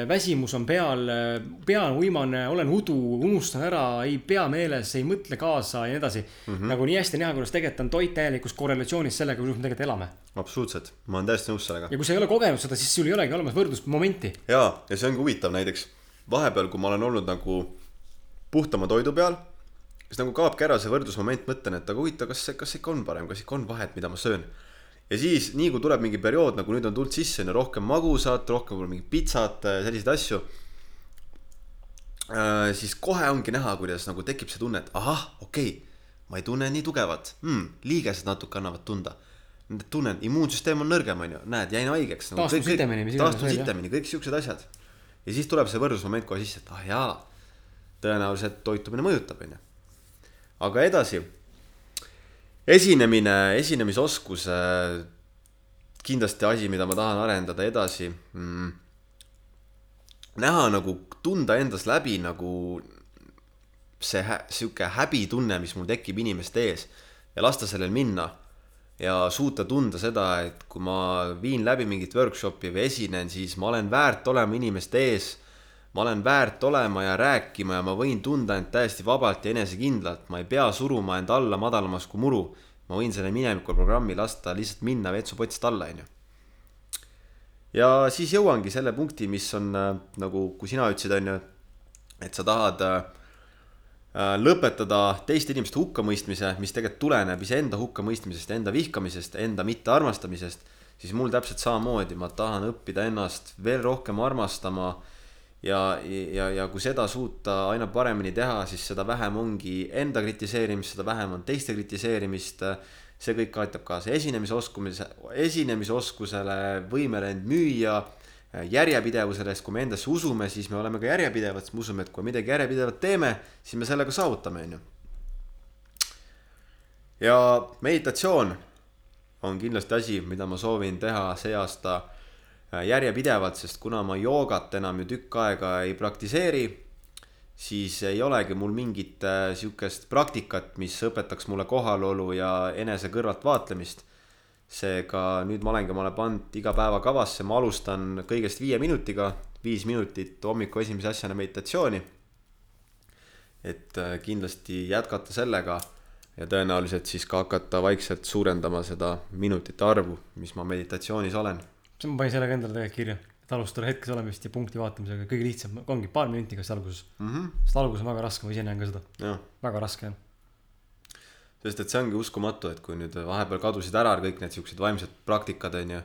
väsimus on peal, äh, pea on uimane, olen udu, unustan ära, ei pea meeles, ei mõtle kaasa ja nii edasi mm. -hmm. nagu nii hästi näha, kuidas tegelikult on toit täielikus korrelatsioonis sellega, kuidas me tegelikult elame. absoluutselt, ma olen täiesti nõus sellega. ja kui sa ei ole kogenud seda, siis sul ei olegi olemas võrdlusmomenti. ja, ja see ongi huvitav näiteks vahepeal, kui ma olen olnud nagu puhtama toidu peal, siis nagu kaobki ära see võrdlusmoment, mõtlen, et aga huvitav, kas, kas ikka on parem, kas ikka on vahet, mida ma söön ja siis, nii kui tuleb mingi periood, nagu nüüd on tulnud sisse, rohkem magusat, rohkem võib-olla mingit pitsat, äh, selliseid asju äh,. siis kohe ongi näha, kuidas nagu tekib see tunne, et ahah, okei okay,, ma ei tunne nii tugevat hmm,, liigesed natuke annavad tunda. tunnen, immuunsüsteem on nõrgem, on ju, näed, jäin haigeks nagu,. taastun sitemini. taastun sitemini, kõik siuksed asjad. ja siis tuleb see võrdlusmoment kohe sisse, et ah jaa, tõenäoliselt toitumine mõjutab, on ju. aga edasi esinemine, esinemisoskus, kindlasti asi, mida ma tahan arendada edasi. Mm.. näha nagu, tunda endas läbi nagu see hä, sihuke häbitunne, mis mul tekib inimeste ees ja lasta sellel minna. ja suuta tunda seda, et kui ma viin läbi mingit workshop'i või esinen, siis ma olen väärt olema inimeste ees ma olen väärt olema ja rääkima ja ma võin tunda end täiesti vabalt ja enesekindlalt, ma ei pea suruma end alla madalamas kui muru. ma võin selle mineviku programmi lasta lihtsalt minna vetsupotist alla, onju. ja siis jõuangi selle punkti, mis on äh, nagu, kui sina ütlesid, onju, et sa tahad äh, äh, lõpetada teiste inimeste hukkamõistmise, mis tegelikult tuleneb iseenda hukkamõistmisest, enda vihkamisest, enda mittearmastamisest, siis mul täpselt samamoodi, ma tahan õppida ennast veel rohkem armastama ja, ja, ja kui seda suuta aina paremini teha, siis seda vähem ongi enda kritiseerimist, seda vähem on teiste kritiseerimist. see kõik aitab kaasa esinemisoskumise, esinemisoskusele, võimele end müüa, järjepidevusele, sest kui me endasse usume, siis me oleme ka järjepidevad, sest me usume, et kui midagi järjepidevat teeme, siis me sellega saavutame, on ju. ja meditatsioon on kindlasti asi, mida ma soovin teha see aasta järjepidevalt, sest kuna ma joogat enam ju tükk aega ei praktiseeri, siis ei olegi mul mingit äh, sihukest praktikat, mis õpetaks mulle kohalolu ja enese kõrvalt vaatlemist. seega nüüd ma olengi omale pannud iga päeva kavasse, ma alustan kõigest viie minutiga, viis minutit hommiku esimese asjana meditatsiooni. et äh, kindlasti jätkata sellega ja tõenäoliselt siis ka hakata vaikselt suurendama seda minutite arvu, mis ma meditatsioonis olen. Ma panin selle ka endale tegelikult kirja, et alustada hetkes olemist ja punkti vaatamisega kõige lihtsam, ongi paar minutit kas alguses mm. -hmm. sest algus on väga raske, ma ise näen ka seda. väga raske on. sest et see ongi uskumatu, et kui nüüd vahepeal kadusid ära kõik need siuksed vaimsed praktikad, onju.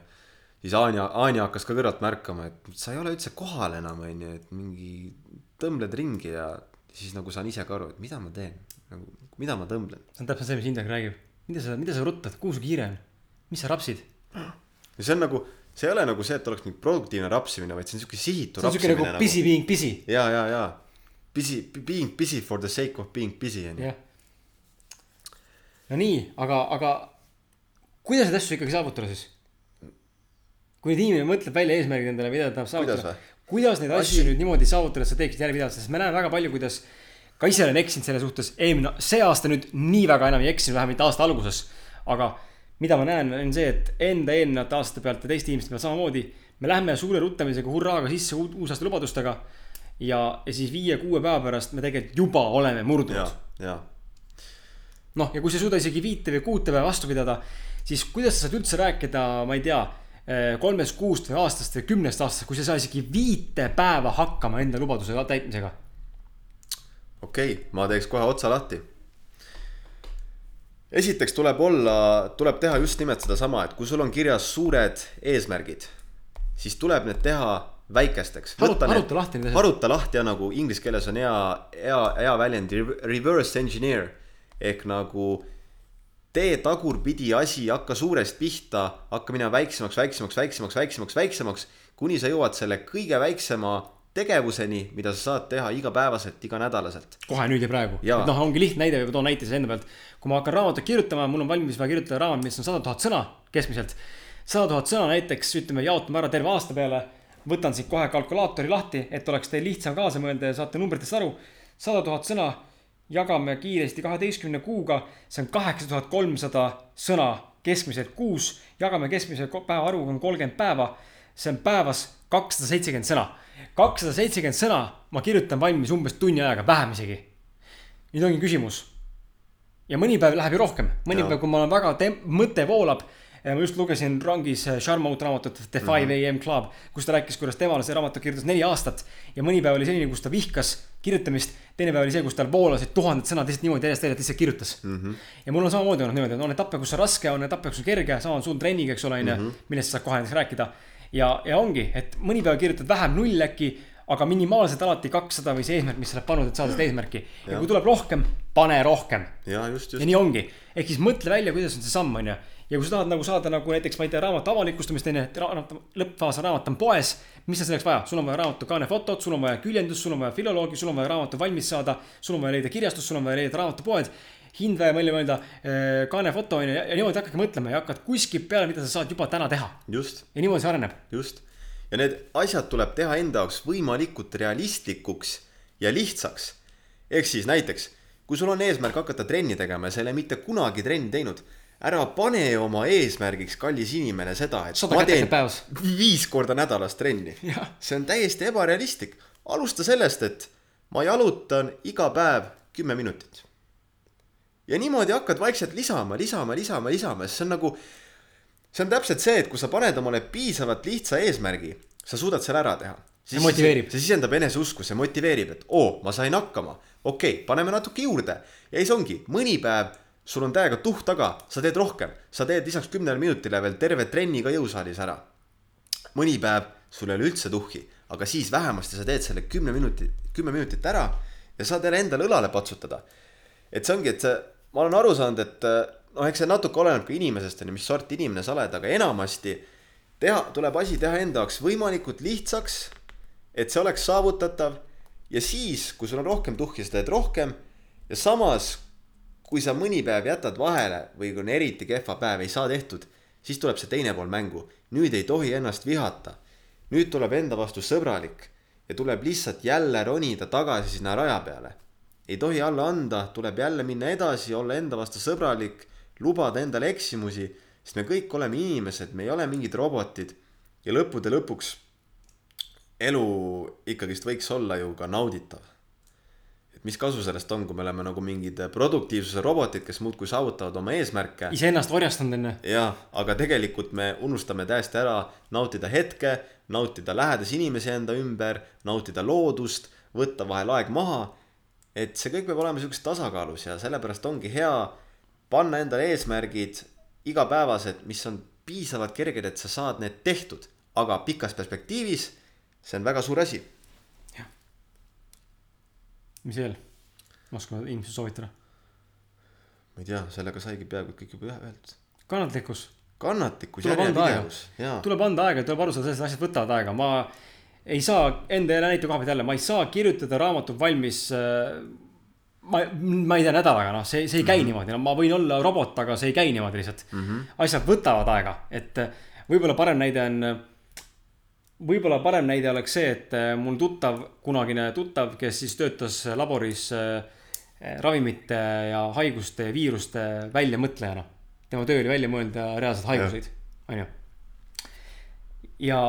siis Anja, Anja hakkas ka kõrvalt märkama, et sa ei ole üldse kohal enam, onju, et mingi tõmbled ringi ja siis nagu saan ise ka aru, et mida ma teen, nagu mida ma tõmblen. see on täpselt see, mis Indrek räägib. mida sa, mida sa ruttad, kuhu su kiire on? mis sa rapsid? ja see on nagu, see ei ole nagu see, et oleks mingi produktiivne rapsimine, vaid see on siuke sihitu see on siuke nagu busy nagu... being busy. ja, ja, ja. Busy, being busy for the sake of being busy on ju. no nii, aga, aga kuidas neid asju ikkagi saavutada siis? kui nüüd inimene mõtleb välja eesmärgid endale, mida ta tahab saavutada. kuidas neid asju Asi... nüüd niimoodi saavutada, et sa teeksid järjepidevalt, sest me näeme väga palju, kuidas ka ise olen eksinud selle suhtes, eelmine, see aasta nüüd nii väga enam ei eksinud, vähemalt aasta alguses. aga mida ma näen, on see, et enda eelnevate aastate pealt ja teiste inimeste pealt samamoodi. me lähme suure ruttamisega hurraaga sisse uusaasta lubadustega. ja, ja siis viie-kuue päeva pärast me tegelikult juba oleme murdunud. noh, ja kui sa ei suuda isegi viite või kuute päeva vastu pidada, siis kuidas sa saad üldse rääkida, ma ei tea eh, kolmest kuust või aastast või kümnest aastast, kui sa ei saa isegi viite päeva hakkama enda lubaduse täitmisega okei okay,, ma teeks kohe otsa lahti. Esiteks tuleb olla, tuleb teha just nimelt sedasama, et kui sul on kirjas suured eesmärgid, siis tuleb need teha väikesteks. haruta, haruta lahti haruta lahti ja nagu inglise keeles on hea, hea, hea väljend reverse engineer ehk nagu tee tagurpidi asi, hakka suurest pihta, hakka minema väiksemaks, väiksemaks, väiksemaks, väiksemaks, väiksemaks, kuni sa jõuad selle kõige väiksema tegevuseni, mida sa saad teha igapäevaselt, iganädalaselt. kohe nüüd ja praegu. et noh, ongi lihtne näide, toon näite siis enda pealt. kui ma hakkan raamatut kirjutama, mul on valmis vaja kirjutada raamat, mis on sada tuhat sõna keskmiselt. sada tuhat sõna näiteks, ütleme, jaotame ära terve aasta peale. võtan siit kohe kalkulaatori lahti, et oleks teil lihtsam kaasa mõelda ja saate numbritest aru. sada tuhat sõna jagame kiiresti kaheteistkümne kuuga, see on kaheksa tuhat kolmsada sõna keskmiselt kuus. jagame keskmise päeva arvuga on kolmkümmend päeva, see on päevas kakssada seitsekümmend sõna kakssada seitsekümmend sõna ma kirjutan valmis umbes tunni ajaga, vähem isegi. nüüd ongi küsimus. ja mõni päev läheb ju rohkem, mõni ja. päev, kui mul on väga tem-, mõte voolab. ma just lugesin rongis Sharma uut raamatut The Five mm -hmm. AM Club, kus ta rääkis, kuidas temale see raamat kirjutas neli aastat. ja mõni päev oli selline, kus ta vihkas kirjutamist, teine päev oli see, kus tal voolasid tuhanded sõnad lihtsalt niimoodi järjest järjest lihtsalt kirjutas mm. -hmm. ja mul on samamoodi olnud niimoodi, et on etappe, kus on raske, on etappe, kus on kerge, sama on sul trenniga, eks ole, on ju, mhm. millest sa saad kohe näiteks rääkida ja, ja ongi, et mõni päev kirjutad vähem, null äkki, aga minimaalselt alati kakssada või see eesmärk, mis sa oled pannud, et saada seda eesmärki. ja kui tuleb rohkem, pane rohkem. ja just, just. ja nii ongi, ehk siis mõtle välja, kuidas on see samm, on ju. ja kui sa tahad nagu saada nagu näiteks, ma ei tea, raamatu avalikustamist, on ju, et raamat, lõppfaas on raamat on poes. mis on selleks vaja, sul on vaja raamatu kaanefotot, sul on vaja küljendust, sul on vaja filoloogi, sul on vaja raamatu valmis saada. sul on vaja leida kirjastust, sul on vaja leida raamatupoed hind vaja välja mõelda, äh, kaanefoto on ju, ja niimoodi hakkadki mõtlema ja hakkad kuskilt peale, mida sa saad juba täna teha. ja niimoodi see areneb. just, ja need asjad tuleb teha enda jaoks võimalikult realistlikuks ja lihtsaks. ehk siis näiteks, kui sul on eesmärk hakata trenni tegema ja sa ei ole mitte kunagi trenni teinud, ära pane oma eesmärgiks, kallis inimene, seda, et Sada ma teen päevas. viis korda nädalas trenni. see on täiesti ebarealistlik. alusta sellest, et ma jalutan iga päev kümme minutit ja niimoodi hakkad vaikselt lisama, lisama, lisama, lisama, sest see on nagu, see on täpselt see, et kui sa paned omale piisavalt lihtsa eesmärgi, sa suudad selle ära teha. see motiveerib. see sisendab eneseusku, see motiveerib, et oo, ma sain hakkama. okei okay,, paneme natuke juurde ja siis ongi, mõni päev sul on täiega tuhh taga, sa teed rohkem, sa teed lisaks kümnele minutile veel terve trenni ka jõusaalis ära. mõni päev sul ei ole üldse tuhhi, aga siis vähemasti sa teed selle kümne minuti, kümme minutit ära ja saad jälle endale õlale patsutada. et see ongi, et see ma olen aru saanud, et äh, noh, eks see natuke oleneb ka inimesest, on ju, mis sorti inimene sa oled, aga enamasti teha, tuleb asi teha enda jaoks võimalikult lihtsaks, et see oleks saavutatav ja siis, kui sul on rohkem tuhki, sa teed rohkem ja samas, kui sa mõni päev jätad vahele või kui on eriti kehva päev, ei saa tehtud, siis tuleb see teine pool mängu. nüüd ei tohi ennast vihata. nüüd tuleb enda vastu sõbralik ja tuleb lihtsalt jälle ronida tagasi sinna raja peale. Ei tohi alla anda, tuleb jälle minna edasi, olla enda vastu sõbralik, lubada endale eksimusi, sest me kõik oleme inimesed, me ei ole mingid robotid. ja lõppude lõpuks elu ikkagist võiks olla ju ka nauditav mis kasu sellest on, kui me oleme nagu mingid produktiivsuse robotid, kes muudkui saavutavad oma eesmärke. iseennast orjastanud ju. jah, aga tegelikult me unustame täiesti ära nautida hetke, nautida lähedasi inimesi enda ümber, nautida loodust, võtta vahel aeg maha. Et see kõik peab olema siukses tasakaalus ja sellepärast ongi hea panna endale eesmärgid igapäevased, mis on piisavalt kerged, et sa saad need tehtud, aga pikas perspektiivis see on väga suur asi mis veel oskavad inimesed soovitada? ma ei tea, sellega saigi peaaegu kõik juba öeldud. kannatlikkus. kannatlikkus, järjepidevus. tuleb anda aega, tuleb aru saada sellest, et asjad võtavad aega, ma ei saa enda näite koha pealt jälle, ma ei saa kirjutada raamatut valmis äh, ma, ma ei tea, nädalaga, noh, see, see ei käi mm -hmm. niimoodi, no ma võin olla robot, aga see ei käi niimoodi lihtsalt mm. -hmm. asjad võtavad aega, et äh, võib-olla parem näide on võib-olla parem näide oleks see, et äh, mul tuttav, kunagine tuttav, kes siis töötas laboris ravimite ja haiguste ja viiruste väljamõtlejana. tema töö oli välja mõelda reaalseid haiguseid, onju. ja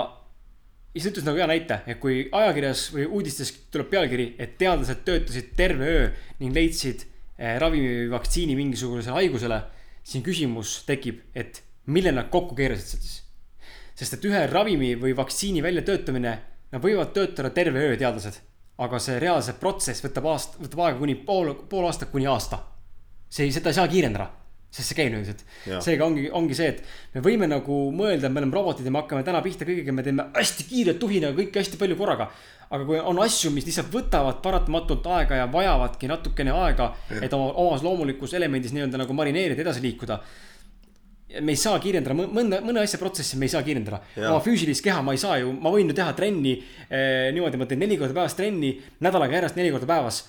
siis ütles nagu hea näite, et kui ajakirjas või uudistes tuleb pealkiri, et teadlased töötasid terve öö ning leidsid äh, ravimi või vaktsiini mingisugusele haigusele, siin küsimus tekib, et mille nad kokku keerasid siis sest et ühe ravimi või vaktsiini väljatöötamine, nad võivad töötada terve öö, teadlased. aga see reaalse protsess võtab aast-, võtab aega kuni pool, pool aastat kuni aasta. see seda ei saa kiirendada, sest see käib niimoodi, et seega ongi, ongi see, et me võime nagu mõelda, et me oleme robotid ja me hakkame täna pihta kõigega, me teeme hästi kiiret tuhinaga kõike hästi palju korraga. aga kui on asju, mis lihtsalt võtavad paratamatult aega ja vajavadki natukene aega, et oma omas loomulikus elemendis nii-öelda nagu marineerida, edasi liikuda me ei saa kiirendada mõnda, mõne asja protsessi me ei saa kiirendada. oma füüsilist keha ma ei saa ju, ma võin ju teha trenni eh, niimoodi, ma teen neli korda päevas trenni, nädalaga järjest neli korda päevas.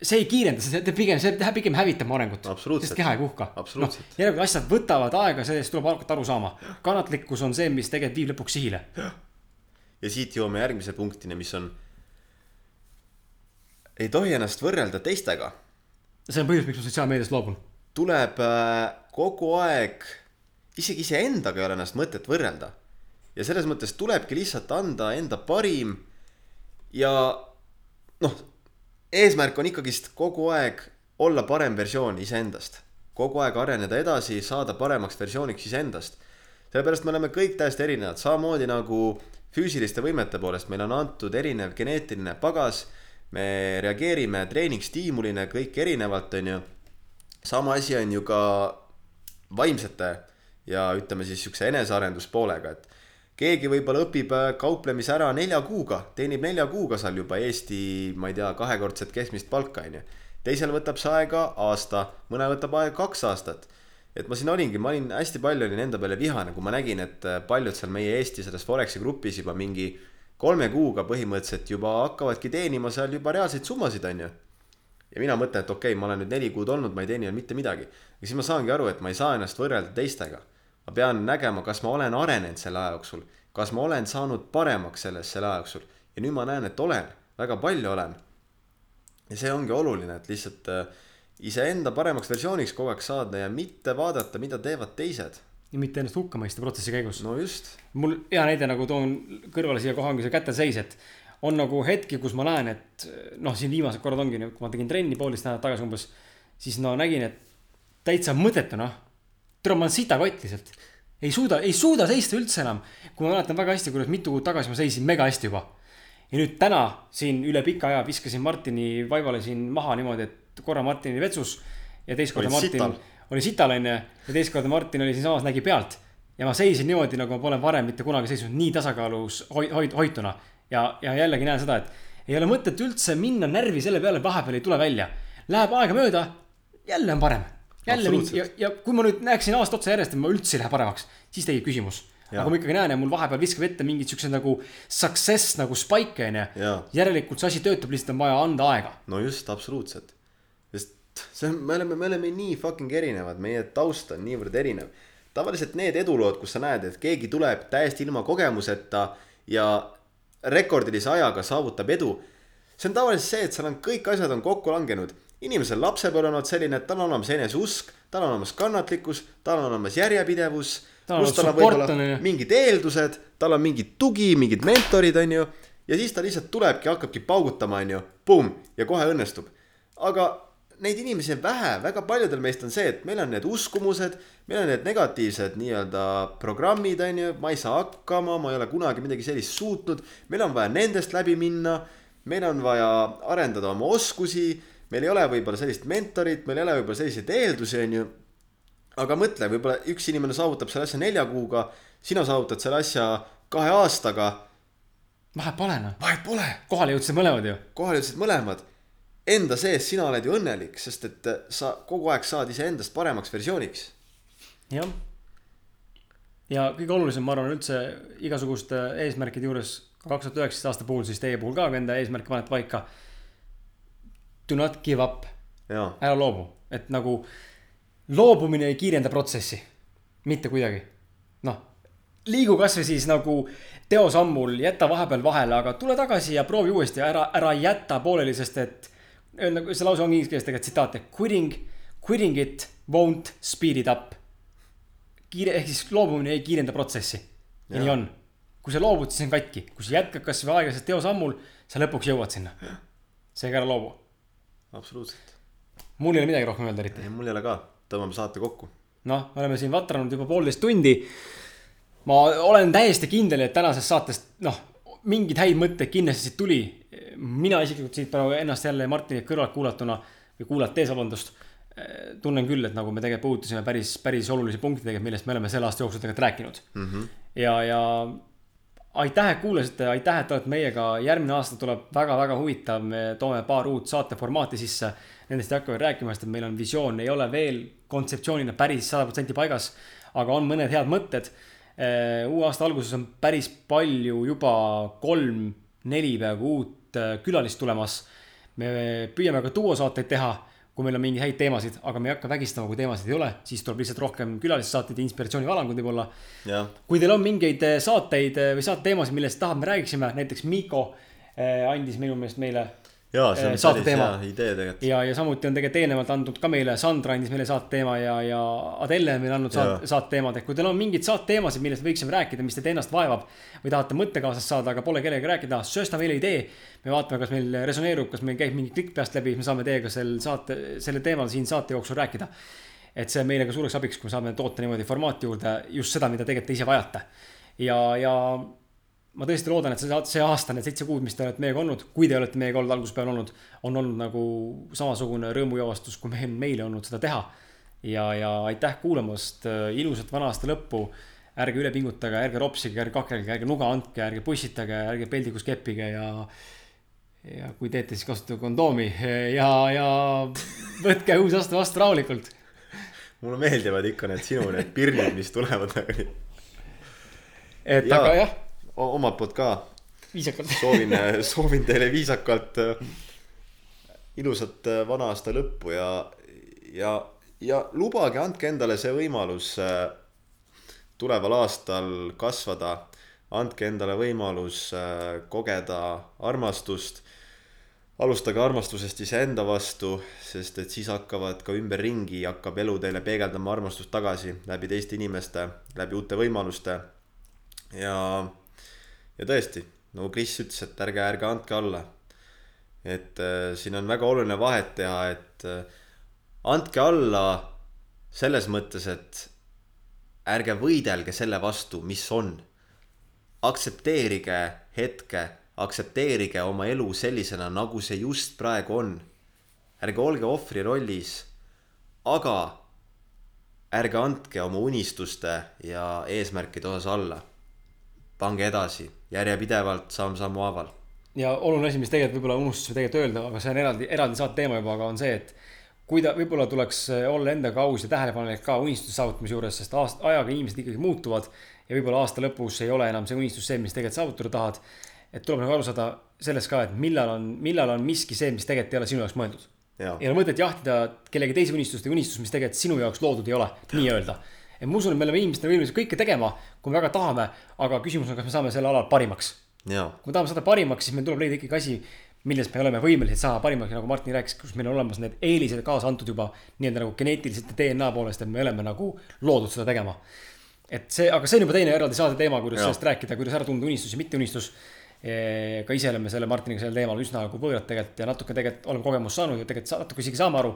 See ei kiirenda, see teeb pigem, see läheb pigem hävitab arengut. sest keha ei puhka. noh, järelikult asjad võtavad aega, sellest tuleb hakata aru saama. kannatlikkus on see, mis tegelikult viib lõpuks sihile. ja siit jõuame järgmise punktini, mis on. ei tohi ennast võrrelda teistega. see on põhjus, miks ma sotsiaalmeediast loobun. tuleb äh, kogu aeg isegi iseendaga ei ole ennast mõtet võrrelda. ja selles mõttes tulebki lihtsalt anda enda parim ja noh, eesmärk on ikkagist kogu aeg olla parem versioon iseendast. kogu aeg areneda edasi, saada paremaks versiooniks iseendast. sellepärast me oleme kõik täiesti erinevad, samamoodi nagu füüsiliste võimete poolest meile on antud erinev geneetiline pagas. me reageerime treeningstiimulina kõik erinevalt, on ju. sama asi on ju ka vaimsete ja ütleme siis siukse enesearenduspoolega, et keegi võib-olla õpib äh, kauplemise ära nelja kuuga, teenib nelja kuuga seal juba Eesti, ma ei tea, kahekordset keskmist palka, onju. teisel võtab see aega aasta, mõne võtab aega kaks aastat. et ma siin olingi, ma olin hästi palju olin enda peale vihane, kui ma nägin, et äh, paljud seal meie Eesti selles Foreksi grupis juba mingi kolme kuuga põhimõtteliselt juba hakkavadki teenima seal juba reaalseid summasid, onju ja mina mõtlen, et okei okay,, ma olen nüüd neli kuud olnud, ma ei teeni veel mitte midagi. ja siis ma saangi aru, et ma ei saa ennast võrrelda teistega. Ma pean nägema, kas ma olen arenenud selle aja jooksul, kas ma olen saanud paremaks selles selle aja jooksul ja nüüd ma näen, et olen, väga palju olen. ja see ongi oluline, et lihtsalt äh, iseenda paremaks versiooniks kogu aeg saada ja mitte vaadata, mida teevad teised ja mitte ennast hukka mõista protsessi käigus. no just. mul hea näide nagu toon kõrvale siia kohe ongi see käteseis, et on nagu hetki, kus ma näen, et noh, siin viimased korrad ongi, kui ma tegin trenni poolteist nädalat tagasi umbes, siis no nägin, et täitsa mõttetu noh. Tule, ma olen sitakott lihtsalt. ei suuda, ei suuda seista üldse enam. kui ma mäletan väga hästi, kuidas mitu kuud tagasi ma seisin mega hästi juba. ja nüüd täna siin üle pika aja viskasin Martini vaibale siin maha niimoodi, et korra Martin oli vetsus ja teist korda Martin sital. oli sital onju ja teist korda Martin oli siinsamas, nägi pealt ja ma seisin niimoodi, nagu ma pole varem mitte kunagi seisnud nii tasakaalus hoi-, hoi-, hoituna ja, ja jällegi näen seda, et ei ole mõtet üldse minna närvi selle peale, vahepeal ei tule välja. Läheb aega mööda, jälle on parem. Jälle mingi ja, ja kui ma nüüd näeksin aasta otsa järjest, et ma üldse ei lähe paremaks, siis tekib küsimus. aga kui ma ikkagi näen ja mul vahepeal viskab ette mingid siuksed nagu success nagu spike on ju. järelikult see asi töötab, lihtsalt on vaja anda aega. no just, absoluutselt. sest see on, me oleme, me oleme nii fucking erinevad, meie taust on niivõrd erinev. tavaliselt need edulood, kus sa näed, et keegi tuleb täiesti ilma kogemuseta ja rekordilise ajaga saavutab edu. see on tavaliselt see, et seal on kõik asjad on kokku langenud. Inimesel lapsepõlv on olnud selline, et tal on olemas eneseusk, tal on olemas kannatlikkus, tal on olemas järjepidevus. pluss tal on võib-olla mingid eeldused, tal on mingid tugi, mingid mentorid, on ju. ja siis ta lihtsalt tulebki, hakkabki paugutama, on ju, pumm, ja kohe õnnestub. aga neid inimesi on vähe, väga paljudel meist on see, et meil on need uskumused, meil on need negatiivsed nii-öelda programmid, on ju, ma ei saa hakkama, ma ei ole kunagi midagi sellist suutnud, meil on vaja nendest läbi minna, meil on vaja arendada oma oskusi, meil ei ole võib-olla sellist mentorit, meil ei ole võib-olla selliseid eeldusi, on ju. aga mõtle, võib-olla üks inimene saavutab selle asja nelja kuuga, sina saavutad selle asja kahe aastaga. vahet pole noh. vahet pole. kohale jõudsid mõlemad ju. kohale jõudsid mõlemad enda sees sina oled ju õnnelik, sest et sa kogu aeg saad iseendast paremaks versiooniks. jah. ja kõige olulisem, ma arvan, üldse igasuguste eesmärkide juures, kaks tuhat üheksateist aasta puhul, siis teie puhul ka, kui enda eesmärke panete paika. Do not give up. ära loobu, et nagu loobumine ei kiirenda protsessi, mitte kuidagi. noh, liigu kasvõi siis nagu teosammul, jäta vahepeal vahele, aga tule tagasi ja proovi uuesti, ära, ära jäta pooleli, sest et nagu see lause on inglise keeles tegelikult tsitaat, et quitting, quitting it won't speed it up. kiire, ehk siis loobumine ei kiirenda protsessi. ja nii on. kui sa loobud, siis on katki, kui sa jätkad kasvõi aeglaselt teosammul, sa lõpuks jõuad sinna. seega ära loobu. Absoluutselt. mul ei ole midagi rohkem öelda eriti. mul ei ole ka, tõmbame saate kokku. noh, me oleme siin vatranud juba poolteist tundi. ma olen täiesti kindel, et tänasest saatest, noh, mingeid häid mõtteid kindlasti siit tuli mina isiklikult siit praegu ennast jälle Martini kõrvalt kuulatuna või kuulates, vabandust, tunnen küll, et nagu me tegelikult puudutasime päris, päris olulisi punkte tegelikult, millest me oleme selle aasta jooksul tegelikult rääkinud mm. -hmm. ja, ja aitäh, et kuulasite, aitäh, et olete meiega, järgmine aasta tuleb väga-väga huvitav, me toome paar uut saateformaati sisse. Nendest ei hakka veel rääkima, sest et meil on visioon, ei ole veel kontseptsioonina päris sada protsenti paigas, aga on mõned head mõtted. uue aasta alguses on päris palju juba kolm, neli peaaegu uut uut äh, külalist tulemas. me püüame ka duosaateid teha, kui meil on mingeid häid teemasid, aga me ei hakka vägistama, kui teemasid ei ole, siis tuleb lihtsalt rohkem külalissaateid ja inspiratsioonivalanguid võib-olla. kui teil on mingeid äh, saateid äh, või saateteemasid, millest tahab, me räägiksime, näiteks Miiko andis minu meelest meile jaa, see on päris teema. hea idee tegelikult. ja, ja samuti on tegelikult eelnevalt andnud ka meile, Sandra andis meile saateteema ja, ja Adele on meile andnud saate, saateteemad, et kui teil on mingeid saateteemasid, millest võiksime rääkida, mis teid ennast vaevab. või tahate mõttekaasast saada, aga pole kellegagi rääkida, söösta meile idee. me vaatame, kas meil resoneerub, kas meil käib mingi klikk peast läbi, me saame teiega sel saate, sellel teemal siin saate jooksul rääkida. et see on meile ka suureks abiks, kui me saame toota niimoodi formaati juurde just seda, mida tegelikult te ise vajate. ja, ja ma tõesti loodan, et see, see aasta, need seitse kuud, mis te olete meiega olnud, kui te olete meiega olnud, alguspäeval olnud, on olnud nagu samasugune rõõmujooastus, kui meil, meile olnud seda teha. ja, ja aitäh kuulamast, ilusat vana aasta lõppu. ärge üle pingutage, ärge ropsige, ärge kakelge, ärge nuga andke, ärge pussitage, ärge peldikus keppige ja. ja kui teete, siis kasutage kondoomi ja, ja võtke uus aasta vastu rahulikult. mulle meeldivad ikka need sinu need pirnid, mis tulevad nagu et ja. aga jah omalt poolt ka. viisakalt soovin, soovin teile viisakalt äh, ilusat äh, vana aasta lõppu ja, ja, ja lubage, andke endale see võimalus äh, tuleval aastal kasvada. andke endale võimalus kogeda armastust alustage armastusest iseenda vastu, sest et siis hakkavad ka ümberringi, hakkab elu teile peegeldama armastust tagasi läbi teiste inimeste, läbi uute võimaluste. ja ja tõesti, nagu Kris ütles, et ärge, ärge andke alla. et äh, siin on väga oluline vahet teha, et äh, andke alla selles mõttes, et ärge võidelge selle vastu, mis on. aktsepteerige hetke, aktsepteerige oma elu sellisena, nagu see just praegu on. ärge olge ohvri rollis, aga ärge andke oma unistuste ja eesmärkide osas alla. Pange edasi järjepidevalt, samm-sammu haaval. ja oluline asi, mis tegelikult võib-olla unustasime tegelikult öelda, aga see on eraldi, eraldi saate teema juba, aga on see, et kui ta, võib-olla tuleks olla endaga aus ja tähelepanelik ka unistuse saavutamise juures, sest aasta, ajaga inimesed ikkagi muutuvad. ja võib-olla aasta lõpus ei ole enam see unistus see, mis tegelikult saavutada tahad. et tuleb nagu aru saada sellest ka, et millal on, millal on miski see, mis tegelikult ei ole sinu jaoks mõeldud. ei ole mõtet jahtida kellegi teise unistust või unistust, mis tegelikult sinu jaoks loodud ei ole, nii-öelda et ma usun, et me oleme inimestena võimelised kõike tegema, kui me väga tahame, aga küsimus on, kas me saame sel alal parimaks. kui me tahame saada parimaks, siis meil tuleb leida ikkagi asi, milles me oleme võimelised saama parimaks, nagu Martin rääkis, kus meil on olemas need eelised kaasa antud juba nii-öelda nagu geneetiliselt ja DNA poolest, et me oleme nagu loodud seda tegema. et see, aga see on juba teine eraldi saade teema, kuidas Jaa. sellest rääkida, kuidas ära tunda unistus ja mitteunistus. ka ise oleme selle Martiniga sellel teemal üsna nagu võõrad tegelikult ja natuke tegelikult oleme kogemust saanud ja tegelikult natuke isegi saame aru.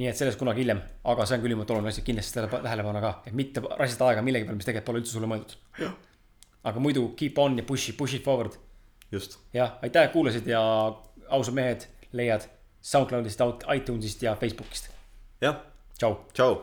Nii et sellest kunagi hiljem, aga see on küll ülimalt oluline asi, kindlasti seda tähele panna ka, et mitte raisata aega millegi peale, mis tegelikult pole üldse sulle mõeldud. aga muidu keep on ja push it, push it forward just, jah, aitäh, et kuulasid ja ausad mehed leiad SoundCloudist, iTunesist ja Facebookist. jah, tšau. tšau